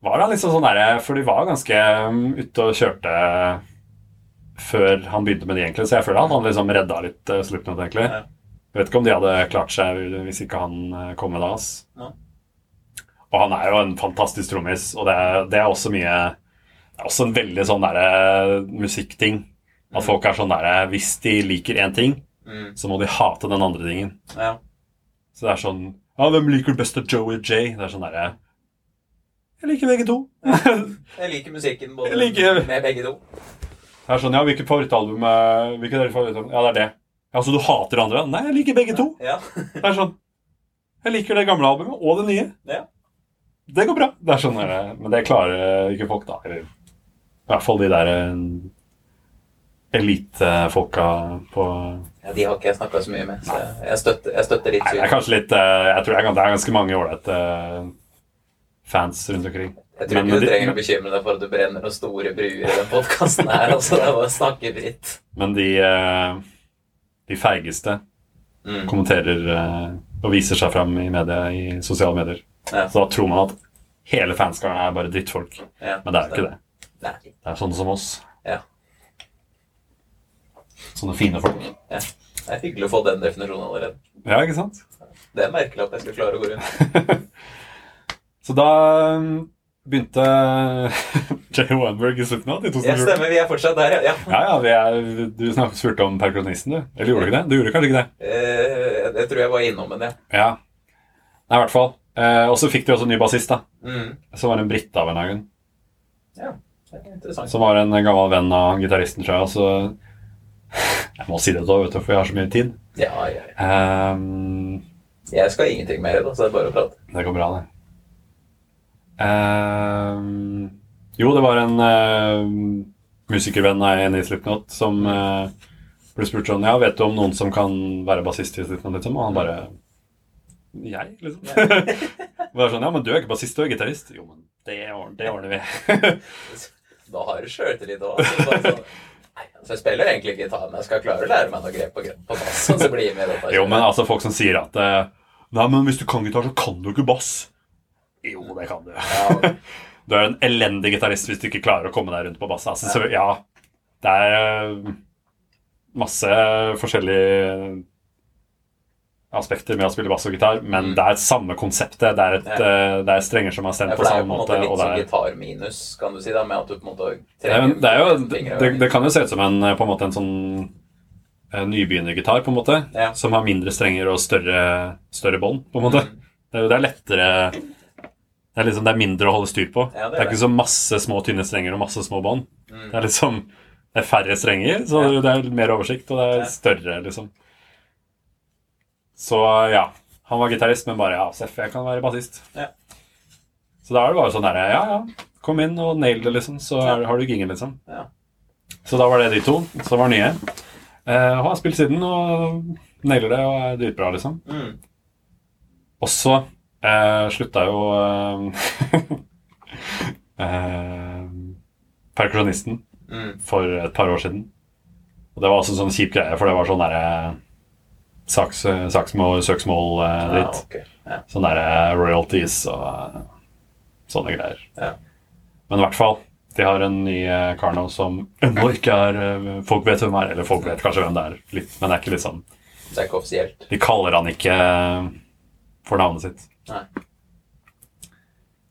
var han liksom sånn derre For de var ganske um, ute og kjørte før han begynte med de, egentlig. Så jeg føler han, han liksom redda litt uh, Slipknot, egentlig. Ja. Jeg vet ikke om de hadde klart seg hvis ikke han uh, kom med da. Ja. Og han er jo en fantastisk trommis, og det er, det er også mye Det er også en veldig sånn derre musikkting. At folk er sånn derre Hvis de liker én ting, Mm. så må de hate den andre tingen. Ja. Så det er sånn Ja, hvem liker du best av Joey Jay? Det er sånn derre Jeg liker begge to. Jeg liker musikken både liker- med begge to. Det er sånn, ja, Hvilket favorittalbum Hvilket er ditt favorittalbum? Ja, det er det. Ja, Så du hater det andre? Nei, jeg liker begge to. Ja. Det er sånn Jeg liker det gamle albumet og det nye. Ja. Det går bra. Det er sånn, der, Men det klarer ikke folk, da. Eller i hvert fall de der eh, elitefolka på ja. De har ikke jeg snakka så mye med, så jeg, støtter, jeg støtter ditt Nei, det er kanskje litt eh, Jeg tror det er, ganske mange ålreite eh, fans rundt omkring. Jeg tror ikke du trenger å bekymre deg for at du brenner noen store bruer i den podkasten her. Altså, det bare å snakke dritt. Men de, eh, de feigeste Mm. kommenterer og viser seg fram i media i sosiale medier. Ja. Så da tror man at hele fanskaren er bare drittfolk. Ja, Men det er jo ikke det. Nei. Det er sånne som oss. Ja. Sånne fine folk. Ja. Det er hyggelig å få den definisjonen allerede. Ja, ikke sant? Det er merkelig at jeg skal klare å gå rundt. Så da um, begynte Jay Weinberg i Slipknot i Ja, stemmer. Vi er fortsatt der, ja. ja. Ja, er, Du spurte om perkusjonisten, du. Eller gjorde du ikke det? Du gjorde kanskje ikke det? Eh, jeg tror jeg var innom en, ja. Ja. Nei, i hvert fall. Eh, og så fikk de også en ny bassist, da. Mm. Som var en brite av en hagen. Ja, det er interessant. Som var en gammel venn av gitaristen, tror jeg. Så Jeg må si det da, vet du, for jeg har så mye tid. Ja, ja, ja. Um, Jeg skal ingenting mer, da, så det er bare å prate. det går bra, det. Um, jo, det var en uh, musikervenn av en i Slipknot som uh, ble spurt sånn Ja, vet du om noen som kan være bassist i Slipknot, liksom? Og han bare Jeg, liksom. bare sånn Ja, men du er ikke bassist, du er gitarist. Jo, men det, ordner- det ordner vi. Da har du sjøltillit òg. Altså, jeg spiller egentlig gitar, men jeg skal klare å lære meg noe grep på, på bass. Så blir jeg med dette. Jo, men altså folk som sier at eh, Nei, men hvis du kan gitar, så kan du ikke bass. Jo, det kan du. Ja, Du er en elendig gitarist hvis du ikke klarer å komme deg rundt på bass. Altså, så, ja, det er eh, masse forskjellige aspekter med å spille bass og gitar, men Mm. det er samme konseptet. Det er, et, Ja. uh, det er strenger som er Ja, stemt samme på det er på en måte. måte litt sånn er, gitarminus, kan du si, da, med at du på en måte det, er, det, er jo, det, det, det kan jo se ut som en, på en måte en sånn eh, nybegynnergitar, på en måte, Ja. som har mindre strenger og større, større bånd, på en måte. Mm. Det er, er lettere det er, liksom, det er mindre å holde styr på. Det er er ikke så masse små, tynne strenger og masse små bånd. Mm. Det er liksom det er færre strenger, så det er mer oversikt, og det er større, liksom. Så ja, han var gitarist, men bare ja, Seff, jeg kan være bassist. Ja. Så da er det bare sånn derre Ja, ja, kom inn og nail det, liksom, så er, har du gingen, liksom. Ja. Så da var det de to som var nye. Eh, og har spilt siden og nailer det og er dritbra, liksom. Mm. Og så eh, slutta jo eh, eh, perkusjonisten Mm. for et par år siden. Og det var også en sånn kjip greie, for det var sånn derre saks, saksmål, søksmål eh, Ja, dritt. ok. Ja. Sånne der, royalties og uh, sånne greier. Ja. Men i hvert fall, de har en ny eh, kar nå som ennå ikke er eh, Folk vet hvem er, eller folk vet kanskje hvem det er, litt, men det er ikke liksom Det er ikke offisielt. De kaller han ikke eh, for navnet sitt. Nei.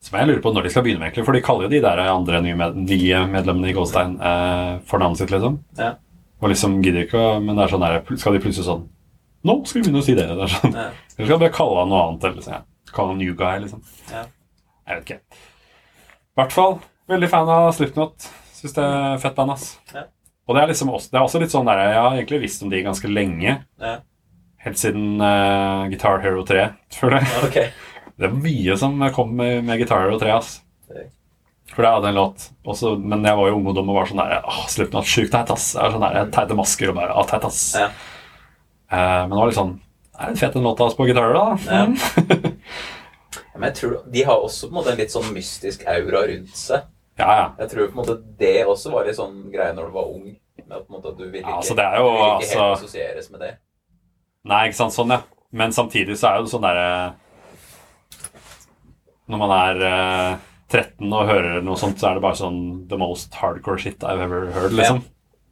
Som jeg lurer på når de skal begynne med, egentlig, for de kaller jo de der andre nye, med, nye medlemmene i Goldstein eh, for navnet sitt, liksom. Ja. Og liksom gidder ikke å Men det er sånn der, skal de plutselig sånn Nå skal vi begynne å si det. det er sånn. Ja. Skal vi bare kalle han noe annet? Eller liksom, ja. Kalle han new guy, liksom. Ja. Jeg vet ikke. I hvert fall veldig fan av Slipknot. Syns det er fett band, ass. Ja. Og det er liksom også, det er også litt sånn der Jeg har egentlig visst om de ganske lenge. Ja. Helt siden uh, Guitar Hero 3, føler jeg. Ja, ok. Det er mye som kom med, med Guitar Hero 3, ass. For det hadde en låt også, Men jeg var jo ung og dum og var sånn der Åh, Slipknot, sjukt teit, ass. Jeg er sånn der, Teite masker og bare Å, teit, ass. Ja. Eh, men det var litt sånn Det er litt fett den låta hans på gitar, da. Ja. Men jeg tror De har også på en måte en litt sånn mystisk aura rundt seg. ja, ja. Jeg tror på en måte det også var litt sånn greie når du var ung. Med at på en måte du ville Ja, ikke, altså, det jo, du ville ikke helt altså- assosieres med det. Nei, ikke sant, sånn, ja. Men samtidig så er jo det sånn derre Når man er eh, 13 og hører noe sånt, så er det bare sånn The most hardcore shit I've ever heard, liksom.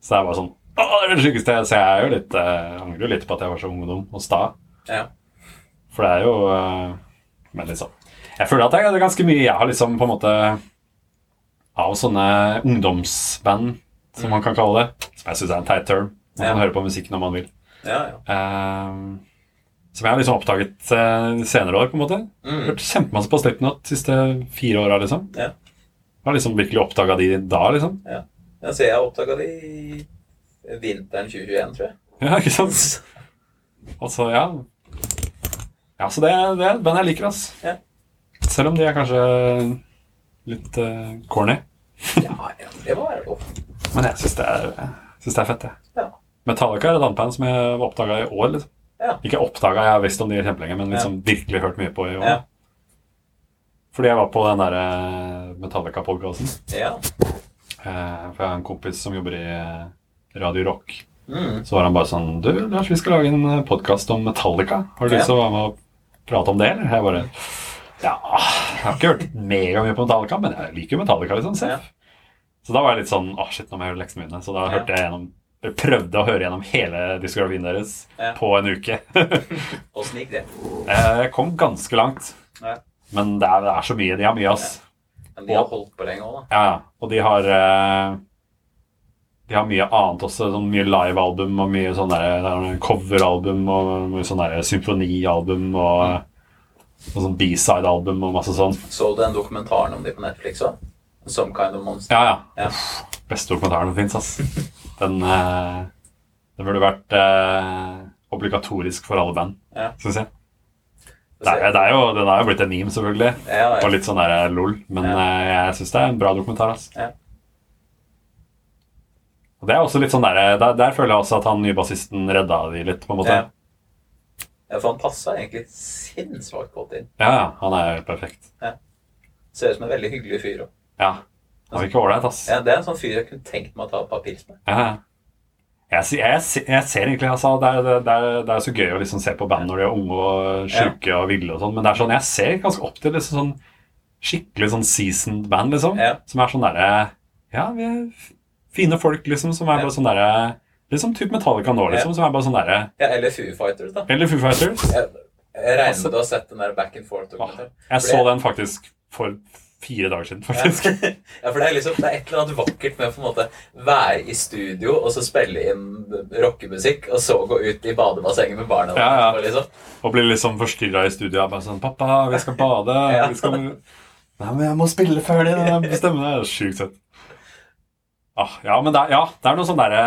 Så det er bare sånn Å, det sjukeste! Så jeg er jo litt eh, angrer jo litt på at jeg var så ungdom og sta. Ja. For det er jo eh, Men liksom Jeg føler at jeg hadde ganske mye jeg har liksom på en måte Av sånne ungdomsband, som man kan kalle det. Som jeg syns er en teit term. Man kan Ja. høre på musikk når man vil. Ja, ja. Eh, som jeg har liksom oppdaget eh, senere år, på en måte. Mm. Hørt kjempemasse på Slipknot de siste fire åra, liksom. Ja. Har liksom virkelig oppdaga de da, liksom. Ja, så jeg oppdaga de i vinteren 2021, tror jeg. Ja, ikke sant? Altså, ja. Ja, så det, det er et band jeg liker, ass. Ja. Selv om de er kanskje litt uh, corny. Ja, det må være lov. Men jeg syns det, det er fett, jeg. Ja. Metallica er et annet band som jeg oppdaga i år. liksom. Ja. Ikke oppdaga, jeg har visst om de kjempelenge, men liksom virkelig hørt mye på i år. Ja. Fordi jeg var på den der eh, Metallica-podkasten. Ja. Eh, for jeg har en kompis som jobber i eh, Radio Rock. Mm. Så var han bare sånn Du, Lars, vi skal lage en podkast om Metallica. Har du lyst til å være med og prate om det, eller? Jeg bare Ja, jeg har ikke hørt megamye på Metallica, men jeg liker Metallica, liksom. Selv. Så da var jeg litt sånn Å, shit, nå må jeg gjøre leksene mine. Så da Ja. hørte jeg gjennom prøvde å høre gjennom hele diskografien deres Ja. på en uke. Åssen gikk det? Jeg kom ganske langt. Ja. Men det er, det er så mye. De har mye, ass. Men de har holdt på lenge òg, da. Ja, og de har eh, De har mye annet også. Sånn mye livealbum og mye sånn er coveralbum og mye sånn symfonialbum og, og sånn B-side-album og masse sånn. Så du den dokumentaren om de på Netflix òg? Some Kind of Monster. Ja, ja. Ja. Beste dokumentaren som fins, ass. Den, eh, den burde vært eh, obligatorisk for alle band, Ja. syns jeg. Det er, det er jo, den har jo blitt en meme, selvfølgelig. Ja, Og litt sånn der lol. Men Ja. eh, jeg syns det er en bra dokumentar. ass. Ja. Og det er også litt sånn der, der, der føler jeg også at han nye bassisten redda de litt, på en måte. Ja. ja, for han passa egentlig sinnssvakt godt inn. Ja, ja, han er jo perfekt. Ser ut som en veldig hyggelig fyr òg. Ja. Han virker ålreit, ass. Ja, det er en sånn fyr jeg kunne tenkt meg å ta et par pils med. Ja, ja. Jeg, jeg, jeg ser egentlig altså, det, er, det, er, det er så gøy å liksom se på band når de er unge og sjuke og ville og sånn, men det er sånn, jeg ser ganske opp til liksom sånn skikkelig sånn seasoned band, liksom. Ja. Som er sånn derre Ja, vi er fine folk, liksom, som er bare sånn derre Liksom type Metallica nå, liksom, som er bare sånn derre Ja, eller Foo Fighters, da. Eller Foo Fighters. Jeg, jeg regner med du har sett den der Back and Forth-dokumentaren. Jeg så den faktisk for fire dager siden, faktisk. Ja. ja, for det er liksom Det er et eller annet vakkert med å på en måte være i studio og så spille inn rockemusikk, og så gå ut i badebassenget med barna. Ja, ja. Og, Liksom. Og bli liksom forstyrra i studio. Jeg bare sånn 'Pappa, vi skal bade.' Ja. Vi skal... Nei, men jeg må spille ferdig den stemmen. Det er sjukt søtt. Ah, ja, men det ja, det er noe sånn derre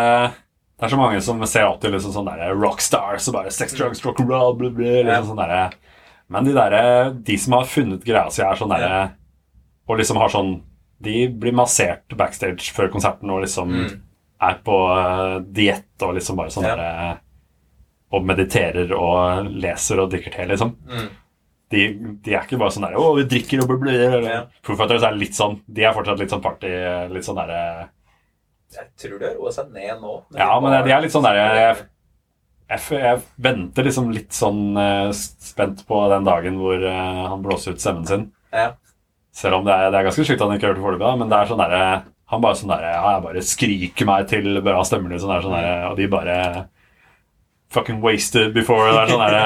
Det er så mange som ser opp til liksom sånn derre rockstars og bare sex, drugs, rock and roll, blah, blah, liksom Ja. sånn derre Men de derre De som har funnet greia si, er sånn derre Og liksom har sånn De blir massert backstage før konserten og liksom Mm. er på uh, diett og liksom bare sånn Ja. derre Og mediterer og leser og drikker te, liksom. Mm. De, de er ikke bare sånn der 'Å, vi drikker og blir blide'. Ja. Foo Fighters er litt sånn De er fortsatt litt sånn party, litt sånn derre Jeg tror det har roa seg ned nå. Ja, men de er litt sånn der jeg, jeg, jeg venter liksom litt sånn eh, spent på den dagen hvor eh, han blåser ut stemmen sin. Ja. Selv om det er, det er ganske sjukt han ikke har hørt det foreløpig, men det er sånn derre Han bare sånn derre Ja, jeg bare skriker meg til bra stemmer, liksom. Sånn derre Og de bare Fucking wasted before. Det er sånn derre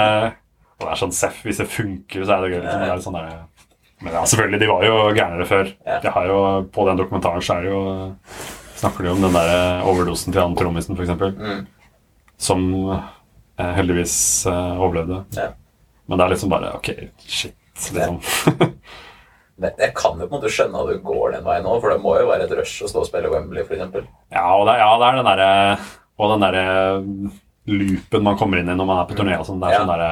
Og det er sånn Seff, hvis det funker, så er det gøy, liksom. Det er sånn der, Men ja, selvfølgelig, de var jo gærnere før. Ja. De har jo På den dokumentaren så er det jo Snakker de om den der overdosen til han trommisen, eksempel Mm. som eh, heldigvis eh, overlevde. Ja. Men det er liksom bare Ok, shit, liksom. Men jeg kan jo på en måte skjønne at du går den veien nå, for det må jo være et rush å stå og spille Wembley, f.eks. ja, og det, ja, det er den derre Og den derre loopen man kommer inn i når man er på turné og sånn. Det er Ja. sånn derre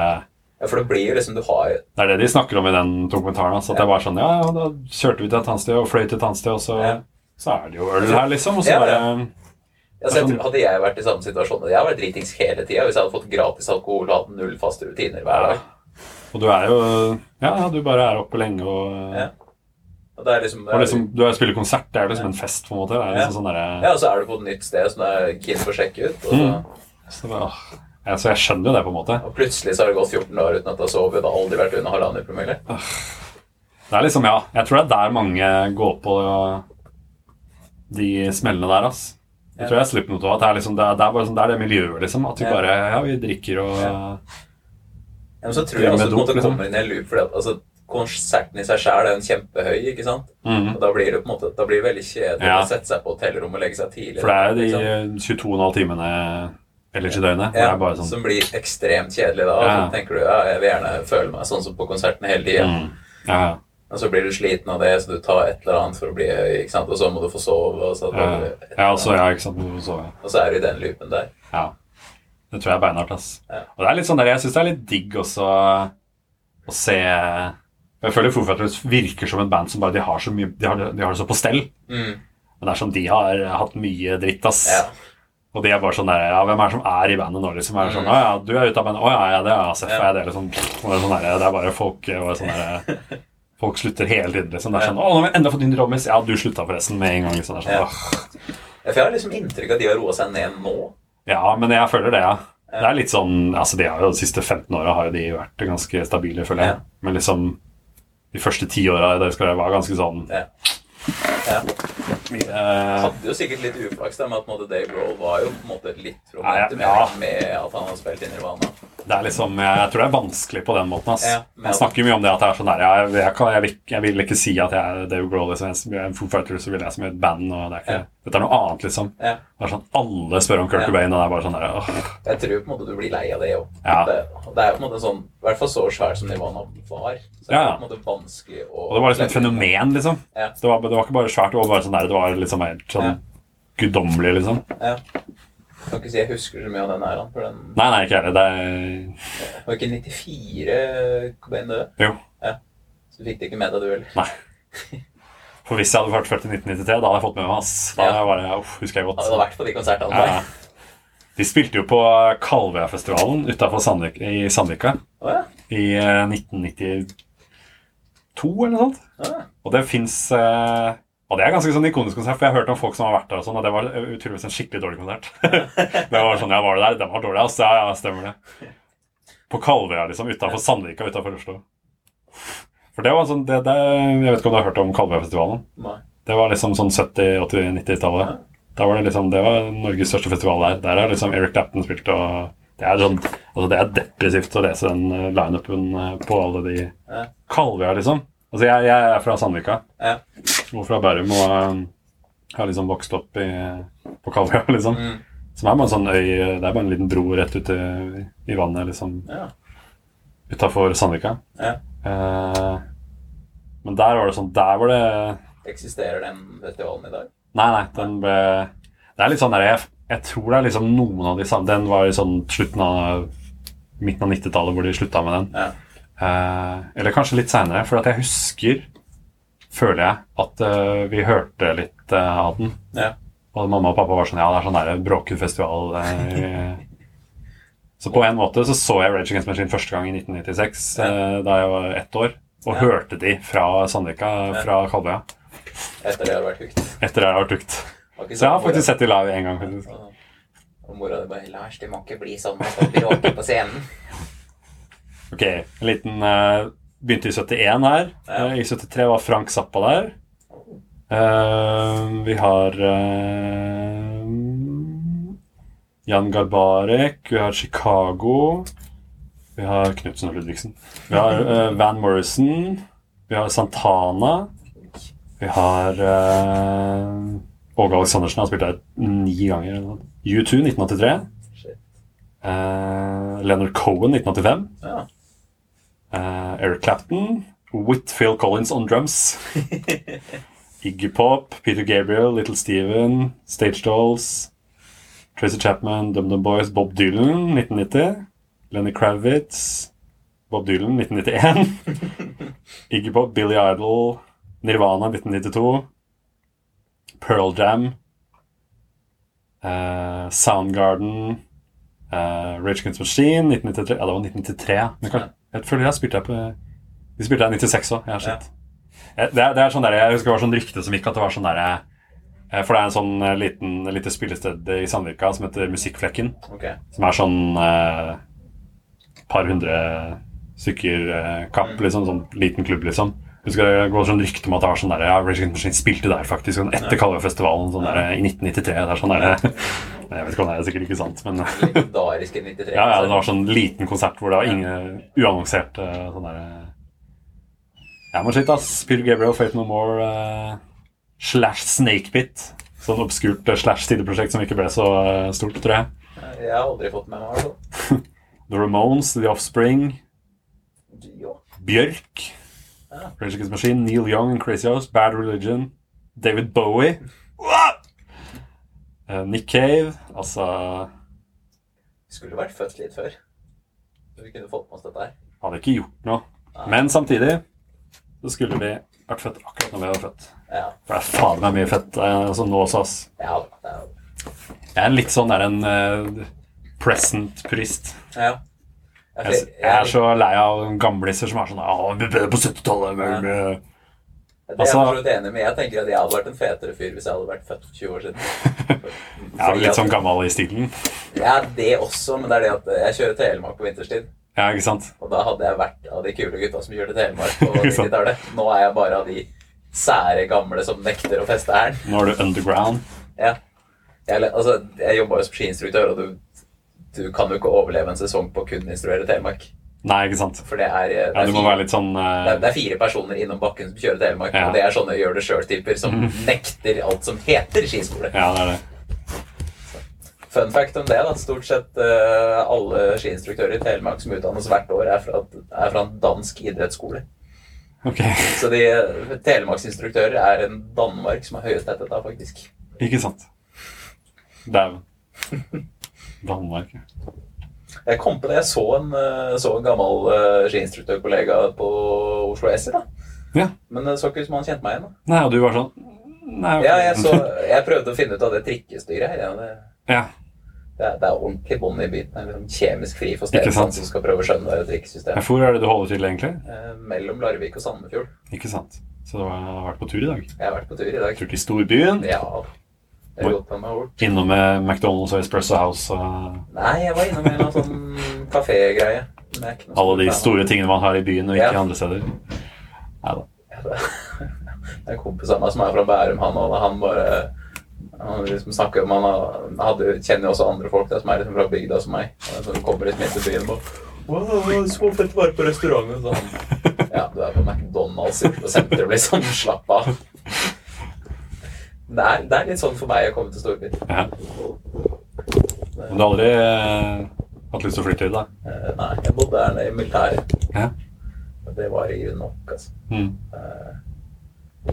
Ja, for det blir jo liksom Du har Det er det de snakker om i den dokumentaren. Altså, at det bare sånn Ja, ja, da kjørte vi til et annet sted og fløy til et annet sted, og så, Ja. Så er det jo øl her, liksom. Og så Ja, ja. altså, jeg tror, Hadde jeg vært i samme situasjon Jeg har vært dritings hele tida hvis jeg hadde fått gratis alkohol og hatt null faste rutiner hver dag. Og du er jo Ja, ja, du bare er oppe lenge og Ja. Og det er liksom, Og liksom, du spiller konsert, det er liksom liksom en fest, på en måte. Det er liksom sånn der, Ja, og så er du på et nytt sted som du er keen på å sjekke ut, og, så, Mm. så, det ja, så jeg skjønner jo det, på en måte. og plutselig så har det gått 14 år uten at du har sovet. Det har aldri vært under halvannen promille. Det er liksom, ja, Jeg tror det er der mange går på de smellene der, ass. Jeg tror jeg slipper noe av at det er, liksom, det, er, det, sånn, det er det miljøet, liksom. At vi bare Ja, vi drikker og Ja. Ja, men så tror jeg også du måtte komme inn i en loop, for altså, konserten i seg sjøl er en kjempehøy, ikke sant? Mhm. Og da blir det på en måte Da blir det veldig kjedelig Ja. å sette seg på hotellrommet og legge seg tidlig. For det er jo de liksom. 22,5 timene ellers i døgnet. ja, er bare sånn Som blir ekstremt kjedelig da. Og Ja. så tenker du ja, jeg vil gjerne føle meg sånn som på konserten hele tida. mm, ja, ja. Og så blir du sliten av det, så du tar et eller annet for å bli ikke sant? og så må du få sove, og så, Ja, ja, så, ja, ikke sant. Så, sove. og så er du i den loopen der. ja. Det tror jeg er beinhardt, ass. Ja. Og det er litt sånn der, jeg syns det er litt digg også å se Jeg føler Foo Fighters virker som et band som bare de har så mye De har, de har det så på stell. Mm. Men det er som de har hatt mye dritt, ass. Ja. Og de er bare sånn der Ja, hvem er det som er i bandet nå, liksom? Er det sånn, Mm. Å ja, du er ute av bandet. Å ja, ja, det er Seff. Ja. Er det liksom det er, sånn der, det er bare folk og sånn der, Folk slutter hele tiden, liksom. Det er sånn Å, nå har vi enda fått inn Rommis.' Ja, du slutta forresten med en gang. Liksom. Det er sånn, Ja. For jeg har liksom inntrykk av at de har roa seg ned nå. Ja, men jeg føler det, ja. Det er litt sånn Altså, de har jo de siste 15 åra har jo de vært ganske stabile, føler jeg. Ja. Men liksom De første ti åra der skal karriere var ganske sånn Ja. Ja. Mye Hadde jo sikkert litt uflaks med at måte, Dave Grohl var jo på en måte litt romantisk Ja, ja. med at han har spilt i Nirvana. Det er liksom, jeg, jeg tror det er vanskelig på den måten. ass. Ja, Man snakker mye om det at det er sånn der, jeg, jeg, kan, jeg, vil, jeg vil ikke si at jeg er Dave Grohl. Liksom. Jeg er en Foo Fighter, så vil jeg som et band. og det er ikke. Dette er noe annet, liksom. Er sånn, Alle spør om Kurt. Cobain, og det er bare sånn der, åh. Jeg tror på en måte du blir lei av det òg. Det, det er jo på en måte sånn I hvert fall så svært som Nirvana var. Så er det på en måte vanskelig å Og det var liksom et fenomen, liksom. Det, var, det var ikke bare svært, det var bare sånn der, det var liksom helt sånn Ja. guddommelig, liksom. Ja. Jeg kan ikke si jeg husker så mye av den æraen. For den Nei, nei, ikke heller. Det er var ikke 94 Cobain døde. Jo. Ja. Så du fikk det ikke med deg, du heller. Nei. For hvis jeg hadde vært født i 1993, da hadde jeg fått med meg mass. Da Ja. hadde jeg bare, uff, husker jeg godt. Han hadde vært på de konsertene. Ja. De spilte jo på Kalvøyafestivalen utafor Sandvik, i Sandvika Å ja. i eh, 1992 eller noe sånt. Oh, ja. Og det fins Og det er ganske sånn ikonisk konsert, for jeg har hørt om folk som har vært der, og sånn, og det var utroligvis en skikkelig dårlig konsert. det var sånn, ja, var det der? Den var dårlig, altså. Ja, ja, stemmer det. På Kalvøya, liksom, utafor Sandvika utafor Oslo. For det var sånn det, det, Jeg vet ikke om du har hørt om Kalvøyafestivalen? Det var liksom sånn 70-, 80-, 90-tallet. Da var det liksom, det var Norges største festival der. Der har liksom Eric Clapton spilt, og det er sånn altså det er depressivt å lese den eh, lineupen eh, på alle de. Kalvøya, liksom. Altså, jeg, jeg er fra Sandvika. Ja. Og fra Bærum. Og um, har liksom vokst opp i, på Kalvøya, liksom. Mm. Som er bare en sånn øy Det er bare en liten bro rett ute i, i vannet, liksom. Ja. Utafor Sandvika. Ja. Eh, men der var det sånn Der var det Eksisterer den festivalen i dag? Nei, nei, den ble Det er litt sånn der jeg, jeg tror det er liksom noen av de samme Den var i sånn slutten av Midten av 90-tallet hvor de slutta med den. Ja. Eh, eller kanskje litt seinere, for at jeg husker Føler jeg at eh, vi hørte litt eh, av den. Ja. Og mamma og pappa var sånn Ja, det er sånn der bråkefestival. så på en måte så så jeg Rage Against Machine første gang i 1996, eh, da jeg var ett år. Og Ja. hørte de fra Sandvika, fra Kalvøya. Etter det har det vært hukt. Etter det har. Har ikke Så jeg har faktisk sett de live en gang. Og mora di bare 'Lars, du må ikke bli sånn at du bråker på scenen'. Ok, en liten uh, Begynte i 71 her. Ja. Uh, I 73 var Frank Zappa der. Uh, vi har Jan Garbarek. Vi har Chicago. Vi har Knutsen og Ludvigsen. Vi har Van Morrison. Vi har Santana. Vi har uh, Åge Aleksandersen har spilt der ni ganger. U2 1983. Shit. Eh, Leonard Cohen 1985. Ja. Eh, Eric Clapton. Whitfield Collins on drums. Iggy Pop, Peter Gabriel, Little Steven, Stage Dolls, Tracy Chapman, DumDum Dum Boys, Bob Dylan 1990. Lenny Kravitz, Bob Dylan 1991. Iggy Pop, Billy Idol, Nirvana 1992. Pearl Jam. uh, Soundgarden. Uh, Rage Against Machine 1993. Ja, det var 1993. Men kan, jeg føler jeg spilte på De spilte her i 96 òg. Ja. Eh, Det, det er sånn der, jeg husker det var sånn rykte som gikk at det var sånn derre eh, For det er en sånn liten, lite spillested i Sandvika som heter Musikkflekken. Okay. Som er sånn eh, par hundre stykker eh, kapp, liksom. Sånn liten klubb, liksom. Jeg husker det går sånn rykte om at det var sånn der, ja, Rage Against Machine spilte der faktisk sånn etter Kalvøyfestivalen sånn der, i 1993. Det er sånn der, Jeg vet ikke om det er sikkert ikke sant, men Legendariske 93. ja, ja, det var sånn liten konsert hvor det var ingen uannonsert eh, sånn der Ja, men shit, ass. Peter Gabriel, Faith No More, uh, slash Snakepit. Sånn obskurt eh, slash sideprosjekt som ikke ble så uh, stort, tror jeg. Jeg har aldri fått med meg i. The Ramones, The Offspring, Bjørk, Ja. Rage Against Machine, Neil Young Crazy House, Bad Religion, David Bowie uh, Nick Cave, altså Skulle vært født litt før. Så vi kunne fått med oss dette her. Hadde ikke gjort noe. Men samtidig så skulle vi vært født akkurat når vi var født. Ja. For det er faen meg mye fett eh, som nå også, oss. Ja. det er- Jeg er litt sånn der en uh, present-purist. ja. Jeg, Jeg, er så lei av gamliser som er sånn Ja, vi ble på 70-tallet. men, eh, Det er jeg Altså- enig med. Jeg tenker at jeg hadde vært en fetere fyr hvis jeg hadde vært født 20 år siden. Jeg er litt sånn gammel i stilen. Ja, det også, men det er det at jeg kjører Telemark på vinterstid. Ja, ikke sant? Og da hadde jeg vært av de kule gutta som kjørte Telemark på 90-tallet. Nå er jeg bare av de sære gamle som nekter å feste hælen. Nå er du underground. Ja. Jeg, altså, jeg jobba jo som skiinstruktør, og du, du kan jo ikke overleve en sesong på å kun instruere Telemark. Nei, ikke sant? For det er, det er, ja, fire, sånn det er, eh, det er fire personer innom bakken som kjører Telemark, Ja. og det er sånne gjør det sjøl-typer som nekter alt som heter skiskole. Ja, det er det. Fun fact om det, da. Stort sett uh, alle skiinstruktører i Telemark som utdannes hvert år, er fra, er fra en dansk idrettsskole. Ok, Så de eh, telemarksinstruktører er en Danmark som har høyest tetthet da, faktisk. ikke sant. Dæven. Danmark. ja. Jeg kom på det. Jeg så en, eh, så en gammel uh, skiinstruktørkollega på Oslo S. da. Ja. Men det så ikke ut som han kjente meg igjen. da. Nei, og du var sånn Nei, okay. Ja, jeg, så, jeg prøvde å finne ut av det trikkestyret her. Ja, det, Ja, det, er, det er ordentlig bånd i byen. Det er liksom kjemisk fri for stedet stedsans som skal prøve å skjønne det trikkesystemet. Hvor er det du holder til, egentlig? Eh, mellom Larvik og Sandefjord. Ikke sant. Så du har vært på tur i dag? Jeg har vært på tur i dag. Tur til storbyen? Ja. Jeg har bort. Innom med McDonald's og Espresso House og Nei, jeg var innom en sånn kafégreie. Alle de store tingene man har i byen og ikke Ja. andre steder. Nei da. Det er en kompis av meg som er fra Bærum, han òg. han bare han liksom snakker om Han hadde, kjenner jo også andre folk der som er liksom fra bygda som meg. Som kommer liksom inn til byen og Wow, så fett være på restauranten. Sånn. Ja, du er på McDonald's i sentrum, liksom. Slapp av. Det er, det er litt sånn for meg å komme til storby. Ja. Men du har aldri eh, hatt lyst til å flytte hit, da? Eh, nei, jeg bodde her nede i militæret. Ja. Det var i grunnen nok, altså. Mm. Eh,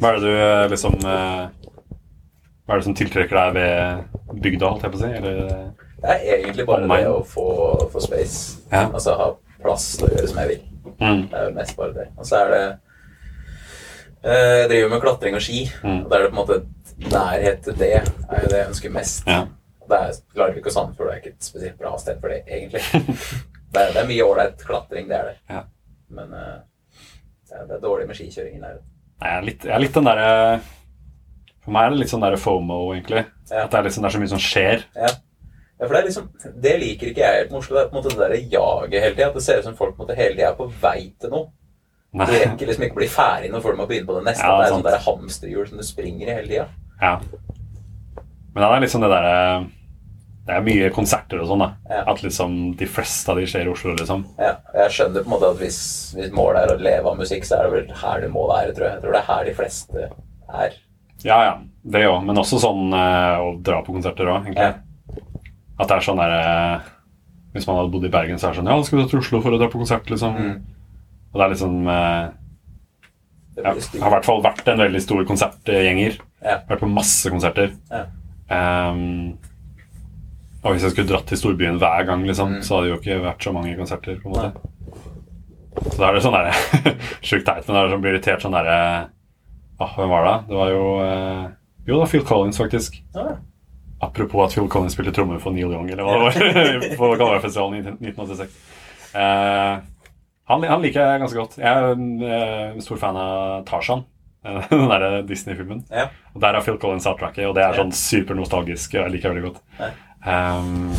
Hva er det du liksom Hva er det som tiltrekker deg ved bygda, holdt jeg på å si? Eller Det er egentlig bare Online. det å få, få space. Ja. Altså ha plass til å gjøre som jeg vil. mm. Det er mest bare det. Og så er det Jeg driver med klatring og ski. Mm. Og da er det på en måte nærhet til det er jo det jeg ønsker mest. Ja. Det er Larvik og Sandefjord er ikke et spesielt bra sted for det, egentlig. det, er, det er mye ålreit klatring, det er det. Ja. Men uh, det, er, det er dårlig med skikjøring i nærheten. Jeg er litt, jeg er litt den derre For meg er det litt sånn derre FOMO, egentlig. Ja. At det er, liksom, det er så mye som skjer. Ja. ja, for det liksom Det liker ikke jeg helt med Oslo. Det er på en måte det der jaget hele tida. At det ser ut som folk måte hele tida er på vei til noe. Nei. Du rekker liksom ikke bli ferdig når du må begynne på det neste. Ja, det er sånn der hamsterhjul som du springer i hele tida. Ja. Men det er liksom det derre Det er mye konserter og sånn, da. Ja. At liksom de fleste av de skjer i Oslo, liksom. Ja, jeg skjønner på en måte at hvis, hvis målet er å leve av musikk, så er det vel her du må være, tror jeg. Jeg tror det er her de fleste er. Ja, ja. Det òg. Men også sånn eh, å dra på konserter òg, egentlig. At det er sånn derre Hvis man hadde bodd i Bergen, så er det sånn Ja, skal vi dra til Oslo for å dra på konsert, liksom. Mm. Og det er liksom eh, Jeg har i hvert fall vært en veldig stor konsertgjenger. Ja. Vært på masse konserter. Ja. Um, og hvis jeg skulle dratt til storbyen hver gang, liksom, Mm. så hadde det jo ikke vært så mange konserter. på en måte Så da er det sånn derre Sjukt teit, men det er det sånn blir irritert sånn derre ah, Hvem var det? Det var jo eh, Jo, det var Phil Collins, faktisk. Ja. Apropos at Phil Collins spilte trommer for Neil Young, eller hva det var, på Galværfestivalen i 1986. Eh, han, han liker jeg ganske godt. Jeg er en eh, stor fan av Tarzan. Den derre Disney-filmen. Ja. Og Der er Phil Collins soundtracket, og det er sånn supernostalgisk. Jeg liker veldig godt. Ehm,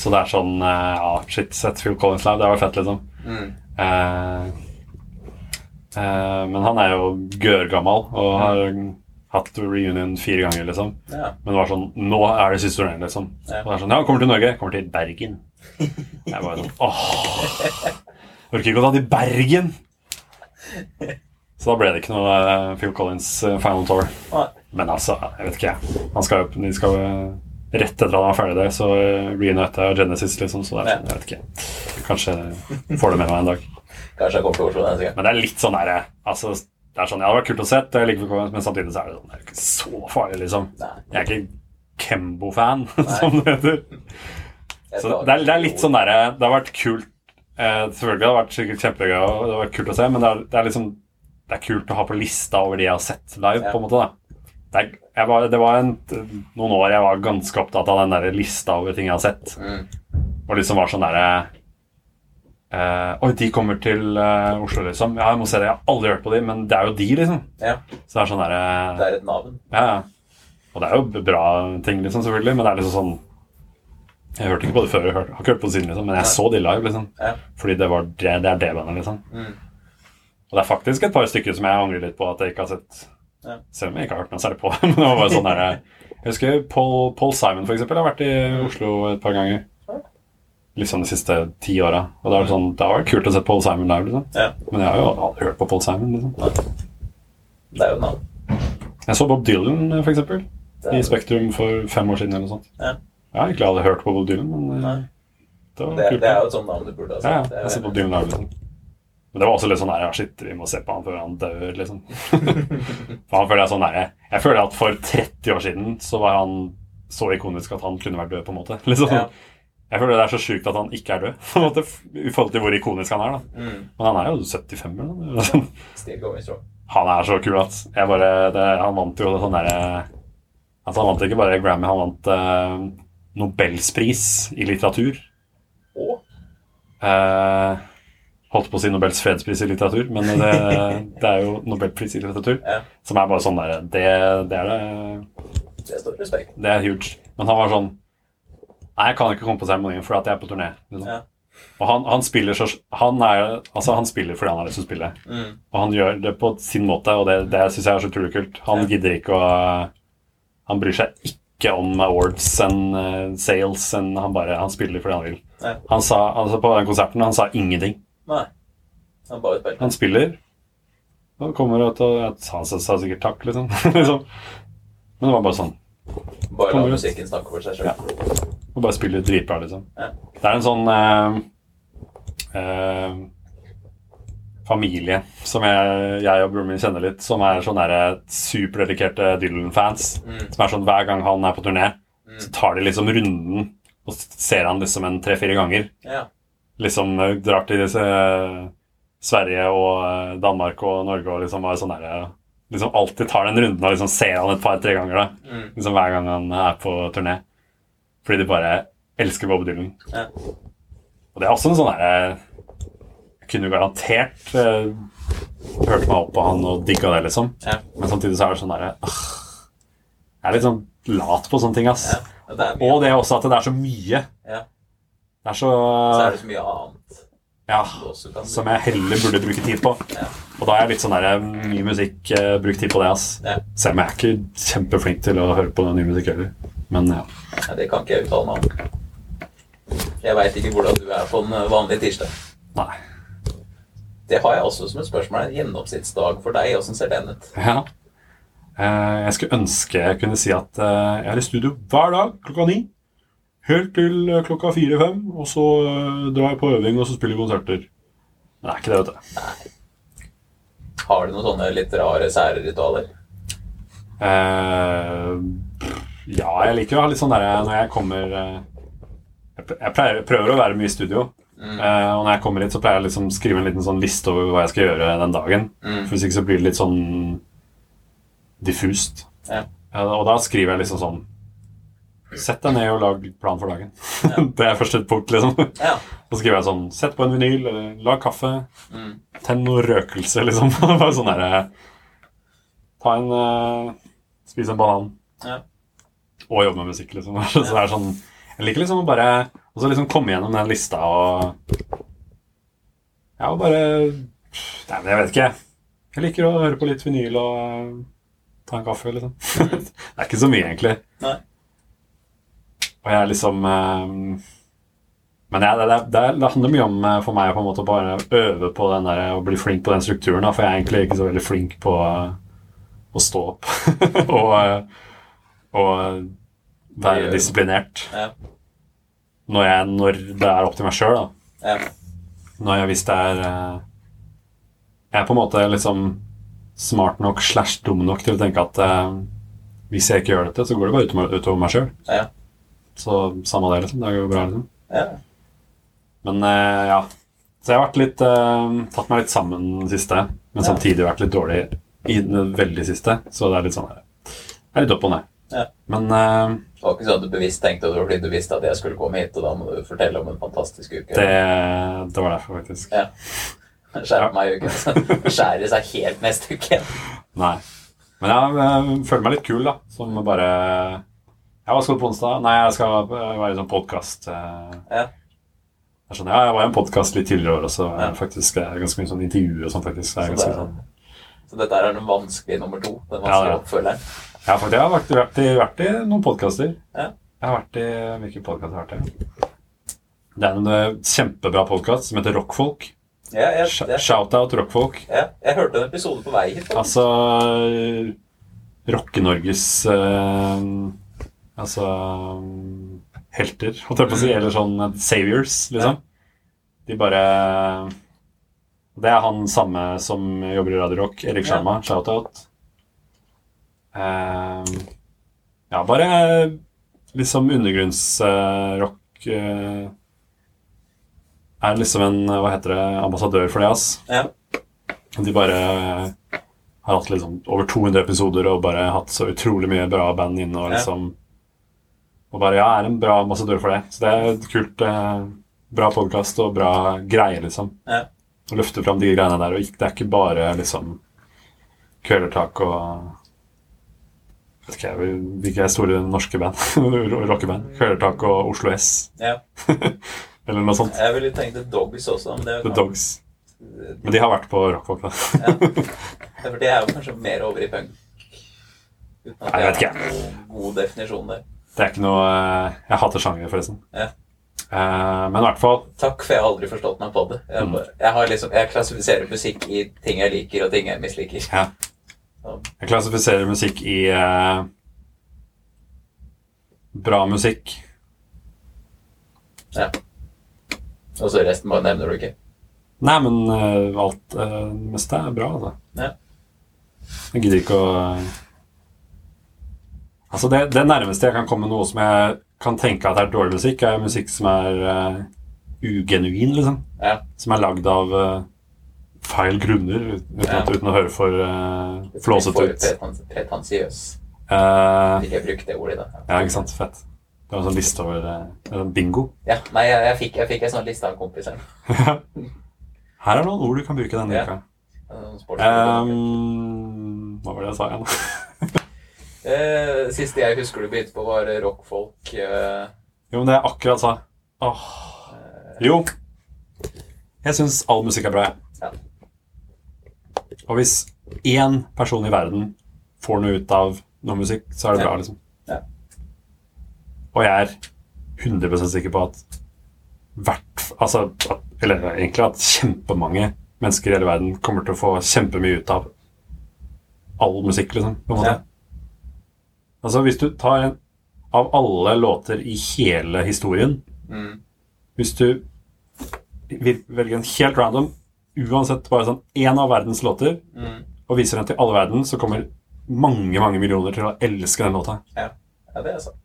så det er sånn eh, Ja, shit, sett Phil Collins live. Det var fett, liksom. Mm. Uh, uh, men han er jo gørgammal og har hatt reunion fire ganger, liksom. ja. Men det var sånn Nå er det siste turneen, liksom. Ja. Og det er sånn Ja, kommer til Norge. Kommer til Bergen. Jeg bare sånn Åh Orker ikke å ta til Bergen! Så da ble det ikke noe eh, Phil Collins eh, Final Tour. Nei. Men altså, jeg vet ikke, jeg. Han skal jo De skal jo eh, Rett etter at han er ferdig der, så uh, reunite av Genesis, liksom. Så det er sånn, jeg vet ikke. Kanskje får det med meg en dag. Kanskje jeg kommer til Oslo neste gang. Men det er litt sånn derre altså, Det er sånn, ja, det var kult å se, det liker vi, men samtidig så er det sånn Det er ikke så farlig, liksom. Nei. Jeg er ikke Kembo-fan, som det heter. Så det er, det er litt sånn derre Det har vært kult eh, Selvfølgelig har det vært sikkert kjempegøy og det har vært kult å se, men det er, det er liksom Det er kult å ha på lista over de jeg har sett live, Ja. på en måte. da det, var, det var en, noen år jeg var ganske opptatt av den der lista over ting jeg har sett. Mm. Og liksom var sånn derre eh, Oi, de kommer til uh, Oslo, liksom. Ja, jeg må se det. Jeg har aldri hørt på de, men det er jo de, liksom. Ja, Så det er sånn derre det er et navn. ja, ja. Og det er jo bra ting, liksom, selvfølgelig, men det er liksom sånn Jeg hørte ikke på det før, jeg har ikke hørt på det siden, liksom, men jeg Nei. så de live, liksom. Ja. Fordi det, var det, det er det bandet, liksom. Mm. Og det er faktisk et par stykker som jeg angrer litt på at jeg ikke har sett. Ja. Selv om jeg ikke har hørt noe særlig på det. Men det var bare sånn der, Jeg husker Paul, Paul Simon, for eksempel, har vært i Oslo et par ganger. Ja. Liksom de siste ti åra. Og det, sånn, det har vært kult å se Paul Simon live, liksom. Ja, Men jeg har jo hørt på Paul Simon, liksom. det er jo navn. Jeg så Bob Dylan, for eksempel, i Spektrum for fem år siden, eller noe sånt. Ja. Jeg har egentlig aldri hørt på Bob Dylan, men eh, Nei. det var det, kult. det er jo et sånt navn du burde ha Ja, ja. Er- jeg ser Bob Dylan live, liksom. Men det var også litt sånn der, ja, shit, vi må se på han før han dør, liksom. for han føler jeg sånn der, Jeg føler at for 30 år siden så var han så ikonisk at han kunne vært død, på en måte. Liksom. Ja. Jeg føler det er så sjukt at han ikke er død, i forhold til hvor ikonisk han er. da. Mm. Men han er jo 75 eller noe. sånn. Han er så kul at jeg bare, det, Han vant jo sånn derre altså Han vant ikke bare Grammy, han vant eh, Nobelspris i litteratur. Og Eh, holdt på å si Nobels fredspris i litteratur, men det, det er jo Nobelpris i litteratur. Ja. Som er bare sånn der Det, det er det det står respekt. Det er huge. Men han var sånn Nei, jeg kan ikke komme på seremonien fordi jeg er på turné. Liksom. Ja. Og han, han spiller så Han er Altså, han spiller fordi han har lyst til å spille. Mm. Og han gjør det på sin måte, og det, det syns jeg er så utrolig kult. Han Ja. gidder ikke å Han bryr seg ikke om awards and eh, sales. And han bare Han spiller fordi han vil. Ja. Han sa, altså På den konserten han sa ingenting. Nei. Han bare spiller. Han spiller. Og kommer ut og Han sa sikkert takk, liksom. liksom. Men det var bare sånn. Bare la musikken snakke for seg sjøl. Og bare spiller dritbra, liksom. Det er en sånn eh, eh, familie som jeg, jeg og broren min kjenner litt, som er sånn derre superdedikerte Dylan-fans. Mm. Som er sånn hver gang han er på turné, Mm. så tar de liksom runden, og ser han liksom en tre-fire ganger. Ja. Liksom eh, drar til disse eh, Sverige og eh, Danmark og Norge og liksom bare sånn derre Liksom alltid tar den runden og liksom ser han et par-tre ganger, da. Mm. Liksom hver gang han er på turné. Fordi de bare elsker Bob Dylan. Ja. Og det er også en sånn derre Jeg kunne jo garantert uh, hørt meg opp på han og digga det, liksom. Ja. Men samtidig så er det sånn derre uh, Jeg er litt sånn lat på sånne ting, ass. ja. Og Det er Og det også at det er så mye. Ja. Det er så så er det så mye annet Ja. Som jeg heller burde bruke tid på. Ja. Og da er jeg litt sånn der ny musikk eh, Bruk tid på det, ass. Ja. Selv om jeg er ikke kjempeflink til å høre på ny musikk heller. Men ja. Nei, det kan ikke jeg uttale meg om. Jeg veit ikke hvordan du er på en eh, vanlig tirsdag. Nei. Det har jeg også som et spørsmål. En gjennomsnittsdag for deg, åssen ser den ut? Ja. Eh, jeg skulle ønske jeg kunne si at eh, jeg er i studio hver dag klokka ni. Helt til klokka fire-fem, og så drar jeg på øving og så spiller konserter. Men det er ikke det, vet du. Har du noen sånne litt rare, sære ritualer? Eh, ja, jeg liker å ha litt sånn derre når jeg kommer eh, Jeg pleier, prøver å være mye i studio. Mm. Eh, og når jeg kommer hit, så pleier jeg å liksom skrive en liten sånn liste over hva jeg skal gjøre den dagen. Mm. For Hvis ikke så blir det litt sånn diffust. Ja. Eh, og da skriver jeg liksom sånn Sett deg ned og lag plan for dagen. Ja. det er første punkt, liksom. Ja. Så skriver jeg sånn Sett på en vinyl, eller lag kaffe. Mm. Tenn noe røkelse, liksom. Bare sånn derre Ta en uh, Spis en banan. Ja. Og jobbe med musikk, liksom. Så det er sånn Jeg liker liksom å bare Og så liksom komme gjennom den lista og Ja, og bare Nei, men jeg vet ikke. Jeg liker å høre på litt vinyl og eh, ta en kaffe, liksom. det er ikke så mye, egentlig. Nei. Og jeg er liksom eh, Men det, det, det, det handler mye om eh, for meg å på en måte bare øve på den der, og bli flink på den strukturen. Da, for jeg er egentlig ikke så veldig flink på å stå opp og, og være disiplinert Ja. når, jeg, når det er opp til meg sjøl. Ja. Når jeg hvis det er eh, Jeg er på en måte liksom smart nok slash dum nok til å tenke at eh, hvis jeg ikke gjør dette, så går det bare utover, utover meg sjøl. Ja. Så samme det, liksom. Det går bra, liksom. ja. Men eh, ja. Så jeg har litt eh, tatt meg litt sammen den siste, men samtidig vært litt dårlig i den veldig siste. Så det er litt sånn Det er litt opp og ned. Ja. Men Det var ikke sånn at du bevisst tenkte det var fordi du visste at jeg skulle komme hit, og da må du fortelle om en fantastisk uke. det, det var derfor, faktisk. Ja. Skjerpe meg i uken. Skjærer seg helt neste uke. Nei. Men jeg, jeg føler meg litt kul, da. Som bare Ja, hva skal du på onsdag? Nei, jeg skal eh, være i sånn podkast. Ja. Jeg skjønner, ja, jeg var i en podkast litt tidligere i år også. Ja. Faktisk, det er ganske mye sånn intervju og sånn, faktisk. Så, det, sånn. så dette er den vanskelige nummer to. Den vanskelige ja. oppfølgeren. Ja, for jeg har vært, vært, i, vært i noen podkaster. Ja. Jeg har vært i Hvilke podkast har jeg vært i? Det er en eh, kjempebra podkast som heter Rockfolk. Ja, jeg, jeg, Shout-out Rockfolk. ja, jeg hørte en episode på vei hit. Altså eh, Rocke-Norges eh, Altså eh, helter, holdt jeg på å si. Eller sånn saviors, liksom. De bare Det er han samme som jobber i Radio Rock. Erik Ja. shoutout Shout-out. Eh, ja, bare liksom undergrunnsrock eh, Er liksom en Hva heter det? Ambassadør for det, ass. Ja. De bare har hatt liksom over 200 episoder og bare hatt så utrolig mye bra band inne. Og liksom Og bare, ja, er en bra ambassadør for det. Så det er et kult eh, Bra podkast og bra greier, liksom. Ja. Å løfte fram de greiene der. Og det er ikke bare liksom Kvelertak og Vet ikke jeg, hvilke store norske band? Rockeband. Kvelertak og Oslo S. Ja. Eller noe sånt. Jeg ville tenkt The Dogs også. Men det, The Dogs. Men de har vært på Rockfolk, da. Ja. For det er jo kanskje mer over i punk. Uten at Nei, jeg vet ikke. god definisjon der. Det er ikke noe eh, Jeg hater sjanger, forresten. Ja. Eh, men i hvert fall Takk, for jeg har aldri forstått meg på det. Jeg, Mm. bare, jeg, har liksom, jeg klassifiserer musikk i ting jeg liker, og ting jeg misliker. Ja. Jeg klassifiserer musikk i eh, bra musikk. ja. Og så resten bare nevner du ikke. Nei, men eh, alt eh, det meste er bra, altså. Ja. Jeg gidder ikke å Altså, det, det nærmeste jeg kan komme noe som jeg kan tenke at er dårlig musikk, er musikk som er eh, ugenuin, liksom. Ja. Som er lagd av eh, feil grunner, uten, Ja. at, uten å høre for uh, flåsete ut. Pretensiøs. Eh, Vil jeg bruke det ordet da. ja, ikke sant? Fett. Du var en sånn liste over uh, bingo. Ja, nei, jeg, jeg, fikk, jeg fikk en sånn liste av kompiser. Her er noen ord du kan bruke denne Ja. uka. Um, hva var det jeg sa igjen? Eh, siste jeg husker du begynte på, var rockfolk. Uh, Jo, men det jeg akkurat sa Åh. Jo. Jeg syns all musikk er bra, jeg. Og hvis én person i verden får noe ut av noe musikk, så er det bra, liksom. Ja. Og jeg er 100 sikker på at hvert Altså, at, eller egentlig at kjempemange mennesker i hele verden kommer til å få kjempemye ut av all musikk, liksom. På en måte. Ja. Altså, hvis du tar en av alle låter i hele historien mm, Hvis du vil- velger en helt random, uansett bare sånn én av verdens låter, mm, og viser den til alle verden, så kommer mange mange millioner til å elske den låta. ja. ja, det er sant.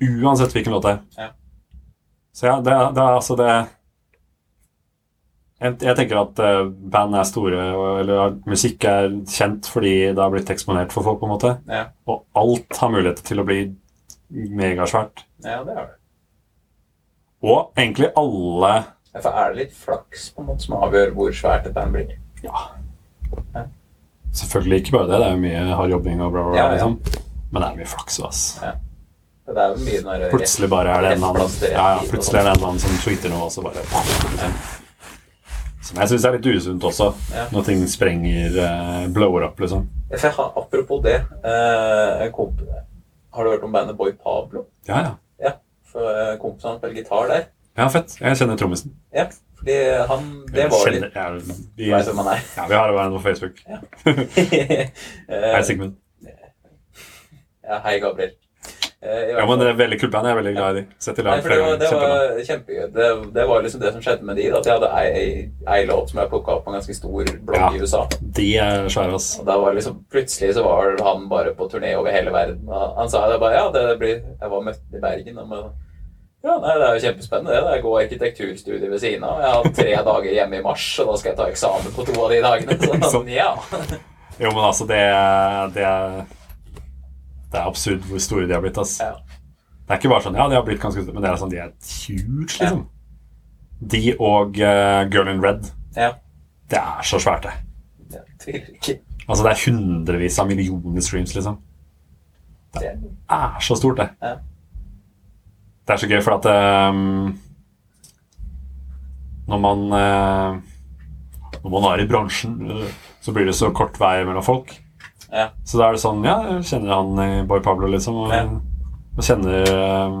Uansett hvilken låt det er. Ja. Så ja, det, det er altså det jeg, jeg tenker at eh, band er store, eller at musikk er kjent fordi det har blitt eksponert for folk, på en måte. Ja, Og alt har mulighet til å bli megasvært. ja det er det. Og egentlig alle For er det litt flaks på en måte som avgjør hvor svært et band blir? Ja. Ja. Selvfølgelig ikke bare det. Det er jo mye hard jobbing og bla, bla, bla. Ja, ja. Liksom. Men det er mye flaks, ass. Ja. Det er jo mye når Plutselig bare er det en annen til rett ja, ja, plutselig er det en annen som tweeter noe, og så bare Som jeg syns er litt usunt også, Ja. når ting sprenger uh, blower opp, liksom. Jeg har, apropos det uh, Har du hørt om bandet Boy Pablo? Ja, ja. Ja. For uh, kompisen hans gitar der. Ja, fett. Jeg kjenner trommisen. Ja, fordi han Det var litt Kjenner- ja, vi, Vet hvem han er. ja, vi har hverandre på Facebook. Ja. Hei, Sigmund. ja, hei, Gabriel. Eh, Ja, men det er veldig kult band. Jeg er veldig glad i de. Sett i lag det flere var, ganger. det var kjempegøy. Det, det var liksom det som skjedde med de. At jeg hadde ei, ei låt som jeg plukka opp på en ganske stor blogg Ja. i USA. De er svære, ass. Og da var liksom, Plutselig så var han bare på turné over hele verden. Og han sa det bare Ja, det blir Jeg var møtt i Bergen. Og ja, nei, Det er jo kjempespennende. det. Jeg går arkitekturstudiet ved siden av. Jeg har hatt tre dager hjemme i mars, og da skal jeg ta eksamen på to av de dagene. Så Sånn. ja. Jo, men altså, det, det er Det er absurd hvor store de har blitt, ass. ja. Det er ikke bare sånn, ja, de har blitt ganske store, men det er sånn, de er huge, liksom. De og uh, Girl in Red, ja. det er så svært, det. det. Altså, det er hundrevis av millioner streams, liksom. Det er så stort, det. Ja. Det er så gøy, for at um, når man uh, Når man er i bransjen, eh, så blir det så kort vei mellom folk. ja. Så da er det sånn, ja, jeg kjenner han i Boy Pablo, liksom, og, Ja. og kjenner um,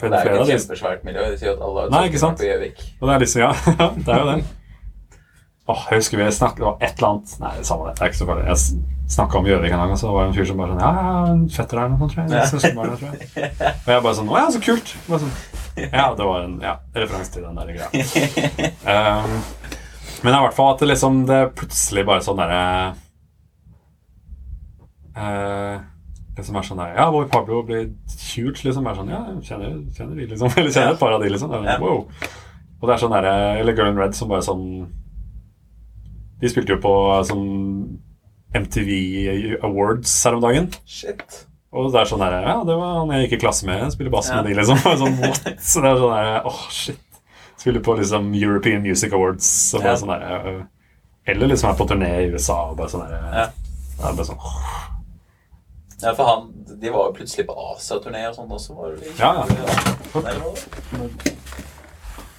Det er ikke et kjempesvært miljø. De sier at alle har Nei, ikke sant? på Gjøvik. Og det er liksom, ja, det er jo det. Åh, jeg husker vi snakket, om et eller annet Nei, det samme det, det er ikke så farlig. Jeg snakka om Gjøvik en gang, og så var det en fyr som bare sånn Ja, en fetter der noe, tror jeg. Ja. Søskenbarn tror jeg. Og jeg bare sånn Å ja, så kult. Bare sånn, ja, det var en ja, referanse til den der greia. Um, men i hvert fall at det liksom Det plutselig bare sånn derre uh, Det som er sånn der Ja, Boy Pablo blir huge, liksom. Er sånn, ja, kjenner, kjenner vi, liksom. Eller kjenner et par av de, liksom. Det er, wow. Og det er sånn derre Eller Girl in Red som bare sånn De spilte jo på sånn MTV Awards her om dagen. Shit. Og det er sånn der, Ja, det var han jeg gikk i klasse med. Spiller bass Ja. med de, liksom. Sånn? Så det er sånn der, åh, shit. Spiller på liksom European Music Awards. Og bare Ja. sånn der, øh, eller liksom er på turné i USA og bare sånn der, Ja. Det er bare sånn åh. Ja, for han, De var jo plutselig på Asia-turné og sånn også. var det? Ja, ja.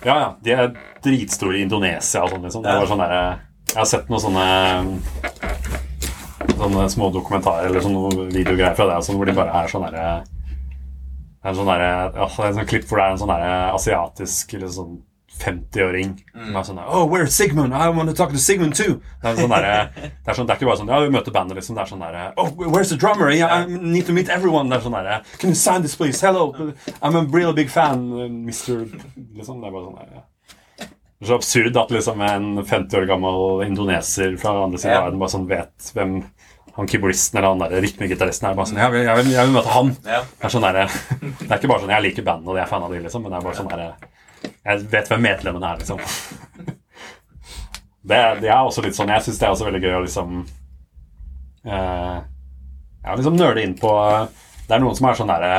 Ja, ja. De er dritstore i Indonesia og sånn, liksom. Det Ja. var sånn der, Jeg har sett noen sånne Sånne små dokumentarer eller sånne videogreier fra det, sånn, hvor de bare er sånn derre er en sånn, der, altså, en sånn klipp hvor det er en sånn der asiatisk eller sånn 50-åring som er sånn der, Oh, where's Sigmund? I want to talk to Sigmund too. Det er, sånn der, det, er sånn, det er ikke bare sånn Ja, vi møter bandet, liksom. Det er sånn der Oh, where's the drummer? Yeah, I need to meet everyone. Det er sånn der Can you sign this, please? Hello. I'm a real big fan, Mr. Liksom. Det er bare sånn der, ja. Det er så absurd at liksom en 50 år gammel indoneser fra andre siden av Ja. verden bare sånn vet hvem han keyboardisten eller han der rytmegitaristen er. Bare sånn, jeg jeg, vil, jeg vil møte han. Ja. Det er, sånn der, det er ikke bare sånn jeg liker bandet og jeg er fan av dem, liksom, men det er bare sånn der, jeg vet hvem medlemmene er, liksom. Det, det er også litt sånn Jeg syns det er også veldig gøy å liksom eh, Ja, liksom nøle inn på Det er noen som er sånn derre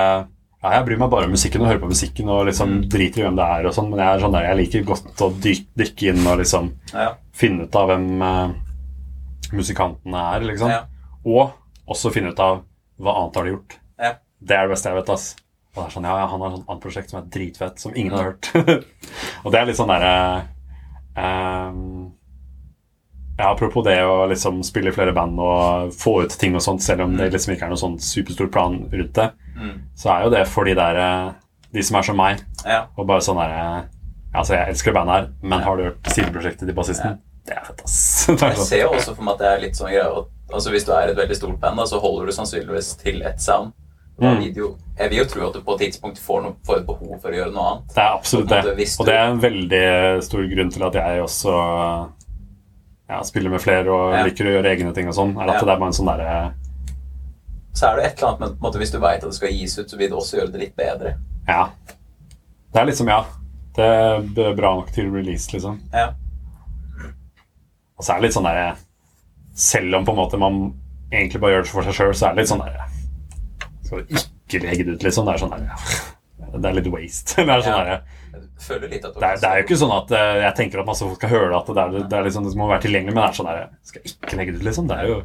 ja, jeg bryr meg bare om musikken og hører på musikken og liksom driter i hvem det er. og sånn, Men jeg er sånn der, jeg liker godt å dyk, dykke inn og liksom Ja. finne ut av hvem uh, musikantene er, liksom. Ja. Og også finne ut av hva annet har de gjort. Ja. Det er det beste jeg vet. ass. Og det er sånn, ja, ja, Han har et sånn annet prosjekt som er dritfett, som ingen har hørt. og det er litt sånn derre ehm, ja, Apropos det å liksom spille i flere band og få ut ting og sånt, selv om det liksom ikke er noen sånn superstor plan rundt det, Mm. så er jo det for de der eh, De som er som meg, Ja. og bare sånn derre Altså, jeg elsker bandet her, men har du hørt sideprosjektet til bassisten? Det er fett, ass. Jeg ser jo også for meg at det er litt sånn greier altså Hvis du er et veldig stort band, da, så holder du sannsynligvis til ett sound. Mm. jeg vil jo tro at du på et tidspunkt får, noe, får et behov for å gjøre noe annet. Det er absolutt det. Og det er en veldig stor grunn til at jeg også ja, spiller med flere og Ja. liker å gjøre egne ting og sånn. Er at Ja. det er bare en sånn derre Så er det et eller annet på måte, Hvis du veit at det skal gis ut, så vil du også gjøre det litt bedre. Ja. Det er liksom, ja. Det er bra nok til release, liksom. Ja. Og så er det litt sånn derre Selv om på en måte man egentlig bare gjør det for seg sjøl, så er det litt sånn der Skal du ikke legge det ut, liksom? Det er sånn der, Det er litt waste. Det er sånn Ja. der, at det er, det er jo ikke sånn at eh, jeg tenker at masse folk skal høre at det, er, det, er liksom, det må være tilgjengelig, men det er sånn der Skal jeg ikke legge det ut, liksom? Det er jo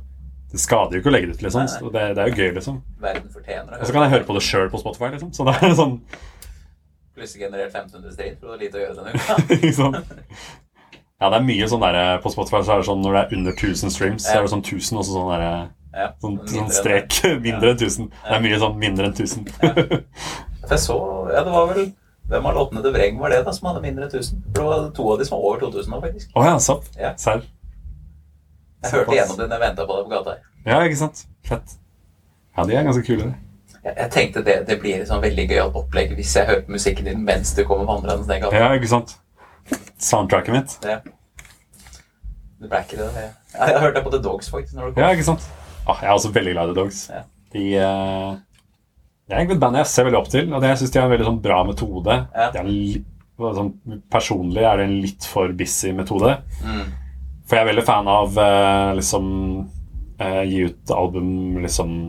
Det skader jo ikke å legge det ut, liksom. Nei, nei. Det, det er jo gøy, liksom. Verden fortjener Og så kan jeg høre på det sjøl på Spotify, liksom. Så det er sånn Plutselig generert 1500 stream, for det var lite å gjøre denne uka. Ja, det er mye sånn der På Spotify så er det sånn når det er under 1000 streams, så er det sånn 1000 også sånn der Ja, Sånn, sånn strek. Mindre enn 1000. Det er mye sånn mindre enn 1000. For jeg så Ja, det var vel Hvem av låtene til Vreng var det da som hadde mindre enn 1000? For det var to av de som var over 2000 nå, faktisk. Å ja, sant. Ja. Serr. Jeg hørte gjennom det når jeg venta på deg på gata. Ja, ikke sant. Fett. Ja, de er ganske kule. Jeg, jeg tenkte det, det blir et sånn veldig gøyalt opplegg hvis jeg hører på musikken din mens du kommer vandrende ned gata. Ja, ikke sant. Soundtracket mitt. Ja. det ble ikke det. Jeg, jeg hørte på The Dogs, faktisk. når det kom. Ja, ikke sant. Ah, jeg er også veldig glad i The Dogs. Ja. De uh, Det er egentlig et band jeg ser veldig opp til, og det jeg synes de har en veldig sånn bra metode. Ja. Er litt, sånn, personlig er det en litt for busy metode. Mm. For jeg er veldig fan av uh, liksom uh, gi ut album liksom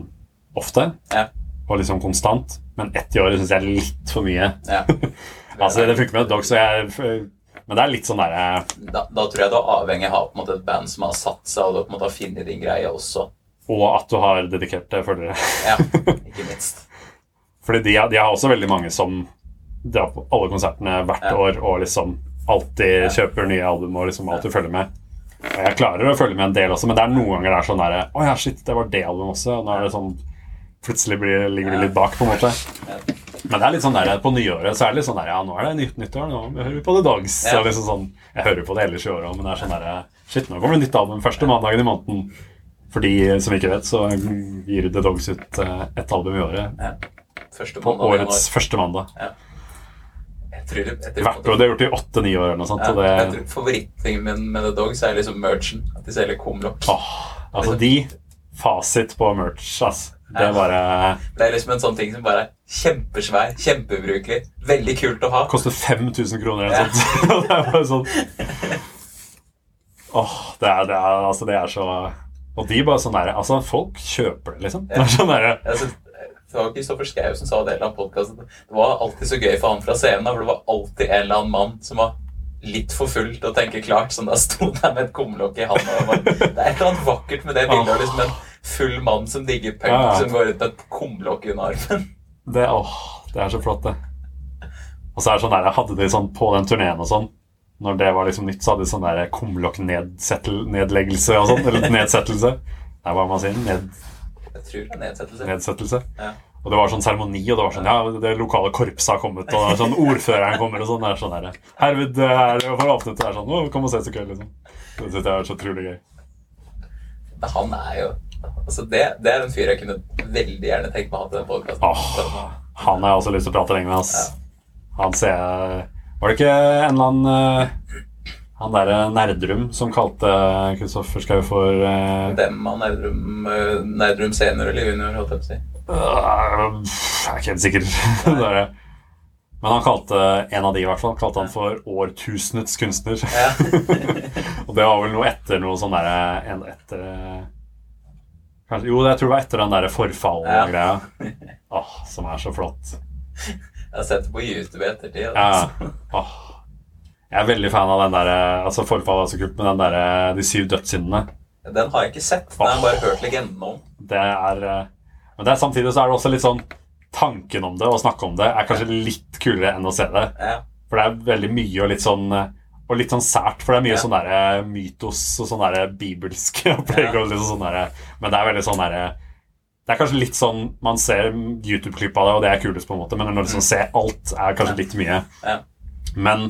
ofte. Ja. Og liksom konstant. Men ett i året syns jeg er litt for mye. Ja. Altså, det funker med Dogs, så jeg Men det er litt sånn derre Da, da tror jeg du er avhengig av måte et band som har satt seg, og du på en måte har funnet din greie også. Og at du har dedikerte følgere. Ja, ikke minst. Fordi de, de har også veldig mange som drar på alle konsertene hvert Ja. år og liksom alltid Ja. kjøper nye album og liksom alltid følger med. Og jeg klarer å følge med en del også, men det er noen ganger det er sånn derre Å ja, shit, det var det albumet også. Og nå er det sånn Plutselig blir, ligger de litt bak, på en måte. Ja. Men det er litt sånn der, på nyåret så er det litt sånn der Ja, nå er det nytt nyttår, nå hører vi på The Dogs. Ja. Liksom sånn, jeg hører på det ellers i året òg, men det er sånn der Shit, nå kommer det nytt album første mandagen i måneden. For de som ikke vet, så gir The Dogs ut eh, ett album i året. Første På årets første mandag. Jeg tror, jeg tror, Hvert år. Det har gjort i åtte-ni år eller noe sånt. Ja, og jeg tror Favorittingen min med The Dogs er liksom merchen. At de selger kumlokk. åh, altså, de Fasit på merch, ass. Det bare Det er liksom en sånn ting som bare er kjempesvær, kjempeubrukelig, veldig kult å ha. Koster 5000 kroner eller noe sånt. Det er bare sånn Åh, det er, det er, altså, det er så Og de bare sånn derre Altså, folk kjøper det, liksom. Det er sånn derre synes, det var Kristoffer Schau som sa det i en eller annen podcast, Det var alltid så gøy for han fra scenen, for det var alltid en eller annen mann som var litt for full til å tenke klart, som da sto der med et kumlokk i handa. Det er et eller annet vakkert med det bildet liksom en full mann som digger punk, Ja, ja. som går ut med et kumlokk under armen. det, Åh, det er så flott, det. Og så er det sånn der, jeg Hadde de sånn på den turneen og sånn Når det var liksom nytt, så hadde de sånn der kumlokk-nedleggelse og sånn. Eller nedsettelse. Er hva man sier. Ned, Jeg tror det er nedsettelse. nedsettelse. Ja. Og det var sånn seremoni, og det var sånn Ja, det lokale korpset har kommet, og er sånn ordføreren kommer, og sånn. Det er sånn der, Herved er det for åpnet, det er sånn Å, kom og se så kveld, liksom. Det synes jeg er så utrolig gøy. Han er jo Altså, det, det er en fyr jeg kunne veldig gjerne tenkt meg å ha til den podkasten. Åh, han har jeg også lyst til å prate lenge med, ass. Han ser jeg Var det ikke en eller annen eh, Han derre Nerdrum som kalte Kristoffer Schou for uh, Dem av Nerdrum, eh, Nerdrum senior eller junior, holdt jeg på å si. Uh, Jeg er ikke helt sikker. Det. Men han kalte en av de i hvert fall Kalte han for årtusenets kunstner. Ja. Og det var vel noe etter noe sånn derre etter eh, kanskje, Jo, jeg tror det var etter den derre forfall-greia. Åh, som er så flott. Jeg har sett det på YouTube i ettertid. Ja. Altså. Åh. Jeg er veldig fan av den derre Altså, forfall er så kult, men den derre De syv dødssyndene. Den har jeg ikke sett. Den har jeg bare hørt legendene om. Det er eh, Men det er, samtidig så er det også litt sånn Tanken om det, å snakke om det, er kanskje litt kulere enn å se det. Ja. For det er veldig mye og litt sånn eh, Og litt sånn sært, for det er mye Ja. sånn derre mytos og sånn derre bibelske opplegg. Ja. liksom sånn der, Men det er veldig sånn derre Det er kanskje litt sånn Man ser YouTube-klipp av det, og det er kulest, på en måte, men når du liksom ser alt, er kanskje litt mye. Ja. Men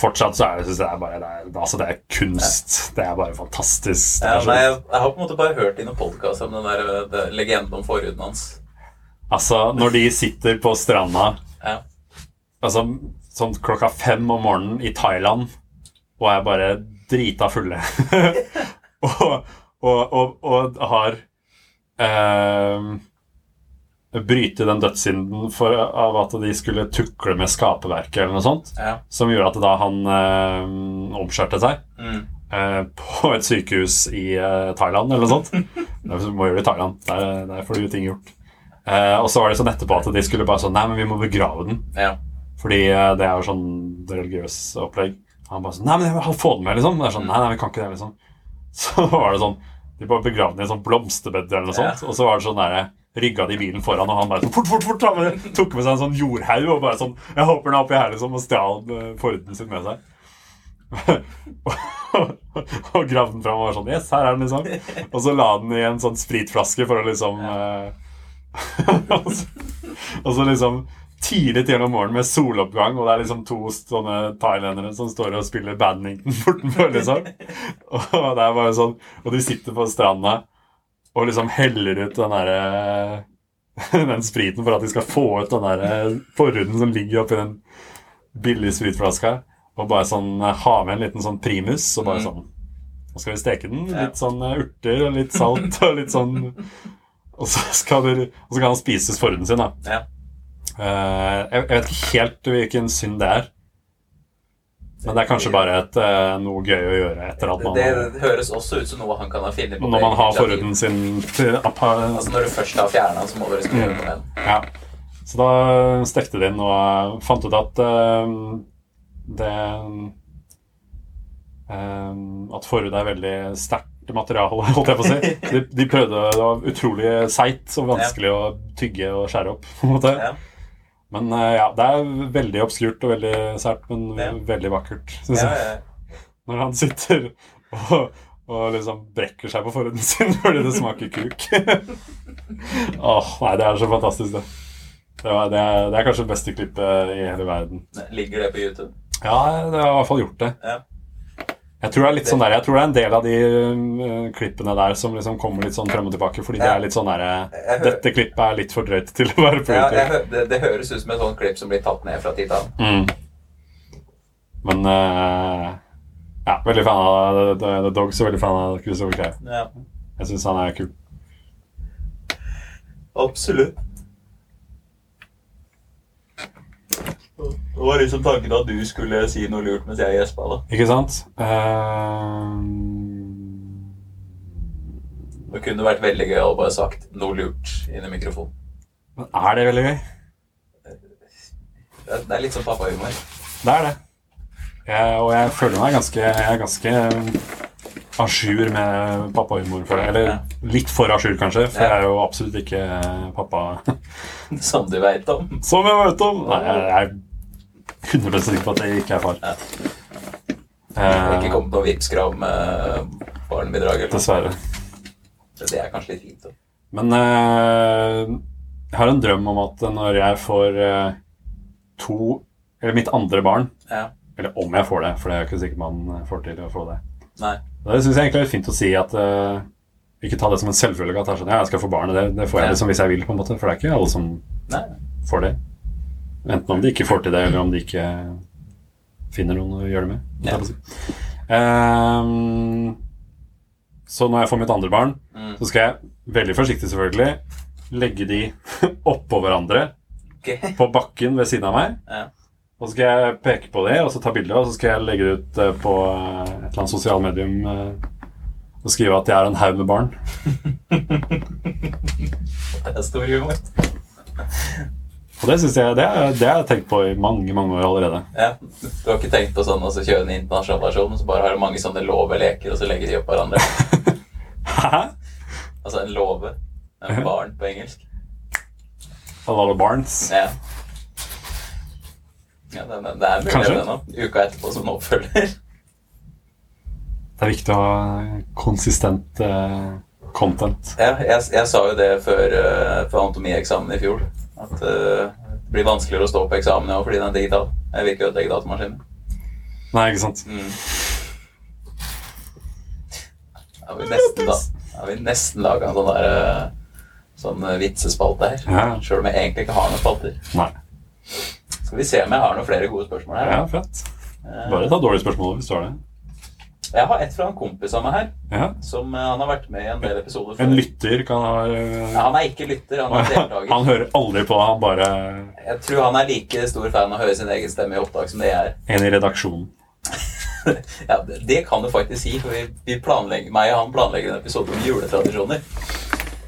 fortsatt så er det, synes jeg bare det er, Altså, det er kunst. Det er bare fantastisk. Ja, er så, nei, jeg, jeg har på en måte bare hørt i noen podkast om den der eh, det, legenden om forhuden hans. altså, når de sitter på stranda Ja. Altså sånn klokka fem om morgenen i Thailand og er bare drita fulle. og, og, og, og har eh, Bryte den dødssynden for, av at de skulle tukle med skaperverket eller noe sånt. Ja. Som gjorde at da han eh, omskjærte seg Mm. eh, på et sykehus i eh, Thailand eller noe sånt. Du må gjøre det i Thailand. Der, der får du ting gjort. Eh, og så var det sånn etterpå at de skulle bare sånn Nei, men vi må begrave den. ja. Fordi eh, det er jo sånn religiøs opplegg. Han bare sånn Nei, men jeg vil få den med, liksom. Det er sånn, nei, nei, vi kan ikke det, liksom. Så var det sånn De bare begravde den i en sånn blomsterbed eller noe sånt. Og så var det sånn derre Rygga de bilen foran, og han bare sånn fort, fort, fort, han tok med seg en sånn jordhaug og bare sånn Jeg håper den er oppi her, liksom, og stjal eh, Forden sin med seg. og gravde den fram og var sånn Yes, her er den, liksom. Og så la den i en sånn spritflaske for å liksom ja. og, så, og så liksom tidlig til om morgenen med soloppgang, og det er liksom to sånne thailendere som står og spiller badminton bortenfor, liksom. Og det er bare sånn Og de sitter på stranda og liksom heller ut den derre den spriten for at de skal få ut den der forhuden som ligger oppi den billige spritflaska. Og bare sånn eh, ha med en liten sånn primus, og bare Mm. sånn Nå skal vi steke den. Litt sånn eh, urter og litt salt og litt sånn Og så skal, du, og så kan han spises forhuden sin, da. Eh, jeg, vet ikke helt hvilken synd det er. Men det er kanskje bare et, eh, noe gøy å gjøre etter at man Det, det høres også ut som noe han kan ha funnet på. Når man har forhuden sin til Altså Når du først har fjerna den, så må du liksom gjøre noe med den. Ja. Så da stekte de inn og fant ut at eh, det eh, At forhud er veldig sterkt materiale, holdt jeg på å si. De, de prøvde Det var utrolig seigt og vanskelig å tygge og skjære opp. på en måte. Ja. Men eh, ja, det er veldig obskurt og veldig sært, men Ja. veldig vakkert, syns Ja, jeg. Når han sitter og, og liksom brekker seg på forhuden sin fordi det smaker kuk. Åh, nei, det er så fantastisk, det. Det, var, det, er, det er kanskje det beste klippet i hele verden. Ligger det på YouTube? Ja, det har i hvert fall gjort det. Ja. Jeg tror det er litt sånn der, jeg tror det er en del av de uh, klippene der som liksom kommer litt sånn frem og tilbake, fordi det er litt sånn derre hører- Dette klippet er litt for drøyt til å være på Ja, det, det høres ut som et sånt klipp som blir tatt ned fra Titan. Mm. Men uh, ja, veldig fan av The, The, The Dogs og veldig fan av Christopher Clay. Ja. Jeg syns han er kul. Absolutt. Det var liksom tanken at du skulle si noe lurt mens jeg gjespa, da. Ikke sant? Uh, Det kunne vært veldig gøy å bare sagt noe lurt inn i mikrofonen. men er det veldig gøy? Det er, det er litt sånn pappahumor. Det er det. Jeg, og jeg føler meg ganske Jeg er ganske à jour med pappahumor. føler jeg. Eller litt for à jour, kanskje, for jeg er jo absolutt ikke pappa. Som du veit om. Som jeg vet om! Nei, jeg er 100 sikker på at jeg ikke er far. Ja. Det har Eh, ikke kommet noe Vipps-krav med barnebidrag. dessverre. Det er kanskje litt fint. da. Men uh, Jeg har en drøm om at når jeg får uh, to Eller mitt andre barn Ja. Eller om jeg får det, for det er jeg ikke sikkert man får til å få det. Nei. Det syns jeg egentlig er fint å si at uh, Ikke ta det som en selvfølge at sånn, ja, jeg skal få barnet. Det, det får jeg liksom hvis jeg vil, på en måte. For det er ikke alle som Nei. får det. Enten om de ikke får til det, eller om de ikke finner noen å gjøre det med. Ja. si. Ehm, så når jeg får mitt andre barn, Mm. så skal jeg, veldig forsiktig selvfølgelig, legge de oppå hverandre okay. på bakken ved siden av meg. Ja. Og så skal jeg peke på det, og så ta bilde, og så skal jeg legge det ut eh, på eh, et eller annet sosialt medium eh, og skrive at jeg er en haug med barn. Det er stor humor. Og det synes jeg, det, det har jeg tenkt på i mange, mange år allerede. Ja. Du har ikke tenkt på sånn å så kjøre en internasjonal versjon, så bare har du mange sånne låve-leker, og så legger de opp hverandre? Hæ? Altså en låve. En barn på engelsk. A lot of barns. Ja. Ja, det, det er mulig det nå. Uka etterpå som oppfølger. Det er viktig å ha konsistent uh, content. Ja, jeg, jeg sa jo det før, uh, før anatomieksamen i fjor. At uh, det blir vanskeligere å stå på eksamen i fordi den er digital. Jeg vil ikke ødelegge datamaskinen. Nei, ikke sant? Mm. Da har vi nesten, da, da har vi nesten laga en sånn der Sånn vitsespalte her. Ja. Sjøl om jeg egentlig ikke har noen spalter. Nei. Skal vi se om jeg har noen flere gode spørsmål her. Ja, flott. Bare ta dårlige spørsmål hvis du har det. Jeg har et fra en kompis av meg her. Ja. Som eh, Han har vært med i en del episoder. En lytter kan ha uh... Ja, han er ikke lytter, han er deltaker. Han hører aldri på, han bare Jeg tror han er like stor fan av å høre sin egen stemme i opptak som det jeg er. en i redaksjonen. Ja, det, det kan du faktisk si, for vi, vi planlegger, meg og han planlegger en episode om juletradisjoner.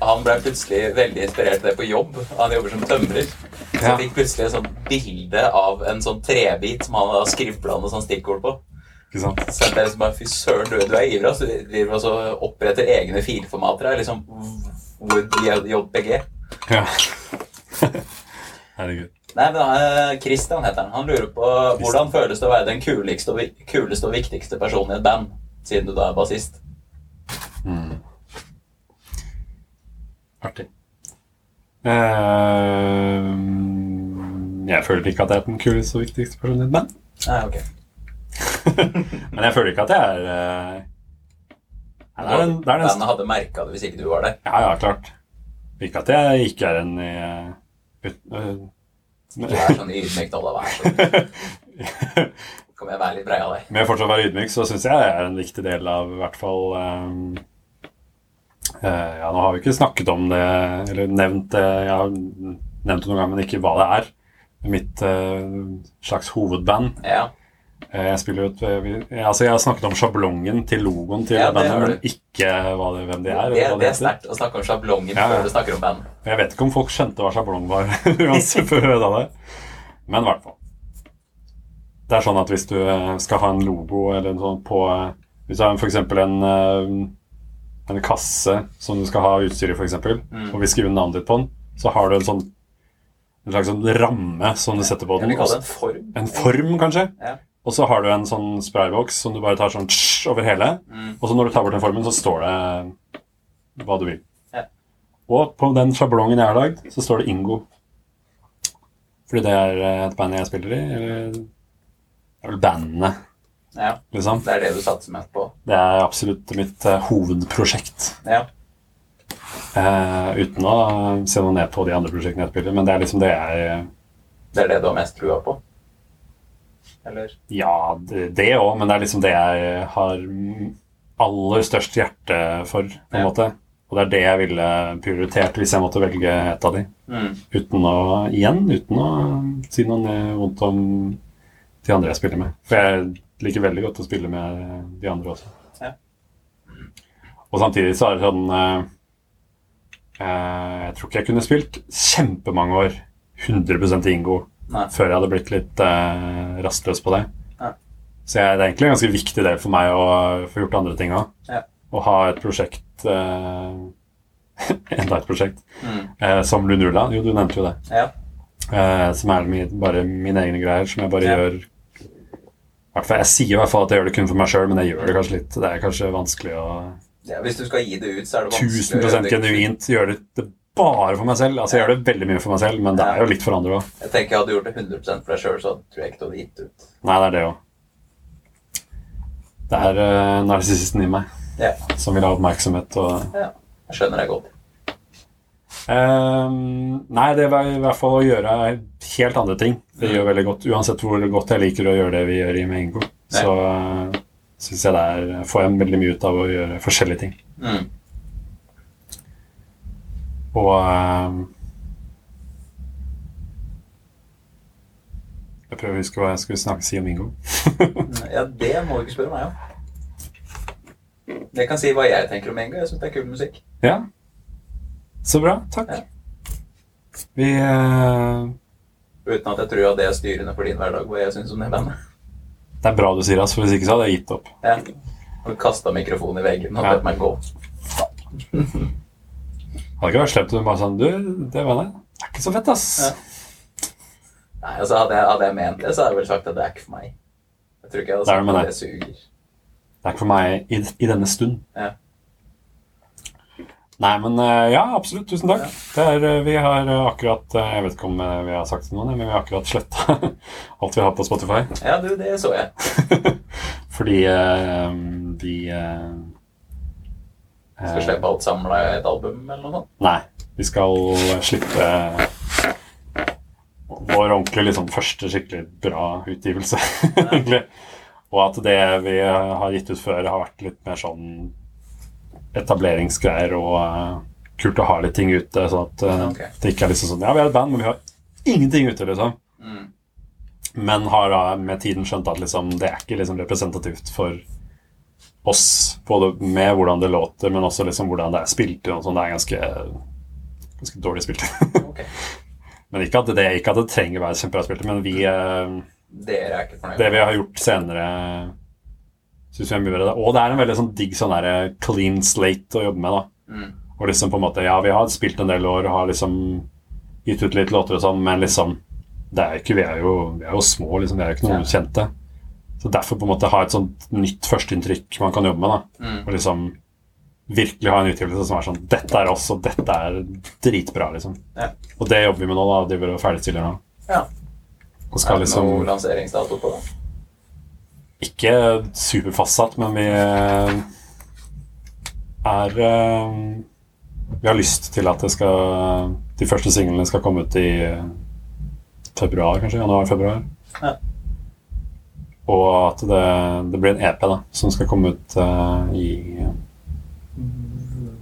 Han ble plutselig veldig inspirert til det på jobb. Han jobber som tømrer. Så fikk plutselig et sånt bilde av en sånn trebit som han hadde skribla noe sånn stikkord på. Ikke sant? Så jeg liksom bare, Fy søren, du, du er ivrig. Så de driver også oppretter egne filformater her. Liksom Wood JPG. Ja. Herregud. Nei, men uh, Christian heter han. Han lurer på hvordan føles det å være den kuleste og, kuleste og viktigste personen i et band, siden du da er bassist. Mm. Artig. Eh, jeg føler ikke at jeg er den kuleste og viktigste personen i et band. Nei, ok. Men jeg føler ikke at jeg er eh, Nei, det er den, det er den Bandet hadde merka det hvis ikke du var der. Ja, ja, klart. Ikke at jeg ikke er en i eh, ut, eh, Ikke vær sånn ydmyk alle da. Vær så Kommer jeg være litt brei av deg. Med fortsatt å være ydmyk, så syns jeg det er en viktig del av i hvert fall um, uh, Ja, nå har vi ikke snakket om det, eller nevnt det Jeg har nevnt det noen ganger, men ikke hva det er. Mitt eh, slags hovedband. Ja. Eh, Jeg spiller jo et vi- Altså, jeg har snakket om sjablongen til logoen til Ja, det bandet, men ikke det, hvem de er. Det, det, det er sterkt å snakke om sjablongen Ja, før du snakker om band. Jeg vet ikke om folk skjønte hva sjablong var før jeg det. Men i hvert fall. Det er sånn at hvis du eh, skal ha en logo eller en sånn på eh, Hvis du har f.eks. en eh, en kasse som du skal ha utstyr i, f.eks., Mm. og vil skrive navnet ditt på den, så har du en sånn en slags sånn ramme som du setter på Jeg den. vil kalle det en form. En form, kanskje. Ja. Og så har du en sånn sprayboks som du bare tar sånn tsj over hele. Mm. Og så når du tar bort den formen, så står det hva du vil. Ja. Og på den sjablongen jeg har lagd, så står det Ingo. Fordi det er eh, et band jeg spiller i. Eller det er vel bandene, Ja, liksom. det er det du satser mest på. Det er absolutt mitt uh, hovedprosjekt. Ja. Eh, uten å se noe ned på de andre prosjektene jeg spiller, men det er liksom det jeg Det er det du har mest trua på? Eller? Ja, det òg, men det er liksom det jeg har aller størst hjerte for, på en Ja. måte. Og det er det jeg ville prioritert hvis jeg måtte velge et av de. Mm. Uten å, igjen, uten å si noe vondt om de andre jeg spiller med. For jeg liker veldig godt å spille med de andre også. Ja. Og samtidig så er det sånn eh, Jeg tror ikke jeg kunne spilt kjempemange år 100 Ingo Nei. før jeg hadde blitt litt eh, rastløs på det. Nei. Så jeg, det er egentlig en ganske viktig del for meg å få gjort andre ting òg. Ja. Å ha et prosjekt eh, Enda et prosjekt Mm. eh, som Lunula. Jo, du nevnte jo det. Ja. Eh, som er min, bare mine egne greier, som jeg bare Ja. gjør Jeg sier i hvert fall at jeg gjør det kun for meg sjøl, men jeg gjør det kanskje litt. Det er kanskje vanskelig å ja. Hvis du skal gi det ut, så er det vanskelig 1000 å gjøre det- genuint Gjør det det bare for meg selv. Altså, jeg gjør det veldig mye for meg selv, men det er jo litt for andre òg. Jeg tenker jeg hadde gjort det 100% for deg sjøl, så tror jeg ikke du hadde gitt ut. Nei, det er det òg. Det er uh, narsissisten i meg Ja. som vil ha oppmerksomhet og ja. Jeg skjønner deg godt. Um, Nei, det var i hvert fall å gjøre helt andre ting. Det gjør veldig godt. Uansett hvor godt jeg liker å gjøre det vi gjør i Mengo, så uh, syns jeg det er får jeg veldig mye ut av å gjøre forskjellige ting. Mm. Og um, Jeg prøver å huske hva jeg skulle snakke si om Ingo. Ja, det må du ikke spørre meg om. Jeg kan si hva jeg tenker om Ingo. Jeg syns det er kul musikk. Ja. Så bra. Takk. Ja. Vi uh... Uten at jeg tror at det er styrende for din hverdag, hva jeg syns om det bandet. Det er bra du sier det, for hvis ikke så hadde jeg gitt opp. Ja. Og kasta mikrofonen i veggen og Ja. meg gå. Hadde ikke vært slemt om du bare sånn Du, det var det. Det er ikke så fett, ass. Ja. Nei, altså hadde jeg, hadde jeg ment det, så hadde jeg vel sagt at det er ikke for meg. Jeg tror ikke jeg hadde sagt det at det suger. Det er ikke for meg i, i denne stund. Ja. Nei, men eh, ja, absolutt. Tusen takk. Ja. Er, eh, vi har eh, akkurat Jeg vet ikke om vi har sagt det nå, men vi har akkurat sletta alt vi har på Spotify. Ja, du, det så jeg. Fordi uh, vi uh, Skal slippe alt samla i et album eller noe sånt. Nei. Vi skal slippe vår ordentlige liksom, første skikkelig bra utgivelse, egentlig. Og at det vi har gitt ut før, har vært litt mer sånn etableringsgreier og uh, kult å ha litt ting ute, sånn at uh, okay. det ikke er liksom sånn Ja, vi er et band, men vi har ingenting ute, liksom. Mm. Men har da med tiden skjønt at liksom, det er ikke liksom representativt for oss, både med hvordan det låter, men også liksom hvordan det er spilt inn. sånn. Det er ganske, ganske dårlig spilt okay. Men ikke at, det, ikke at det trenger å være kjempebra spilt men vi, uh, Dere er ikke fornøyd? det vi har gjort senere, syns jeg er mye bedre. Og det er en veldig sånn digg sånn der clean slate å jobbe med. da. Mm. Og liksom på en måte, ja, vi har spilt en del år og har liksom gitt ut litt låter og sånn, men liksom det er ikke, vi, er jo, vi er jo små, liksom, vi er jo ikke noen Ja. kjente. Så derfor på en måte ha et sånt nytt førsteinntrykk man kan jobbe med. da. Mm. Og liksom virkelig ha en utgivelse som er sånn Dette er oss, og dette er dritbra, liksom. Ja. Og det jobber vi med nå, da. Driver og ferdigstiller nå. Ja. Og skal det liksom noe lanseringsdato på det? Ikke superfastsatt, men vi eh, er eh, Vi har lyst til at det skal de første singlene skal komme ut i februar, kanskje. Januar-februar. Ja. Og at det, det blir en EP da, som skal komme ut uh, i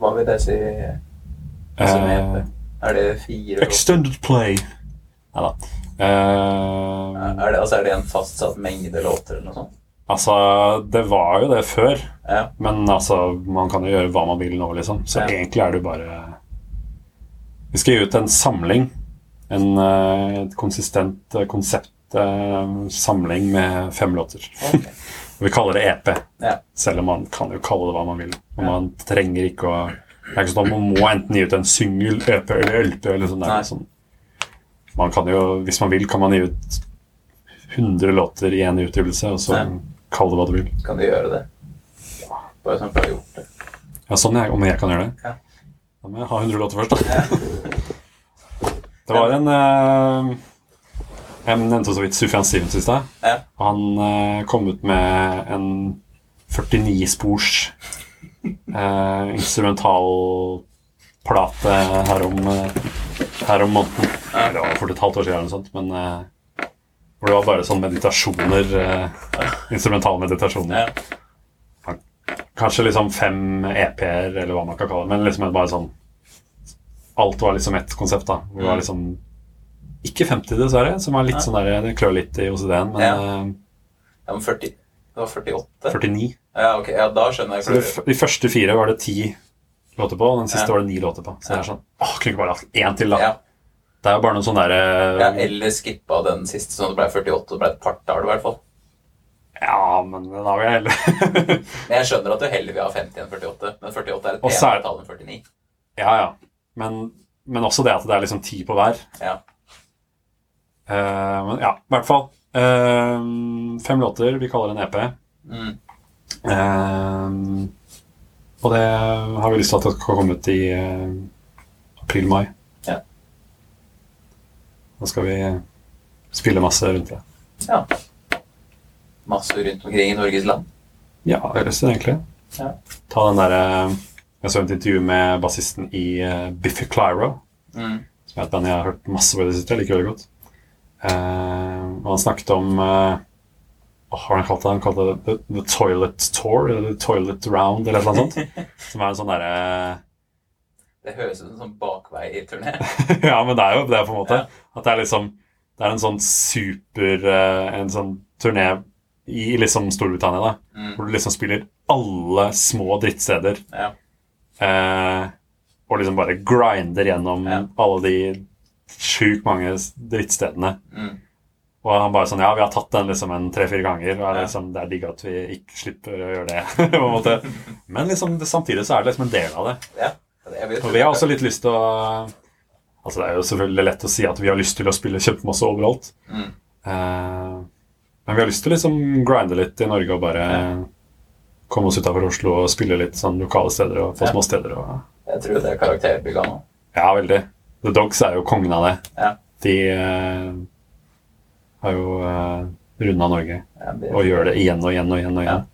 Hva vil det si? Altså, eh, EP? Er det fire? Extended play. Nei da. Eh, Er det, altså, er det en fastsatt mengde låter eller noe sånt? Altså, det var jo det før. Ja. Men altså, man kan jo gjøre hva man vil nå, liksom. Så Ja. egentlig er det jo bare Vi skal gi ut en samling. En eh, et konsistent eh, konsept eh, med fem låter. Okay. Vi kaller det EP, Ja. selv om man kan jo kalle det hva man vil. Og man trenger ikke å Det er ikke sånn at man må enten gi ut en singel, EP eller LP. Eller sånn. Er Nei. ikke sånn. Man kan jo, hvis man vil, kan man gi ut 100 låter i en utgivelse, og så Ja. Kalle det hva du vil. Kan du gjøre det? Bare sånn for å ha gjort det. Ja, sånn jeg, om jeg kan gjøre det. Ja. Da må jeg ha 100 låter først, da. Ja. Det var en eh, Jeg nevnte så vidt Sufjan Stevens i stad. Ja. Han eh, kom ut med en 49-spors uh, instrumentalplate her om, eh, her om måneden. Ja. Det var for et halvt år siden, eller noe sånt, men eh, hvor det var bare sånn meditasjoner. instrumentale Instrumentalmeditasjoner. Ja. Kanskje liksom fem EP-er, eller hva man kan kalle det. Men liksom bare sånn Alt var liksom ett konsept, da. Det var liksom Ikke 50, dessverre, som var litt sånn der Det klør litt i OCD-en, men Ja. eh, ja, men 40 Det var 48? 49. Ja, ok. Ja, da skjønner jeg. Så de, de første fire var det ti låter på, og den siste Ja. var det ni låter på. Så det er sånn Åh, kunne ikke bare lagt én til, da? ja, Det er jo bare noen sånne derre ja, eller skippa den siste, sånn at det ble 48, og det ble et part av det, i hvert fall. Ja, men den har vi heller Men jeg skjønner at du heller vil ha 50 enn 48, men 48 er et er- penere tall enn 49. Ja, ja. Men, men også det at det er liksom ti på hver. Ja. Uh, men ja, i hvert fall. Uh, fem låter. Vi kaller det en EP. Mm. Uh, og det har vi lyst til at det skal komme ut i eh, april-mai. Da skal vi spille masse rundt det. Ja. Masse rundt omkring i Norges land. Ja, jeg har lyst til det, egentlig. Ja. Ta den derre Jeg så et intervju med bassisten i uh, Biffy Clyro, Mm. som er et band jeg har hørt masse på i det siste. Jeg liker veldig godt. Uh, og han snakket om uh, har han kalt det? Han kalte det The, the Toilet Tour, eller The Toilet Round, eller noe sånt. som er en sånn derre Det høres ut som en sånn bakveiturné. ja, men det er jo det, på en måte. Ja. At det er liksom Det er en sånn super eh, En sånn turné i liksom Storbritannia, da. Mm. Hvor du liksom spiller alle små drittsteder. Ja. Eh, og liksom bare grinder gjennom Ja. alle de sjukt mange drittstedene. Mm. Og han bare sånn Ja, vi har tatt den liksom en tre-fire ganger. Og er Ja. liksom, det er digg at vi ikke slipper å gjøre det. på en måte. Men liksom, det, samtidig så er det liksom en del av det. ja. Og vi har også litt lyst til å Altså Det er jo selvfølgelig lett å si at vi har lyst til å spille kjempemasse overalt. Mm. Eh, men vi har lyst til å liksom grinde litt i Norge og bare komme oss utafor Oslo og spille litt sånn lokale steder og få Ja. små steder. Og, Jeg tror det er karakterbygga nå. ja, veldig. The Dogs er jo kongen av det. Ja. De eh, har jo uh, runda Norge Ja, det- og gjør det igjen og igjen og igjen. Og igjen.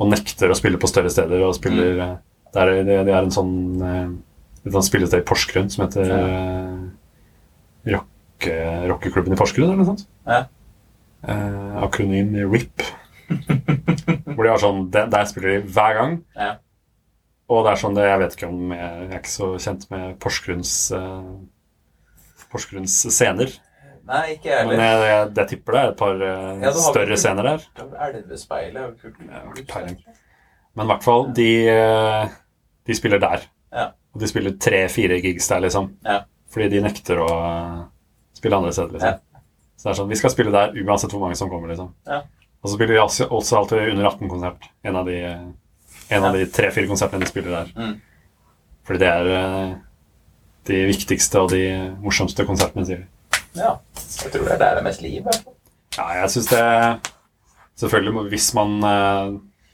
Og nekter å spille på større steder. Og spiller Mm. Eh, det, er, det, det er en sånn Det et sånt spillested i Porsgrunn som heter ja. Rock, Rockeklubben i Porsgrunn, eller noe sånt. Ja. Eh, akronym RIP. Hvor de har sånn der, der spiller de hver gang. Ja. Og det er sånn det, Jeg vet ikke om jeg, jeg er ikke så kjent med Porsgrunns eh, Porsgrunns scener. Nei, ikke jeg Men heller. jeg, jeg, jeg tipper det er et par eh, Ja, større scener der. Elvespeilet kult. Ikke peiling. Men i hvert fall, de, eh, de spiller der. Ja. Og de spiller tre-fire gigs der, liksom. Ja. Fordi de nekter å eh, spille andre steder, liksom. Så det er sånn, vi skal spille der uansett hvor mange som kommer, liksom. Ja. Og så spiller de også, også alltid under 18-konsert. En av de, de tre-fire konsertene de spiller der. Mm. Fordi det er eh, de viktigste og de morsomste konsertene, sier de. Ja. Jeg tror det er der det er mest liv. i hvert fall. Ja, jeg syns det Selvfølgelig, hvis man eh,